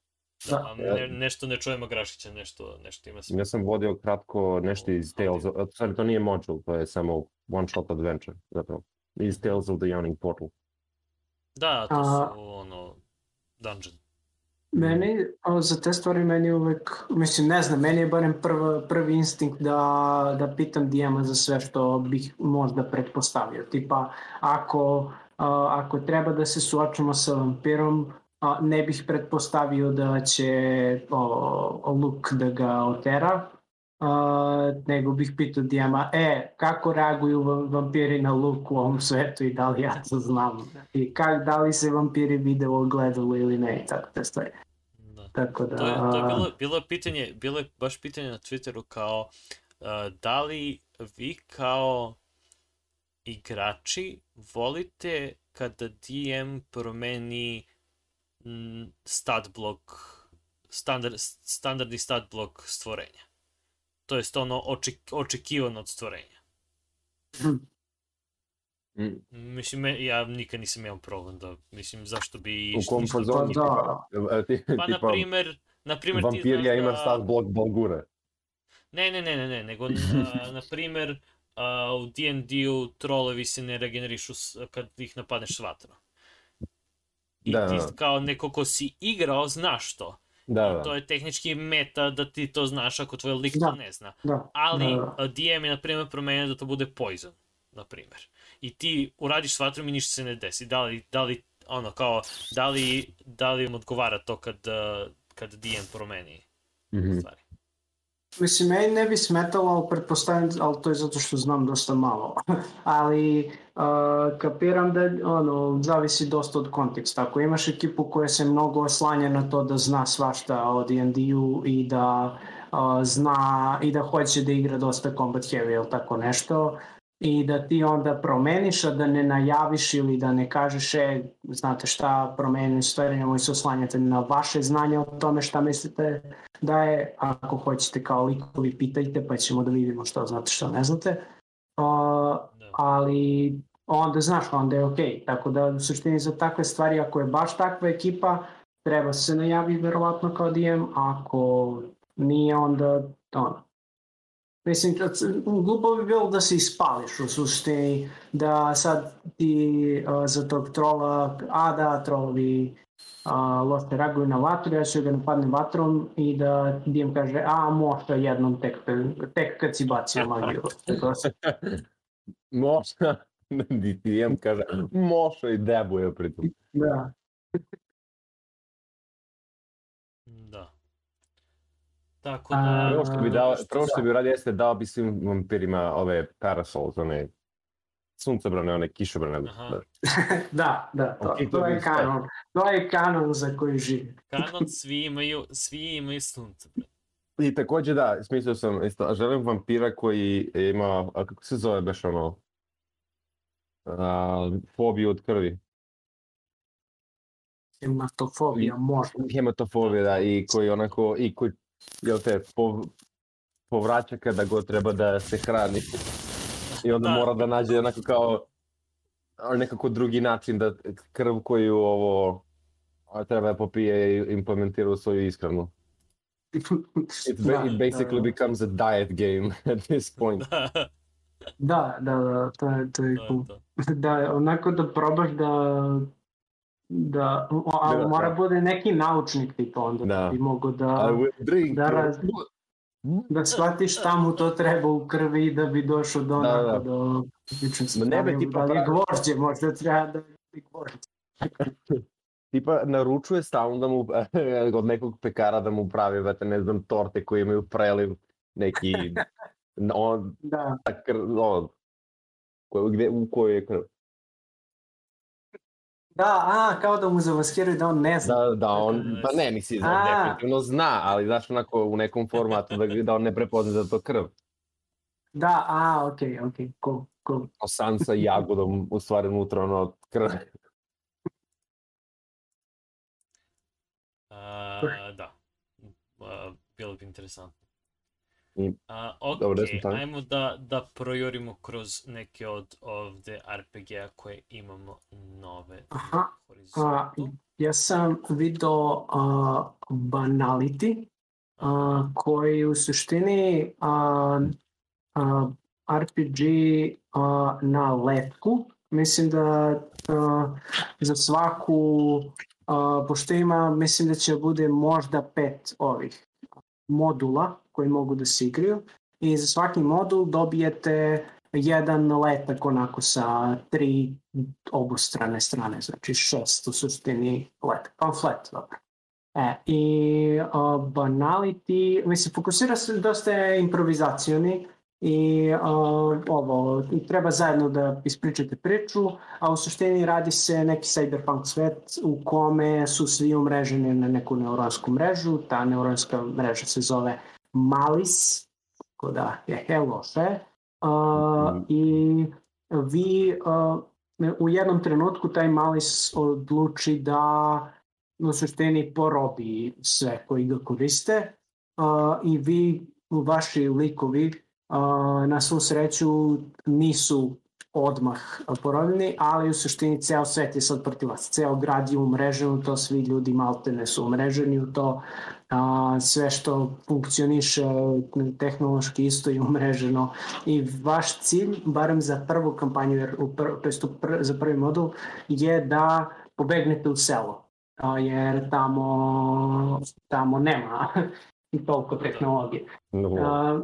Da, a ne, nešto ne čujemo Grašića, nešto, nešto ima sve. Ja sam vodio kratko nešto iz Tales of... Sorry, to nije module, to je samo one shot adventure, zapravo. Iz Tales of the Yawning Portal. Da, to A- su ono, dungeon. Meni, a, za te stvari meni uvek, mislim, ne znam, meni je barem prva, prvi instinkt da, da pitam DM-a za sve što bih možda pretpostavio. Tipa, ako, a, ako treba da se suočimo sa vampirom, a, ne bih pretpostavio da će o, o Luke da ga otera, a, nego bih pitao DM-a, e, kako reaguju va- vampiri na Luke u ovom svetu i da li ja to znam? I kak, da li se vampiri vide u ogledalu ili ne i tako te stvari. Da. Tako da... To je, to je bilo, bilo je pitanje, bilo je baš pitanje na Twitteru kao uh, da li vi kao igrači volite kada DM promeni mm, stat blok standard, standardni stat blok stvorenja. To jest ono oček, očekivano od stvorenja. Mm. Mislim, ja nikad nisam imao problem da, mislim, zašto bi... U kom fazonu? Pa da. tipa- ti- Pa, na primer, na primer ti Vampirija znaš ima da- stat blok Balgure. Ne, ne, ne, ne, ne, nego, a, <laughs> na primer, a, u D&D-u trolovi se ne regenerišu s- kad ih napadneš s vatrom. I Da, ti da. kao neko ko si igrao, znaš to. Da, da. To je tehnički meta da ti to znaš ako tvoj lik Da. to ne zna. Da, Ali da, da. DM je, na primer, promenio da to bude poison, na primer. I ti uradiš s vatrom i ništa se ne desi. Da li, da li ono, kao, da li, da li im odgovara to kad, kad DM promeni Mhm. stvari. Mislim, meni ne bi smetalo, ali pretpostavljam, ali to je zato što znam dosta malo. <laughs> ali uh, kapiram da ono, zavisi dosta od konteksta. Ako imaš ekipu koja se mnogo oslanja na to da zna svašta o D&D-u i da uh, zna i da hoće da igra dosta combat heavy ili tako nešto, i da ti onda promeniš, a da ne najaviš ili da ne kažeš, e, znate šta, promenim stvari, nemoj se oslanjati na vaše znanje o tome šta mislite da je, ako hoćete kao likovi, pitajte, pa ćemo da vidimo šta znate, šta ne znate. Uh, ali onda znaš, onda je okej. Tako da u suštini za takve stvari, ako je baš takva ekipa, treba se najavi verovatno kao DM, ako nije onda ono. Mislim, glupo bi bilo da se ispališ u suštini, da sad ti uh, za tog trola, a da, trolovi a, loše reaguju na vatru, ja ću ga napadnem vatrom i da DM kaže, a možda jednom tek, tek kad si bacio magiju. <laughs> Možda, <laughs> DTM kaže, može i debuje pritom. Da. Tako A, da... Prvo što bi dao, što- prvo što bi uradio jeste dao bi svim vampirima ove parasols, one suncobrane, one kišobrane. Da. <laughs> da, da, to, Ok, to to je kanon. To je kanon za koji živi. Kanon <laughs> svi imaju, svi imaju sunce. bre. I takođe da, smislio sam, isto, a želim vampira koji ima, a kako se zove baš ono, a, fobiju od krvi. Hematofobija, možda. Hematofobija, da, i koji onako, i koji, jel te, pov, povraća kada god treba da se hrani. I onda Da. mora da nađe onako kao nekako drugi način da krv koju ovo treba da popije i implementira u svoju ishranu. It, Da, it basically da. becomes a diet game <laughs> at this point. Da, Da, da, da, to je, to je to je cool. to. <laughs> Da, onako da probaš da da, o- ali Da, mora da. bude neki naučnik tipa onda da, Da. bi mogo da, drink da, your raz, da shvatiš šta mu to treba u krvi da bi došao do Da, da. do ličnosti. Ma ne Da li- tipa da li gvožđe, možda treba da je gvožđe. <laughs> Tipa, naručuje stalno da mu, <laughs> od nekog pekara da mu pravi, vete, ne znam, torte koje imaju preliv, neki, <laughs> on, Da, kr, on, ko, gde, u kojoj je krv. Da, a, kao da mu zamaskiraju da on ne zna. Da, da, on, da, pa ne, misli, on A. definitivno zna, ali znaš onako u nekom formatu da, da on ne prepozna da to krv. Da, a, okej, okej, cool, cool. O san sa jagodom, u stvari unutra ono krv. A, da. A, bilo bi interesantno. I- A, ok, stali? ajmo da, da projurimo kroz neke od ovde RPG-a koje imamo nove Aha, a, horizontu. ja sam video a, Banality, a, koji u suštini a, a, RPG a, na letku. Mislim da a, za svaku, a, pošto ima, mislim da će bude možda pet ovih modula koji mogu da se igraju i za svaki modul dobijete jedan letak onako sa tri obostrane strane, znači šest u suštini letak, pamflet, dobro. E, i uh, banality, mislim, fokusira se dosta improvizacioni i uh, ovo, treba zajedno da ispričate priču, a u suštini radi se neki cyberpunk svet u kome su svi umreženi na neku neuronsku mrežu, ta neuronska mreža se zove Malis, tako da je he loše, uh, i vi uh, u jednom trenutku taj Malis odluči da u suštini porobi sve koji ga koriste uh, i vi, vaši likovi na svu sreću nisu odmah porobljeni, ali u suštini ceo svet je sad protiv vas. Ceo grad je umrežen u to, svi ljudi maltene su umreženi u to, a, sve što funkcioniše tehnološki isto je umreženo i vaš cilj, barem za prvu kampanju, jer u pr, to pr, za prvi modul, je da pobegnete u selo, a, jer tamo, tamo nema <laughs> toliko tehnologije. No, A,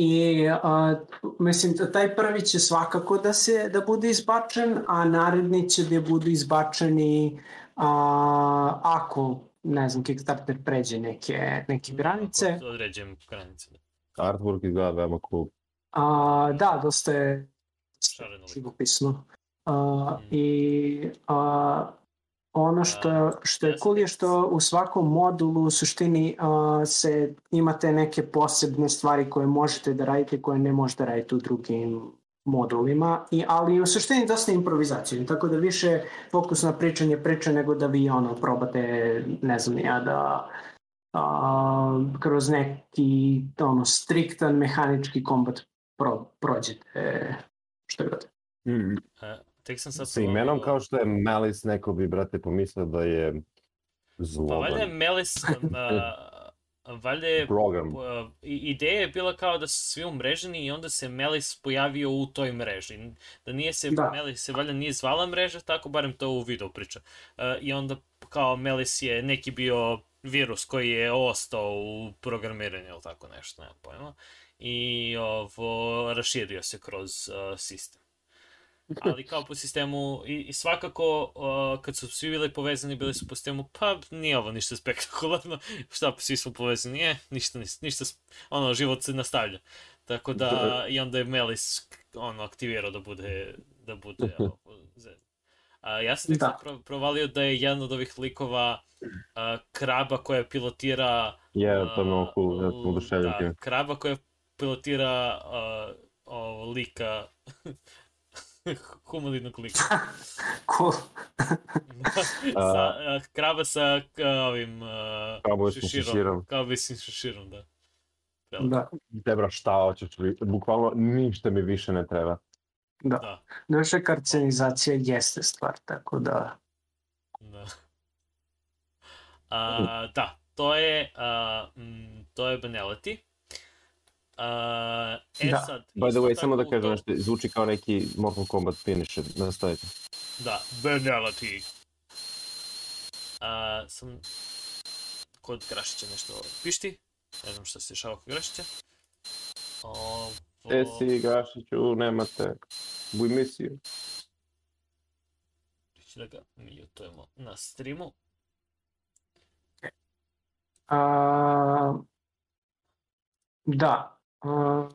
I a, mislim da taj prvi će svakako da se da bude izbačen, a naredni će da budu izbačeni a, ako ne znam Kickstarter pređe neke neke granice. Ako Određujem granice. Da. artwork izgleda veoma cool. A, da, dosta je živopisno. A, Mm. I a, ono što, što je cool je što u svakom modulu u suštini a, se imate neke posebne stvari koje možete da radite koje ne možete raditi u drugim modulima, I, ali u suštini dosta improvizacije, tako da više fokus na pričanje priče nego da vi ono probate, ne znam ja, da a, kroz neki ono, striktan mehanički kombat pro, prođete što god. Mm. E, tek sam sad Sa imenom provalio- kao što je Malice, neko bi, brate, pomislio da je Pa zloban. valjda je Melis, <laughs> uh, valjda je program. uh, ideja je bila kao da su svi umreženi i onda se Melis pojavio u toj mreži. Da nije se, Da. Melis se valjda nije zvala mreža, tako barem to u videu priča. Uh, I onda kao Melis je neki bio virus koji je ostao u programiranju ili tako nešto, nema pojma. I ovo, raširio se kroz uh, sistem. Ali kao po sistemu, i, i svakako uh, kad su svi bili povezani, bili su po sistemu, pa nije ovo ništa spektakularno, <laughs> šta svi smo povezani, je, ništa, ništa, ništa, ono, život se nastavlja. Tako da, Da. i onda je Melis, ono, aktivirao da bude, da bude, <laughs> ze- A, ja sam tek Da. pro, provalio da je jedan od ovih likova a, kraba koja pilotira... Je, to je mnogo cool, ja sam oduševljen da, kraba koja pilotira a, ovo, lika <laughs> <laughs> humanoidnog lika. <laughs> Cool. <laughs> sa, a, kraba sa ovim a, Kaubojskim šeširom. šeširom. Kaubojskim šeširom, da. Da, Tebra, šta hoćeš, li- bukvalno ništa mi više ne treba. da. Da, Naša karcenizacija jeste stvar, tako da... da. A, da, to je, a, mm, to je Benelity. A, e Da. sad, By the way, samo da kažem to- nešto, zvuči kao neki Mortal Kombat finisher, nastavite. Da, Benelity. A, sam kod Grašića nešto pišti. Ne znam šta se dešava kod Grašića. Ovo... E si, Gašiću, nemate. We miss you. Ću da ga mutujemo na streamu. A, da. A,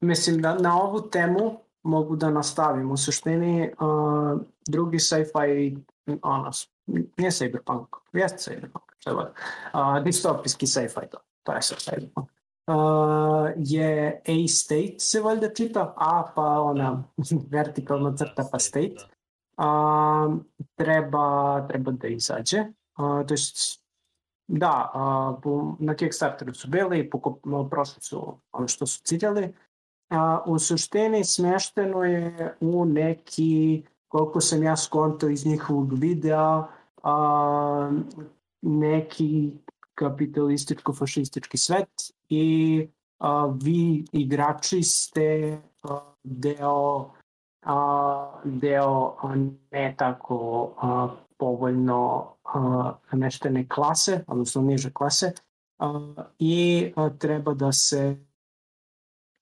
mislim da na ovu temu mogu da nastavim. U suštini, uh, drugi sci-fi, ono, nije cyberpunk, jeste cyberpunk, šta god. Uh, distopijski sci-fi to, to je sad cyberpunk. Uh, je A-State se valjda čita, A pa ona <laughs> vertikalna crta pa State. Uh, treba, treba da izađe. Uh, to jest Da, a, po, na Kickstarteru su bili, po, prošli su ono što su ciljali. A, u suštini smešteno je u neki, koliko sam ja skonto iz njihovog videa, a, neki kapitalističko-fašistički svet i a, vi igrači ste a, deo a, deo a, ne tako a, povoljno nameštene klase, odnosno niže klase, i treba da se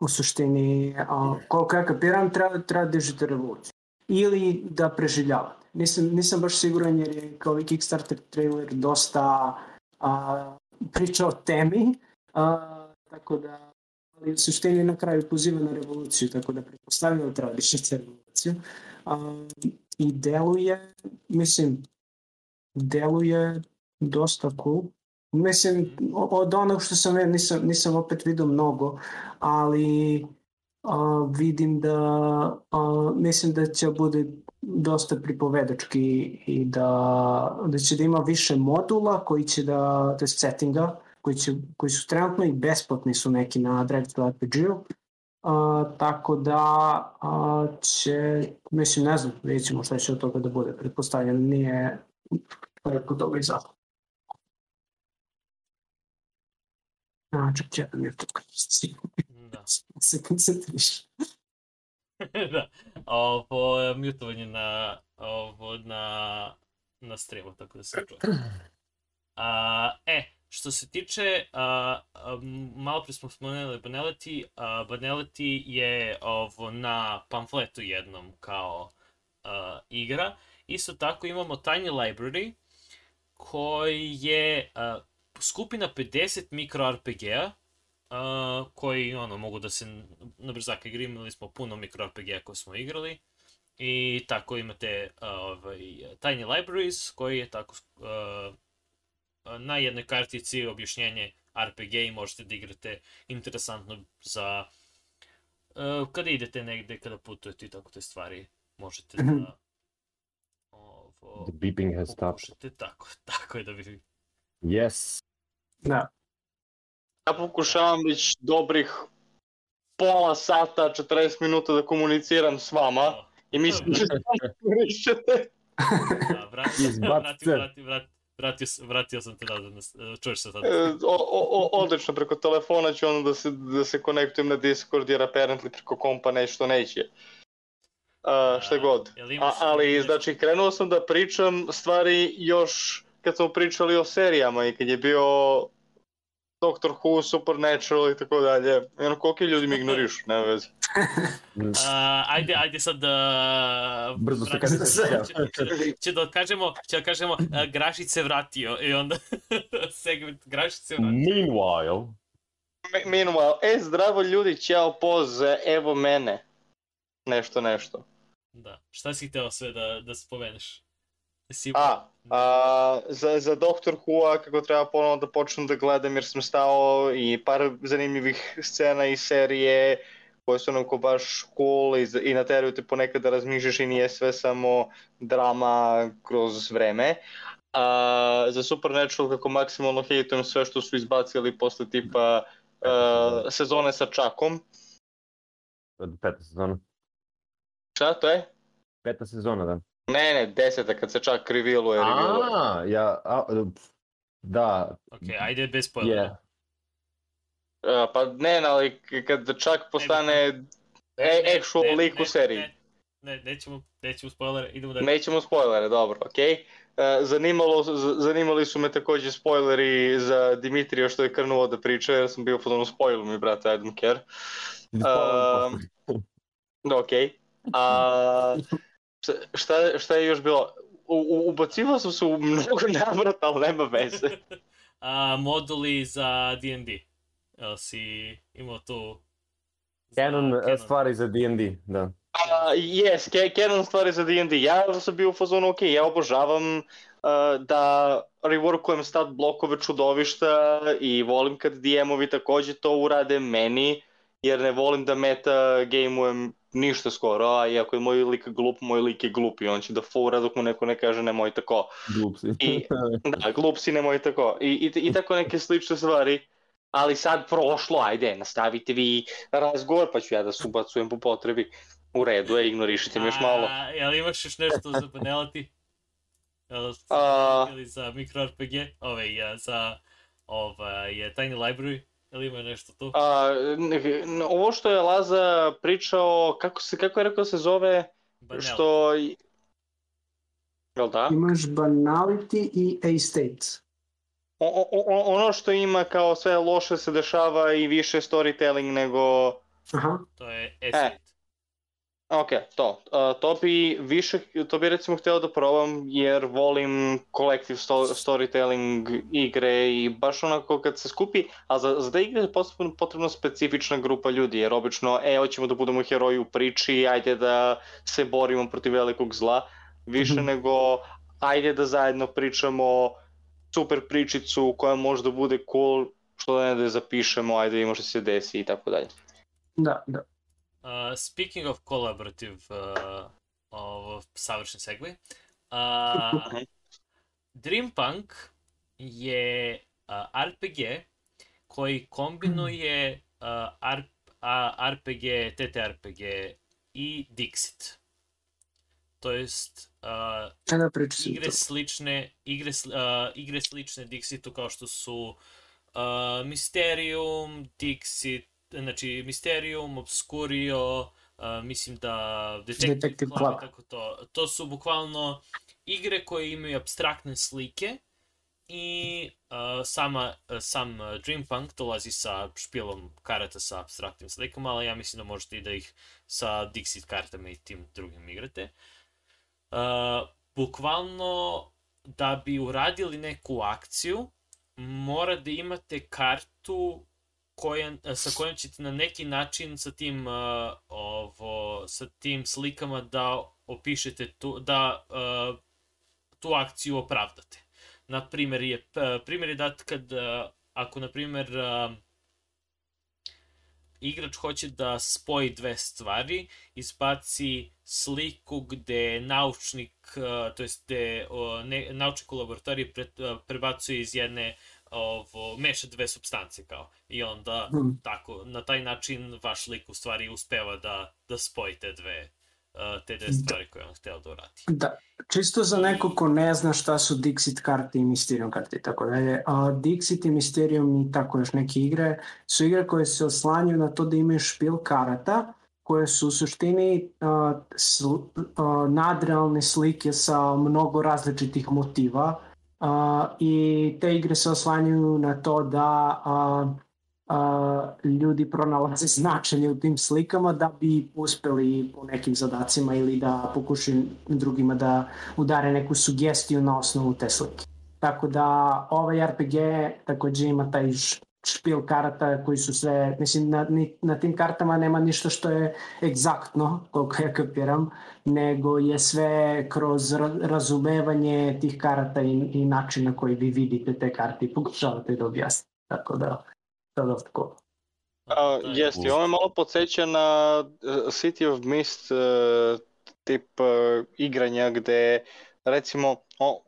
u suštini, koliko ja kapiram, treba, treba da držite revoluciju. Ili da preživljavate. Nisam, nisam baš siguran jer je kao i Kickstarter trailer dosta a, priča o temi, a, tako da ali u suštini na kraju poziva na revoluciju, tako da pretpostavljam da treba da držite revoluciju. A, i deluje, mislim, deluje dosta cool. Mislim, od onog što sam nisam, nisam opet vidio mnogo, ali uh, vidim da, uh, mislim da će bude dosta pripovedački i da, da će da ima više modula koji će da, to je settinga, koji, će, koji su trenutno i besplatni su neki na Dragster RPG-u, Uh, tako da uh, će, mislim, ne znam, vidjet ćemo šta će od toga da bude. Pretpostavljam, nije preko toga izašlo. A, čak da mi je to Da. se koncentriš. <laughs> da. Ovo mutovanje na, ovo, na, na streamu, tako da se čuje. <clears throat> A, e, Što se tiče, a, a, malo pre smo spomenuli Banality, a, Banality je ovo na pamfletu jednom kao a, igra. Isto tako imamo Tiny Library, koji je a, skupina 50 mikro RPG-a, uh, koji ono, mogu da se na brzaka igra, imali smo puno mikro RPG-a koje smo igrali. I tako imate uh, ovaj, Tiny Libraries, koji je tako uh, na jednoj kartici objašnjenje RPG i možete da igrate interesantno za uh, kada idete negde, kada putujete i tako te stvari, možete da ovo, The beeping has stopped. tako, <laughs> tako je da bi... Yes. Da. Ja pokušavam već dobrih pola sata, 40 minuta da komuniciram s vama i mislim da <laughs> komunicirate. Da, vrati, vrati, vrati, vrati, vratio, vratio sam te nazad, na- čuješ se sad. E, o, o, odlično, preko telefona ću onda da se, da se konektujem na Discord jer apparently preko kompa nešto neće. Uh, šta god. Jel A, ali, nešto? znači, krenuo sam da pričam stvari još kad smo pričali o serijama i kad je bio Doctor Who, Supernatural i tako dalje. I ono, koliki ljudi mi ignorišu, nema veze. <laughs> A, ajde, ajde sad da... Brzo se kaže se će, će da kažemo, će da kažemo, a, Grašić se vratio i onda <laughs> segment Grašić se vratio. Meanwhile, Me- Meanwhile, e, zdravo ljudi, ćao, poz, evo mene. Nešto, nešto. Da, šta si hteo sve da, da spomeneš? Si... A, a za, za Doctor Who-a kako treba ponovno da počnem da gledam jer sam stao i par zanimljivih scena iz serije koje su onako baš cool i, i nateraju te ponekad da razmišljaš i nije sve samo drama kroz vreme. A, za Supernatural kako maksimalno hejtujem sve što su izbacili posle tipa uh, sezone sa Čakom. peta sezona. Šta to je? Peta sezona, da. Ne, ne, deseta kad se čak revealuje. revealuje. A, ja, a, da, Ok, ajde bez spoilera. je. Uh, pa ne, ali kad čak postane e, actual ne, lik u ne, seriji. Ne, ne, nećemo, nećemo spoilere, idemo da... Nećemo spoilere, dobro, okej. Okay. zanimalo, zanimali su me takođe spoileri za Dimitrija što je krnuo da priča, jer sam bio potom spoil mi, brate, I don't care. Da, okej. A, <laughs> šta- šta, je još bilo? U, u, ubacivao sam se u mnogo <laughs> navrata, ali nema veze. <laughs> A, moduli za D&D. Jel si imao tu... Canon, Canon? stvari za D&D, da. A yes, canon stvari za D&D. Ja sam bio u fazonu, ok, ja obožavam uh, da reworkujem stat blokove čudovišta i volim kad DM-ovi takođe to urade meni, jer ne volim da meta gameujem ništa skoro, a iako je moj lik glup, moj lik je glup i on će da fura dok mu neko ne kaže nemoj tako. Glup si. I, <laughs> da, glup si, nemoj tako. I, i, i tako neke slične stvari. Ali sad prošlo, ajde, nastavite vi razgovor, pa ću ja da se ubacujem po potrebi. U redu je, ignorišite mi još malo. A, jel imaš još nešto za panelati? Jel, A- ili za mikro RPG? Ove, ja, za ovaj, Tiny Library? Ili ima nešto tu? A, ovo što je Laza pričao, kako, se, kako je rekao da se zove, Banel. što... Jel da? Imaš Banality i A-State. O, o, o, ono što ima kao sve loše se dešava i više storytelling nego... Aha. To je Estate. Ok, to. Uh, to bi više, to bi recimo hteo da probam jer volim collective sto storytelling igre i baš onako kad se skupi, a za, za da igre je potrebno, potrebno specifična grupa ljudi jer obično, e, hoćemo da budemo heroji u priči, ajde da se borimo protiv velikog zla, više Mhm. nego ajde da zajedno pričamo super pričicu koja može da bude cool, što da ne da je zapišemo, ajde da vidimo što se desi i tako dalje. Da, da. Uh, speaking of collaborative, uh, ovo savršen segway, uh, Dreampunk je uh, RPG koji kombinuje uh, R, a, RPG, TTRPG i Dixit. To jest uh, da igre to. slične, igre, uh, igre slične Dixitu kao što su uh, Mysterium, Dixit, znači Mysterium, Obscurio, uh, mislim da Detective, Detective Club, Club. tako to. To su bukvalno igre koje imaju abstraktne slike i uh, sama, uh, sam Dreampunk dolazi sa špilom karata sa abstraktnim slikama, ali ja mislim da možete i da ih sa Dixit kartama i tim drugim igrate. Uh, bukvalno da bi uradili neku akciju mora da imate kartu koja, sa kojom ćete na neki način sa tim uh, ovo sa tim slikama da opišete tu da uh, tu akciju opravdate. Na primjer je primjer je dat kad uh, ako na primjer uh, igrač hoće da spoji dve stvari, izbaci sliku gde naučnik, uh, to jest gde uh, ne, naučnik u laboratoriji pre, uh, prebacuje iz jedne ovo, meša dve substance kao. I onda Hmm. tako, na taj način vaš lik u stvari uspeva da, da spoji te dve, uh, te dve stvari koje on hteo da uradi. Da, čisto za neko ko ne zna šta su Dixit karte i Mysterium karte i tako dalje. A Dixit i Mysterium i tako još neke igre su igre koje se oslanjaju na to da imaju špil karata koje su u suštini uh, sl, uh, nadrealne slike sa mnogo različitih motiva i te igre se oslanjaju na to da ljudi pronalaze značenje u tim slikama da bi uspeli po nekim zadacima ili da pokušaju drugima da udare neku sugestiju na osnovu te slike. Tako da ovaj RPG takođe ima taj špil karata koji su sve, mislim na, ni- na tim kartama nema ništa što je egzaktno, koliko ja kapiram, nego je sve kroz ra- razumevanje tih karata i, i načina koji vi vidite te karte i pokušavate da objasnite. Tako da, to je dosta cool. A, je- jeste, ovo me malo podsjeća na uh, City of Mist uh, tip uh, igranja gde recimo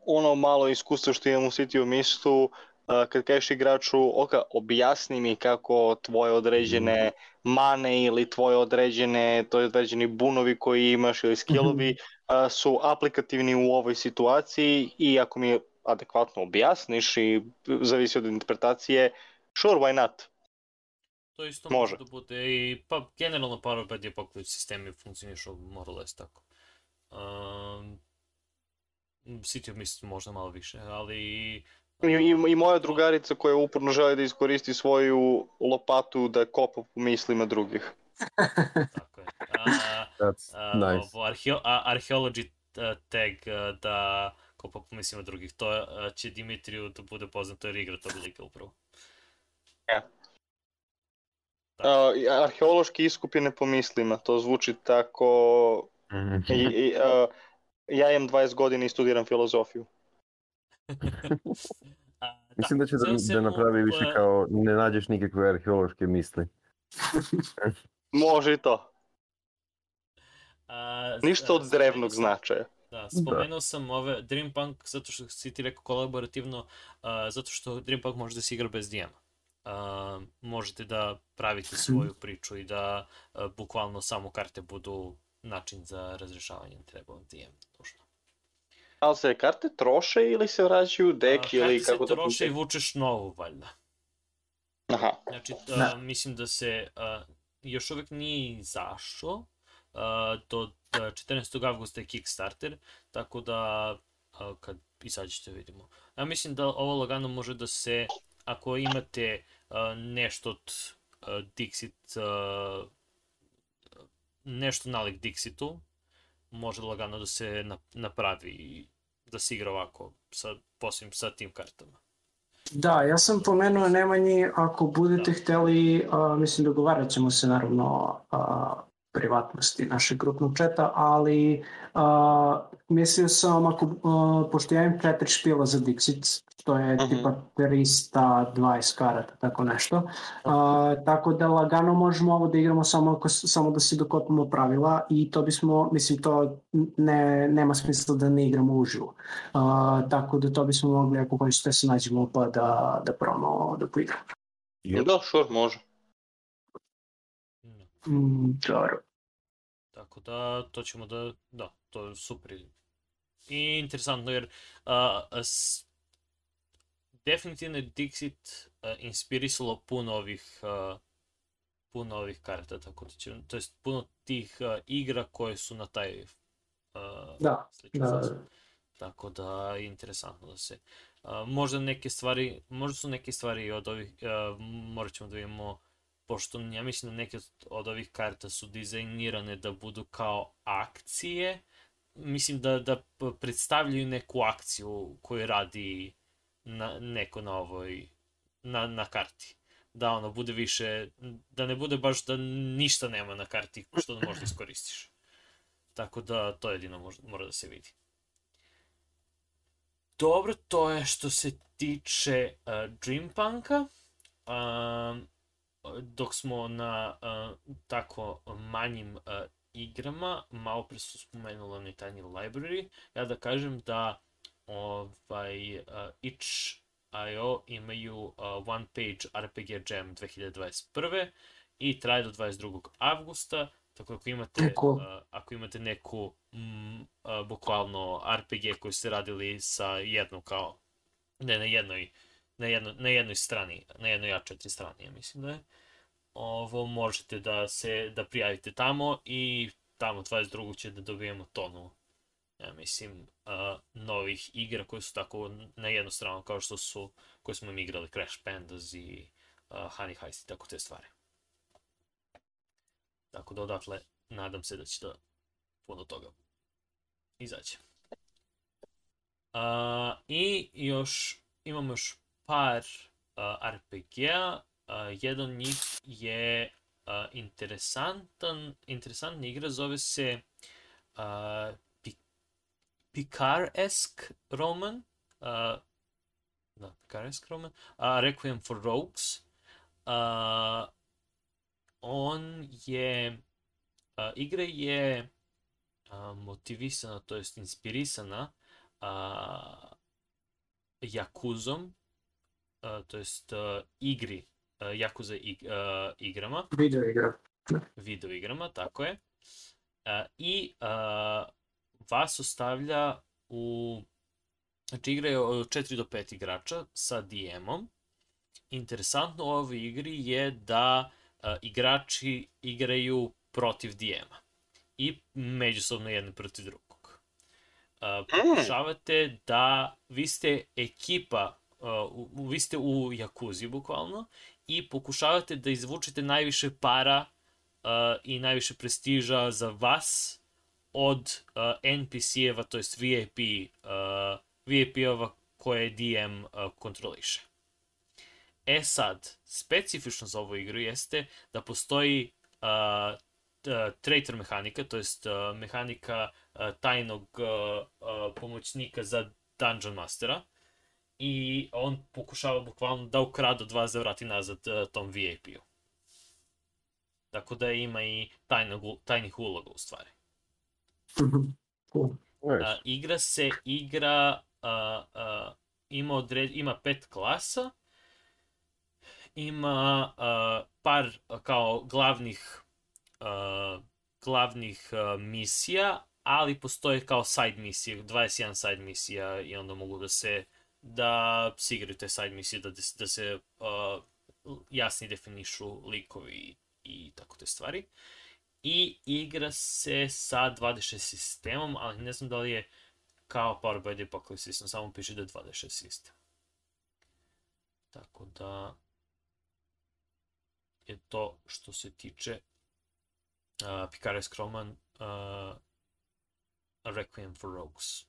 ono malo iskustvo što imam u City of Mistu uh, kad kažeš igraču ok, objasni mi kako tvoje određene mane ili tvoje određene to je određeni bunovi koji imaš ili skillovi uh, su aplikativni u ovoj situaciji i ako mi adekvatno objasniš i zavisi od interpretacije sure why not To isto Može. da bude i, pa generalno Powerbed je poklič sistemi funkcionišu more or less tako. Um, City of Mist možda malo više, ali I, i, I moja drugarica koja uporno želi da iskoristi svoju lopatu da kopa po mislima drugih. tako je. A, That's a, nice. ovo arheo, a, tag da kopa po mislima drugih, to a, će Dimitriju da bude poznato jer igra tog lika upravo. A, i arheološki iskup je nepomislima, to zvuči tako... I, i, a, ja imam 20 godina i studiram filozofiju. A, Mislim da će da, da napravi više e, kao ne nađeš nikakve arheološke misli. <laughs> Može i to. a, Ništa a, od drevnog značaja. Da, spomenuo sam ove Dreampunk zato što si ti rekao kolaborativno, a, zato što Dreampunk može da se igra bez DM. A, možete da pravite svoju priču i da a, bukvalno samo karte budu način za razrešavanje, treba DM. Dužno. Ali se karte troše ili se vraćaju u dek A, ili karte kako se to troše i vučeš novu, valjda. Aha. Znači, Da. da. mislim da se a, još uvek nije izašao. A, do a, 14. avgusta je Kickstarter, tako da a, kad izađe ćete vidimo. Ja mislim da ovo lagano može da se, ako imate a, nešto od a, Dixit, a, nešto nalik Dixitu, može lagano da se na- napravi i da se igra ovako, sa, posebno sa tim kartama. Da, ja sam pomenuo Nemanji, ako budete Da. hteli, a, mislim dogovarat ćemo se naravno a, privatnosti našeg grupnog četa, ali a, mislio sam, ako, a, pošto ja imam četiri špila za Dixit, što je Mhm. tipa 320 karata, tako nešto, a, tako da lagano možemo ovo da igramo samo, ako, samo da se dokopamo pravila i to bismo, mislim, to ne, nema smisla da ne igramo uživo. A, tako da to bismo mogli, ako hoćete, se nađemo pa da, da probamo da poigramo. Yep. Da, sure, može. Da. Mm, dobro. Tako da, to ćemo da, da, to je super. I interesantno jer a, a, s, definitivno je Dixit a, inspirisalo puno ovih a, puno ovih karata, tako da će, to jest puno tih a, igra koje su na taj a, Da, sličan da, fazon. Tako da je interesantno da se a, možda neke stvari, možda su neke stvari od ovih, a, morat ćemo da vidimo pošto ja mislim da neke od- ovih karta su dizajnirane da budu kao akcije, mislim da, da predstavljaju neku akciju koju radi na, neko na ovoj, na, na karti. Da ono bude više, da ne bude baš da ništa nema na karti što da možda iskoristiš. Tako da to jedino možda, mora da se vidi. Dobro, to je što se tiče uh, Dreampunka. Um, dok smo na uh, tako manjim uh, igrama, malo pre su spomenula Tiny Library, ja da kažem da ovaj, uh, itch.io imaju uh, One Page RPG Jam 2021. i traje do 22. avgusta, tako ako imate, Cool. uh, ako imate neku mm, uh, bukvalno RPG koju ste radili sa jednom kao, ne na jednoj na, jedno, na jednoj strani, na jednoj A4 strani, ja mislim da je. Ovo možete da se da prijavite tamo i tamo 22. će da dobijemo tonu ja mislim uh, novih igra koje su tako na jednu stranu kao što su koje smo mi igrali Crash Pandas i uh, Honey Heist i tako te stvari. Tako da odatle nadam se da će da puno toga izaći. Uh, I još imamo još par uh, RPG-a. Uh, jedan njih je uh, interesantan, interesantna igra, zove se uh, Picard-esque roman. Uh, da, Picard-esque roman. Uh, Requiem for Rogues. Uh, on je, uh, igra je uh, motivisana, to jest inspirisana uh, Jakuzom, uh, to jest uh, igri, uh, Yakuza ig, uh, igrama, video igra. video igrama, tako je. Uh, I uh, vas ostavlja u... Znači, igra je od 4 do 5 igrača sa DM-om. Interesantno u ovoj igri je da uh, igrači igraju protiv DM-a i međusobno jedni protiv drugog. Uh, pokušavate da, vi ste ekipa, uh, vi ste u Jakuzi bukvalno, i pokušavate da izvučete najviše para uh, i najviše prestiža za vas od uh, NPC-eva, to jest VIP, uh, VIP-ova koje DM uh, kontroliše. E sad, specifično za ovu igru jeste da postoji traitor mehanika, to jest mehanika tajnog pomoćnika za Dungeon Mastera i on pokušava bukvalno da ukrada dva za vrati nazad tom VIP-u. Tako da ima i tajnog, tajnih uloga u stvari. Cool. Uh, igra se, igra, uh, uh, ima, odred, ima pet klasa, ima uh, par uh, kao glavnih uh, glavnih uh, misija, ali postoje kao side misije, 21 side misija i onda mogu da se da se igraju te side misije, da, da se uh, jasni definišu likovi i tako te stvari. I igra se sa 26 sistemom, ali ne znam da li je kao Power by the Apocalypse sistem, samo piše da je 26 sistem. Tako da je to što se tiče uh, Picaris Chroman uh, Requiem for Rogues.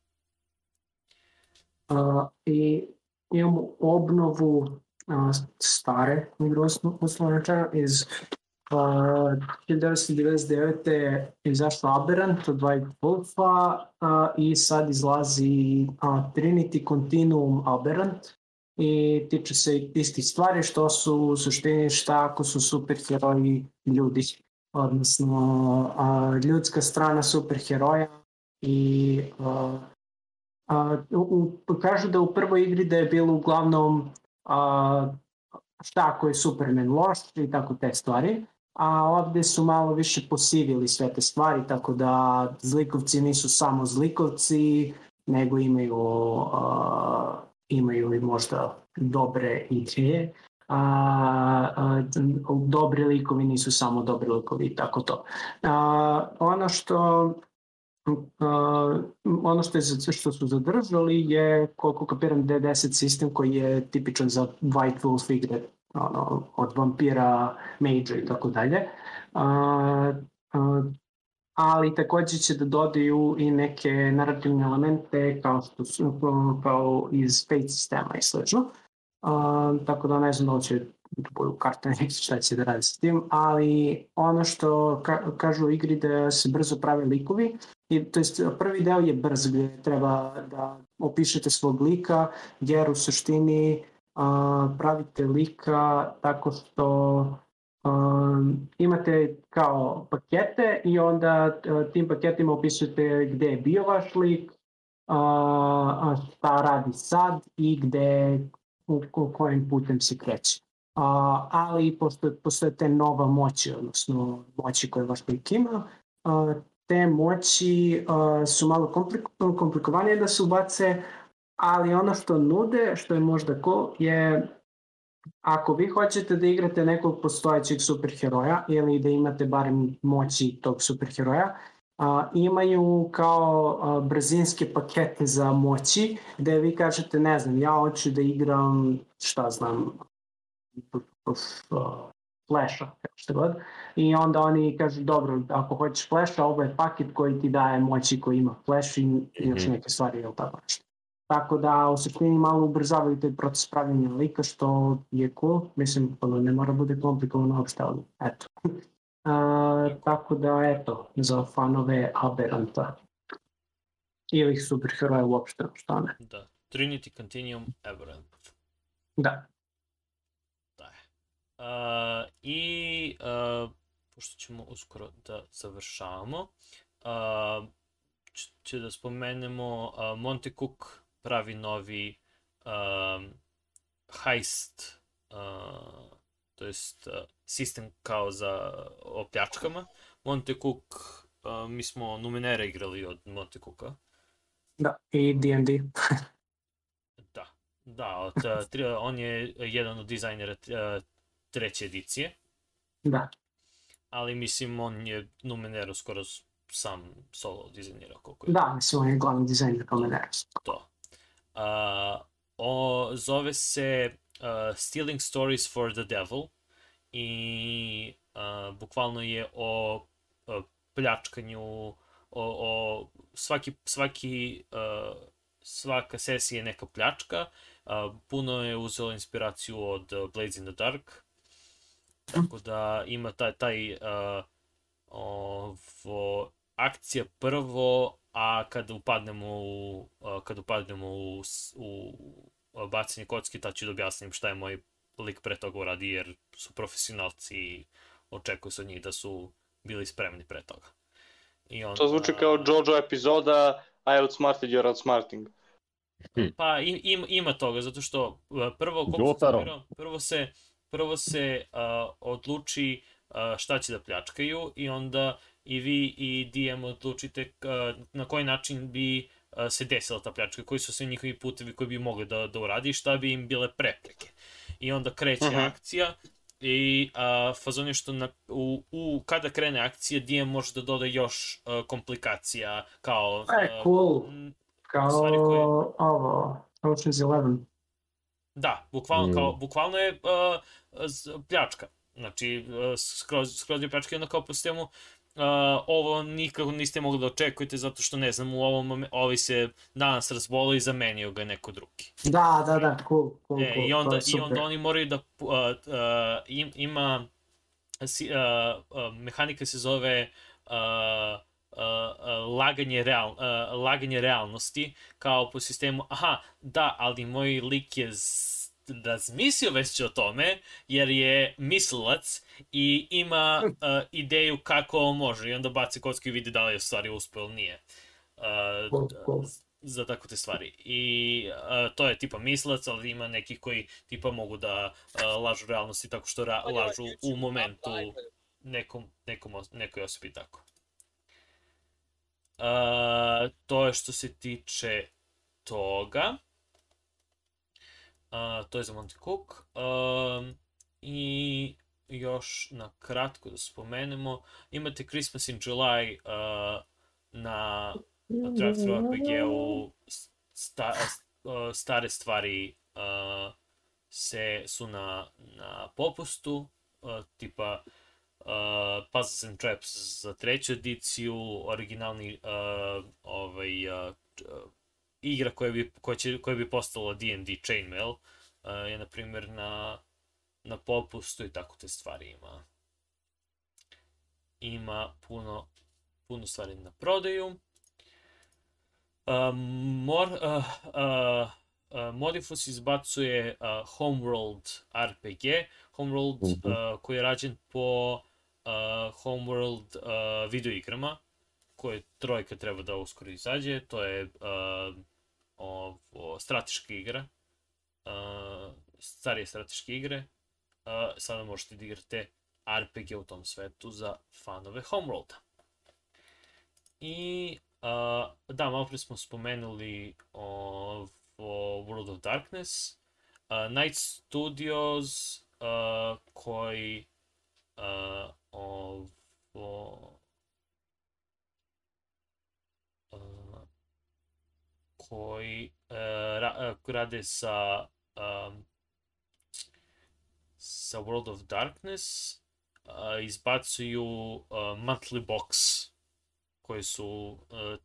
Uh, I imamo obnovu uh, stare igre uslovno iz uh, 1999. je izašla Aberrant od White Wolfa uh, i sad izlazi uh, Trinity Continuum Aberrant i tiče se istih stvari što su u suštini šta ako su superheroji ljudi odnosno ljudska strana superheroja i u, kažu da u prvoj igri da je bilo uglavnom šta ako je Superman loš i tako te stvari, a ovde su malo više posivili sve te stvari, tako da zlikovci nisu samo zlikovci, nego imaju, a, imaju i možda dobre ideje a, a, dobri likovi nisu samo dobri likovi i tako to. A, ono što uh, ono što, je, što su zadržali je, koliko kapiram, D10 sistem koji je tipičan za White Wolf igre, ono, od vampira, mage i tako dalje. Ali takođe će da dodaju i neke narativne elemente kao što su kao iz Fate sistema i slično. Uh, tako da ne znam da će da budu karte <laughs> šta će da radi sa tim, ali ono što ka, kažu u igri da se brzo prave likovi, i, to jest prvi deo je brz gde treba da opišete svog lika, jer u suštini pravite lika tako što um, imate kao pakete i onda tim paketima opisujete gde je bio vaš lik, uh, šta radi sad i gde u kojim putem se kreće. A, ali postoje, postoje te nova moći, odnosno moći koje vaš lik ima, a, te moći a, su malo komplik, komplikovanije da se ubace, ali ono što nude, što je možda cool, je ako vi hoćete da igrate nekog postojećeg superheroja ili da imate barem moći tog superheroja, a, imaju kao a, brzinske pakete za moći, gde vi kažete, ne znam, ja hoću da igram, šta znam, Flasha, što god. I onda oni kažu, dobro, ako hoćeš Flasha, ovo je paket koji ti daje moći koji ima Flash i još mhm. neke stvari, ili tako nešto. Tako da u suštini malo ubrzavaju taj proces pravljenja lika, što je cool. Mislim, ono ne mora bude komplikovano uopšte, ali eto. <laughs> A, tako da, eto, za fanove Aberanta. Ili superheroja uopšte, šta ne. Da. Trinity Continuum Aberrant. Da. Da. Uh, I, uh, pošto ćemo uskoro da završavamo, uh, će da spomenemo uh, Monte Cook pravi novi uh, heist uh, to jest uh, sistem kao za opljačkama. Monte Cook, uh, mi smo Numenera igrali od Monte Cooka. Da, i D&D. <laughs> da, da, od, uh, tri, on je jedan od dizajnera uh, treće edicije. Da. Ali mislim, on je Numenero skoro sam solo dizajnirao koliko je. Da, mislim, on je glavni dizajner Numenera. To. Uh, o, zove se uh, Stealing Stories for the Devil i uh, bukvalno je o, o pljačkanju, o, o svaki, svaki uh, svaka sesija je neka pljačka, uh, puno je uzelo inspiraciju od Blades in the Dark, tako da ima taj, taj uh, ovo, akcija prvo, a kada upadnemo u, uh, kada upadnemo u, u, bacanje kocki, tad ću da objasnim šta je moj lik pre toga uradi, jer su profesionalci i očekuju se od njih da su bili spremni pre toga. I onda, to zvuči kao Jojo epizoda I outsmarted your outsmarting. Hmm. Pa im, ima toga, zato što prvo, koliko sam prvo se, prvo se uh, odluči uh, šta će da pljačkaju i onda i vi i DM odlučite uh, na koji način bi uh, se desila ta pljačka, koji su sve njihovi putevi koji bi mogli da, da uradi i šta bi im bile prepreke. I onda kreće uh mhm. -huh. akcija i a, fazon je što na, u, u, kada krene akcija DM može da doda još a, komplikacija kao... E, cool. kao koje... ovo, Ocean's Eleven. Da, bukvalno, mm. kao, bukvalno je a, pljačka. Znači, skroz, skroz je pljačka jedno kao po sistemu ovo nikako niste mogli da očekujete zato što ne znam u ovom ovi se danas razbolio i zamenio ga neko drugi. Da, da, da, cool, cool, e, cool. I onda, i onda oni moraju da uh, uh, im, ima uh, uh, mehanika se zove uh, uh, laganje, real, uh, laganje realnosti kao po sistemu aha, da, ali moj lik je razmislio već o tome, jer je mislilac i ima uh, <laughs> ideju kako on može i onda baci kocku i vidi da li je stvari uspeo ili nije. Uh, za tako te stvari. I uh, to je tipa mislac, ali ima neki koji tipa mogu da uh, lažu realnosti tako što ra lažu u momentu nekom, nekom, nekoj osobi tako. Uh, to je što se tiče toga. To je za Monty Cook. Uh, I još na kratko da spomenemo, imate Christmas in July uh, na Drive-Thru RPG-u sta, uh, stare stvari uh, se su na, na popustu, uh, tipa uh, Puzzles and Traps za treću ediciju, originalni uh, ovaj, uh, igra koja bi, koja, će, koja bi postala D&D Chainmail uh, je, na primjer, na, na popustu i tako te stvari ima. Ima puno, puno stvari na prodaju. Uh, mor, uh, uh, uh, Modifus izbacuje uh, Homeworld RPG, Homeworld uh, koji je rađen po uh, Homeworld uh, video igrama, koje trojka treba da uskoro izađe, to je uh, ovo, strateška igra, uh, starije strateške igre, uh, sada možete da igrate RPG u tom svetu za fanove Homeworlda. I uh, da, malo pre smo spomenuli ovo World of Darkness, uh, Night Studios uh, koji uh, ovo koji uh, ra, uh, rade sa um, sa World of Darkness uh, izbacuju uh, monthly box koji su uh,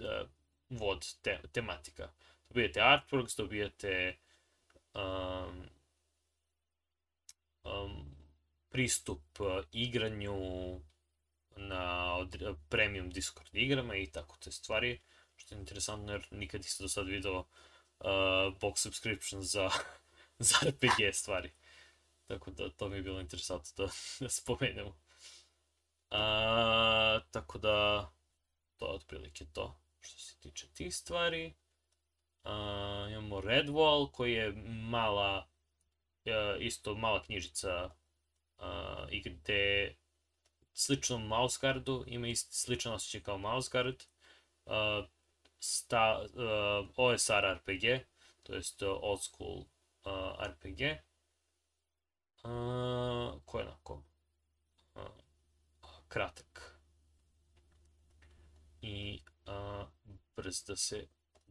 uh, vod te, tematika. Dobijete artworks, dobijate um, um, pristup igranju na premium Discord igrama i tako te stvari interesantno jer nikad nisam do sad video uh, box subscription za, <laughs> za RPG stvari. Tako da to mi je bilo interesantno da, <laughs> da spomenemo. Uh, tako da to je otprilike to što se tiče tih stvari. Uh, imamo Redwall koji je mala uh, isto mala knjižica uh, i gde Mouse Guardu ima isti sličan osjećaj kao Mouse Guard uh, sta, uh, OSR RPG, to jest uh, old school uh, RPG, uh, ko je onako uh, kratak i uh, brz da se,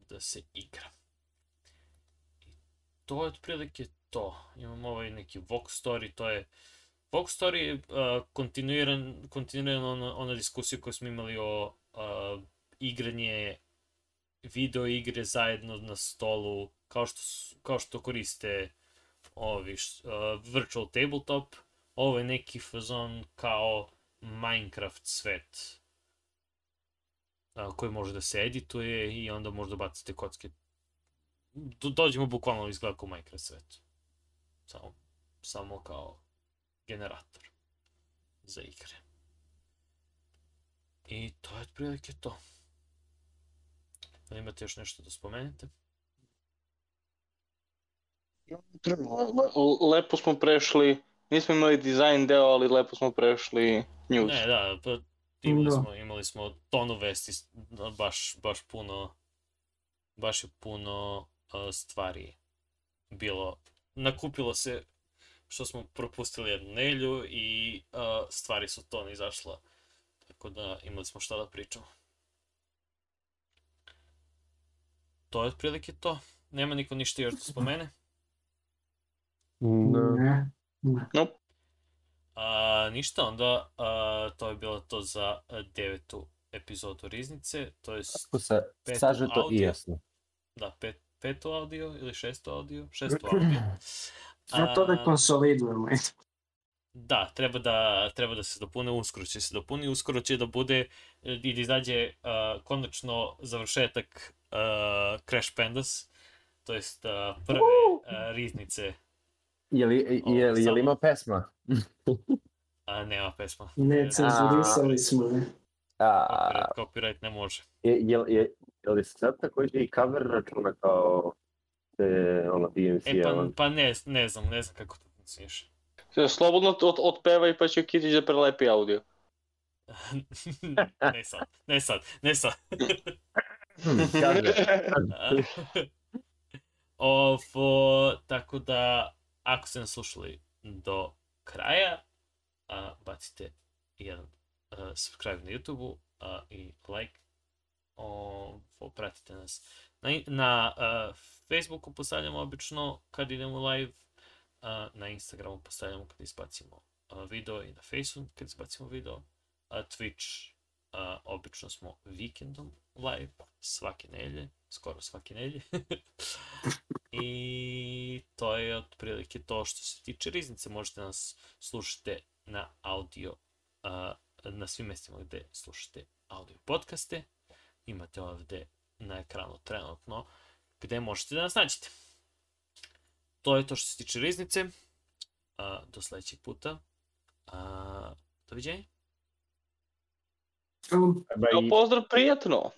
da se igra. I to je otprilike to. Imamo ovaj neki Vox Story, to je Vox Story je uh, kontinuiran, kontinuiran ona, ona diskusija koju smo imali o uh, igranje video igre zajedno na stolu, kao što, kao što koriste ovi uh, virtual tabletop, ovo je neki fazon kao Minecraft svet uh, koji može da se edituje i onda možda bacite kocke. Do, dođemo bukvalno izgleda kao Minecraft svet. Samo, samo kao generator za igre. I to je otprilike to. Da imate još nešto da spomenete? Lepo smo prešli, nismo imali dizajn deo, ali lepo smo prešli news. Ne, da, pa imali da. smo, imali smo tonu vesti, baš, baš puno, baš je puno uh, stvari bilo, nakupilo se što smo propustili jednu nelju i uh, stvari su to ne izašla. Tako da imali smo šta da pričamo. To je otprilike to. Nema niko ništa još da spomene? Ne. Ne. Nope. A, ništa, onda a, to je bilo to za devetu epizodu Riznice, to je sa, sažeto i jasno. Da, pet, peto audio ili šesto audio? Šesto <clears throat> audio. Ja to da konsolidujemo. Da, treba da, treba da se dopune, uskoro će se dopuni, uskoro će da bude i da izađe uh, konačno završetak uh, Crash Pandas, to jest uh, prve uh, riznice. Je li, je li, je li ima pesma? A, nema pesma. Ne, cenzurisali smo. A... Copyright, copyright ne može. Je, je, je, je li sad takođe i cover računa kao te, ono, DMC? E, pa, pa ne, ne znam, ne znam kako to funkcioniše. Slobodno od, otpevaj pa će Kitić da prelepi audio. <laughs> ne sad, ne sad, ne sad. <laughs> Ovo, tako da, ako ste nas slušali do kraja, a, bacite jedan a, subscribe na YouTube-u i like. Ovo, pratite nas. Na, na a, Facebooku postavljamo obično kad idemo live, a, na Instagramu postavljamo kad izbacimo a, video i na Facebooku kad izbacimo video. A, Twitch a, obično smo vikendom live, svake nelje, skoro svake nelje. <laughs> I to je otprilike to što se tiče riznice. Možete nas slušati na audio, a, na svim mestima gde slušate audio podcaste. Imate ovde na ekranu trenutno gde možete da nas nađete. To je to što se tiče riznice. A, do sledećeg puta. A, doviđenja. Um, pozdrav, prijatno!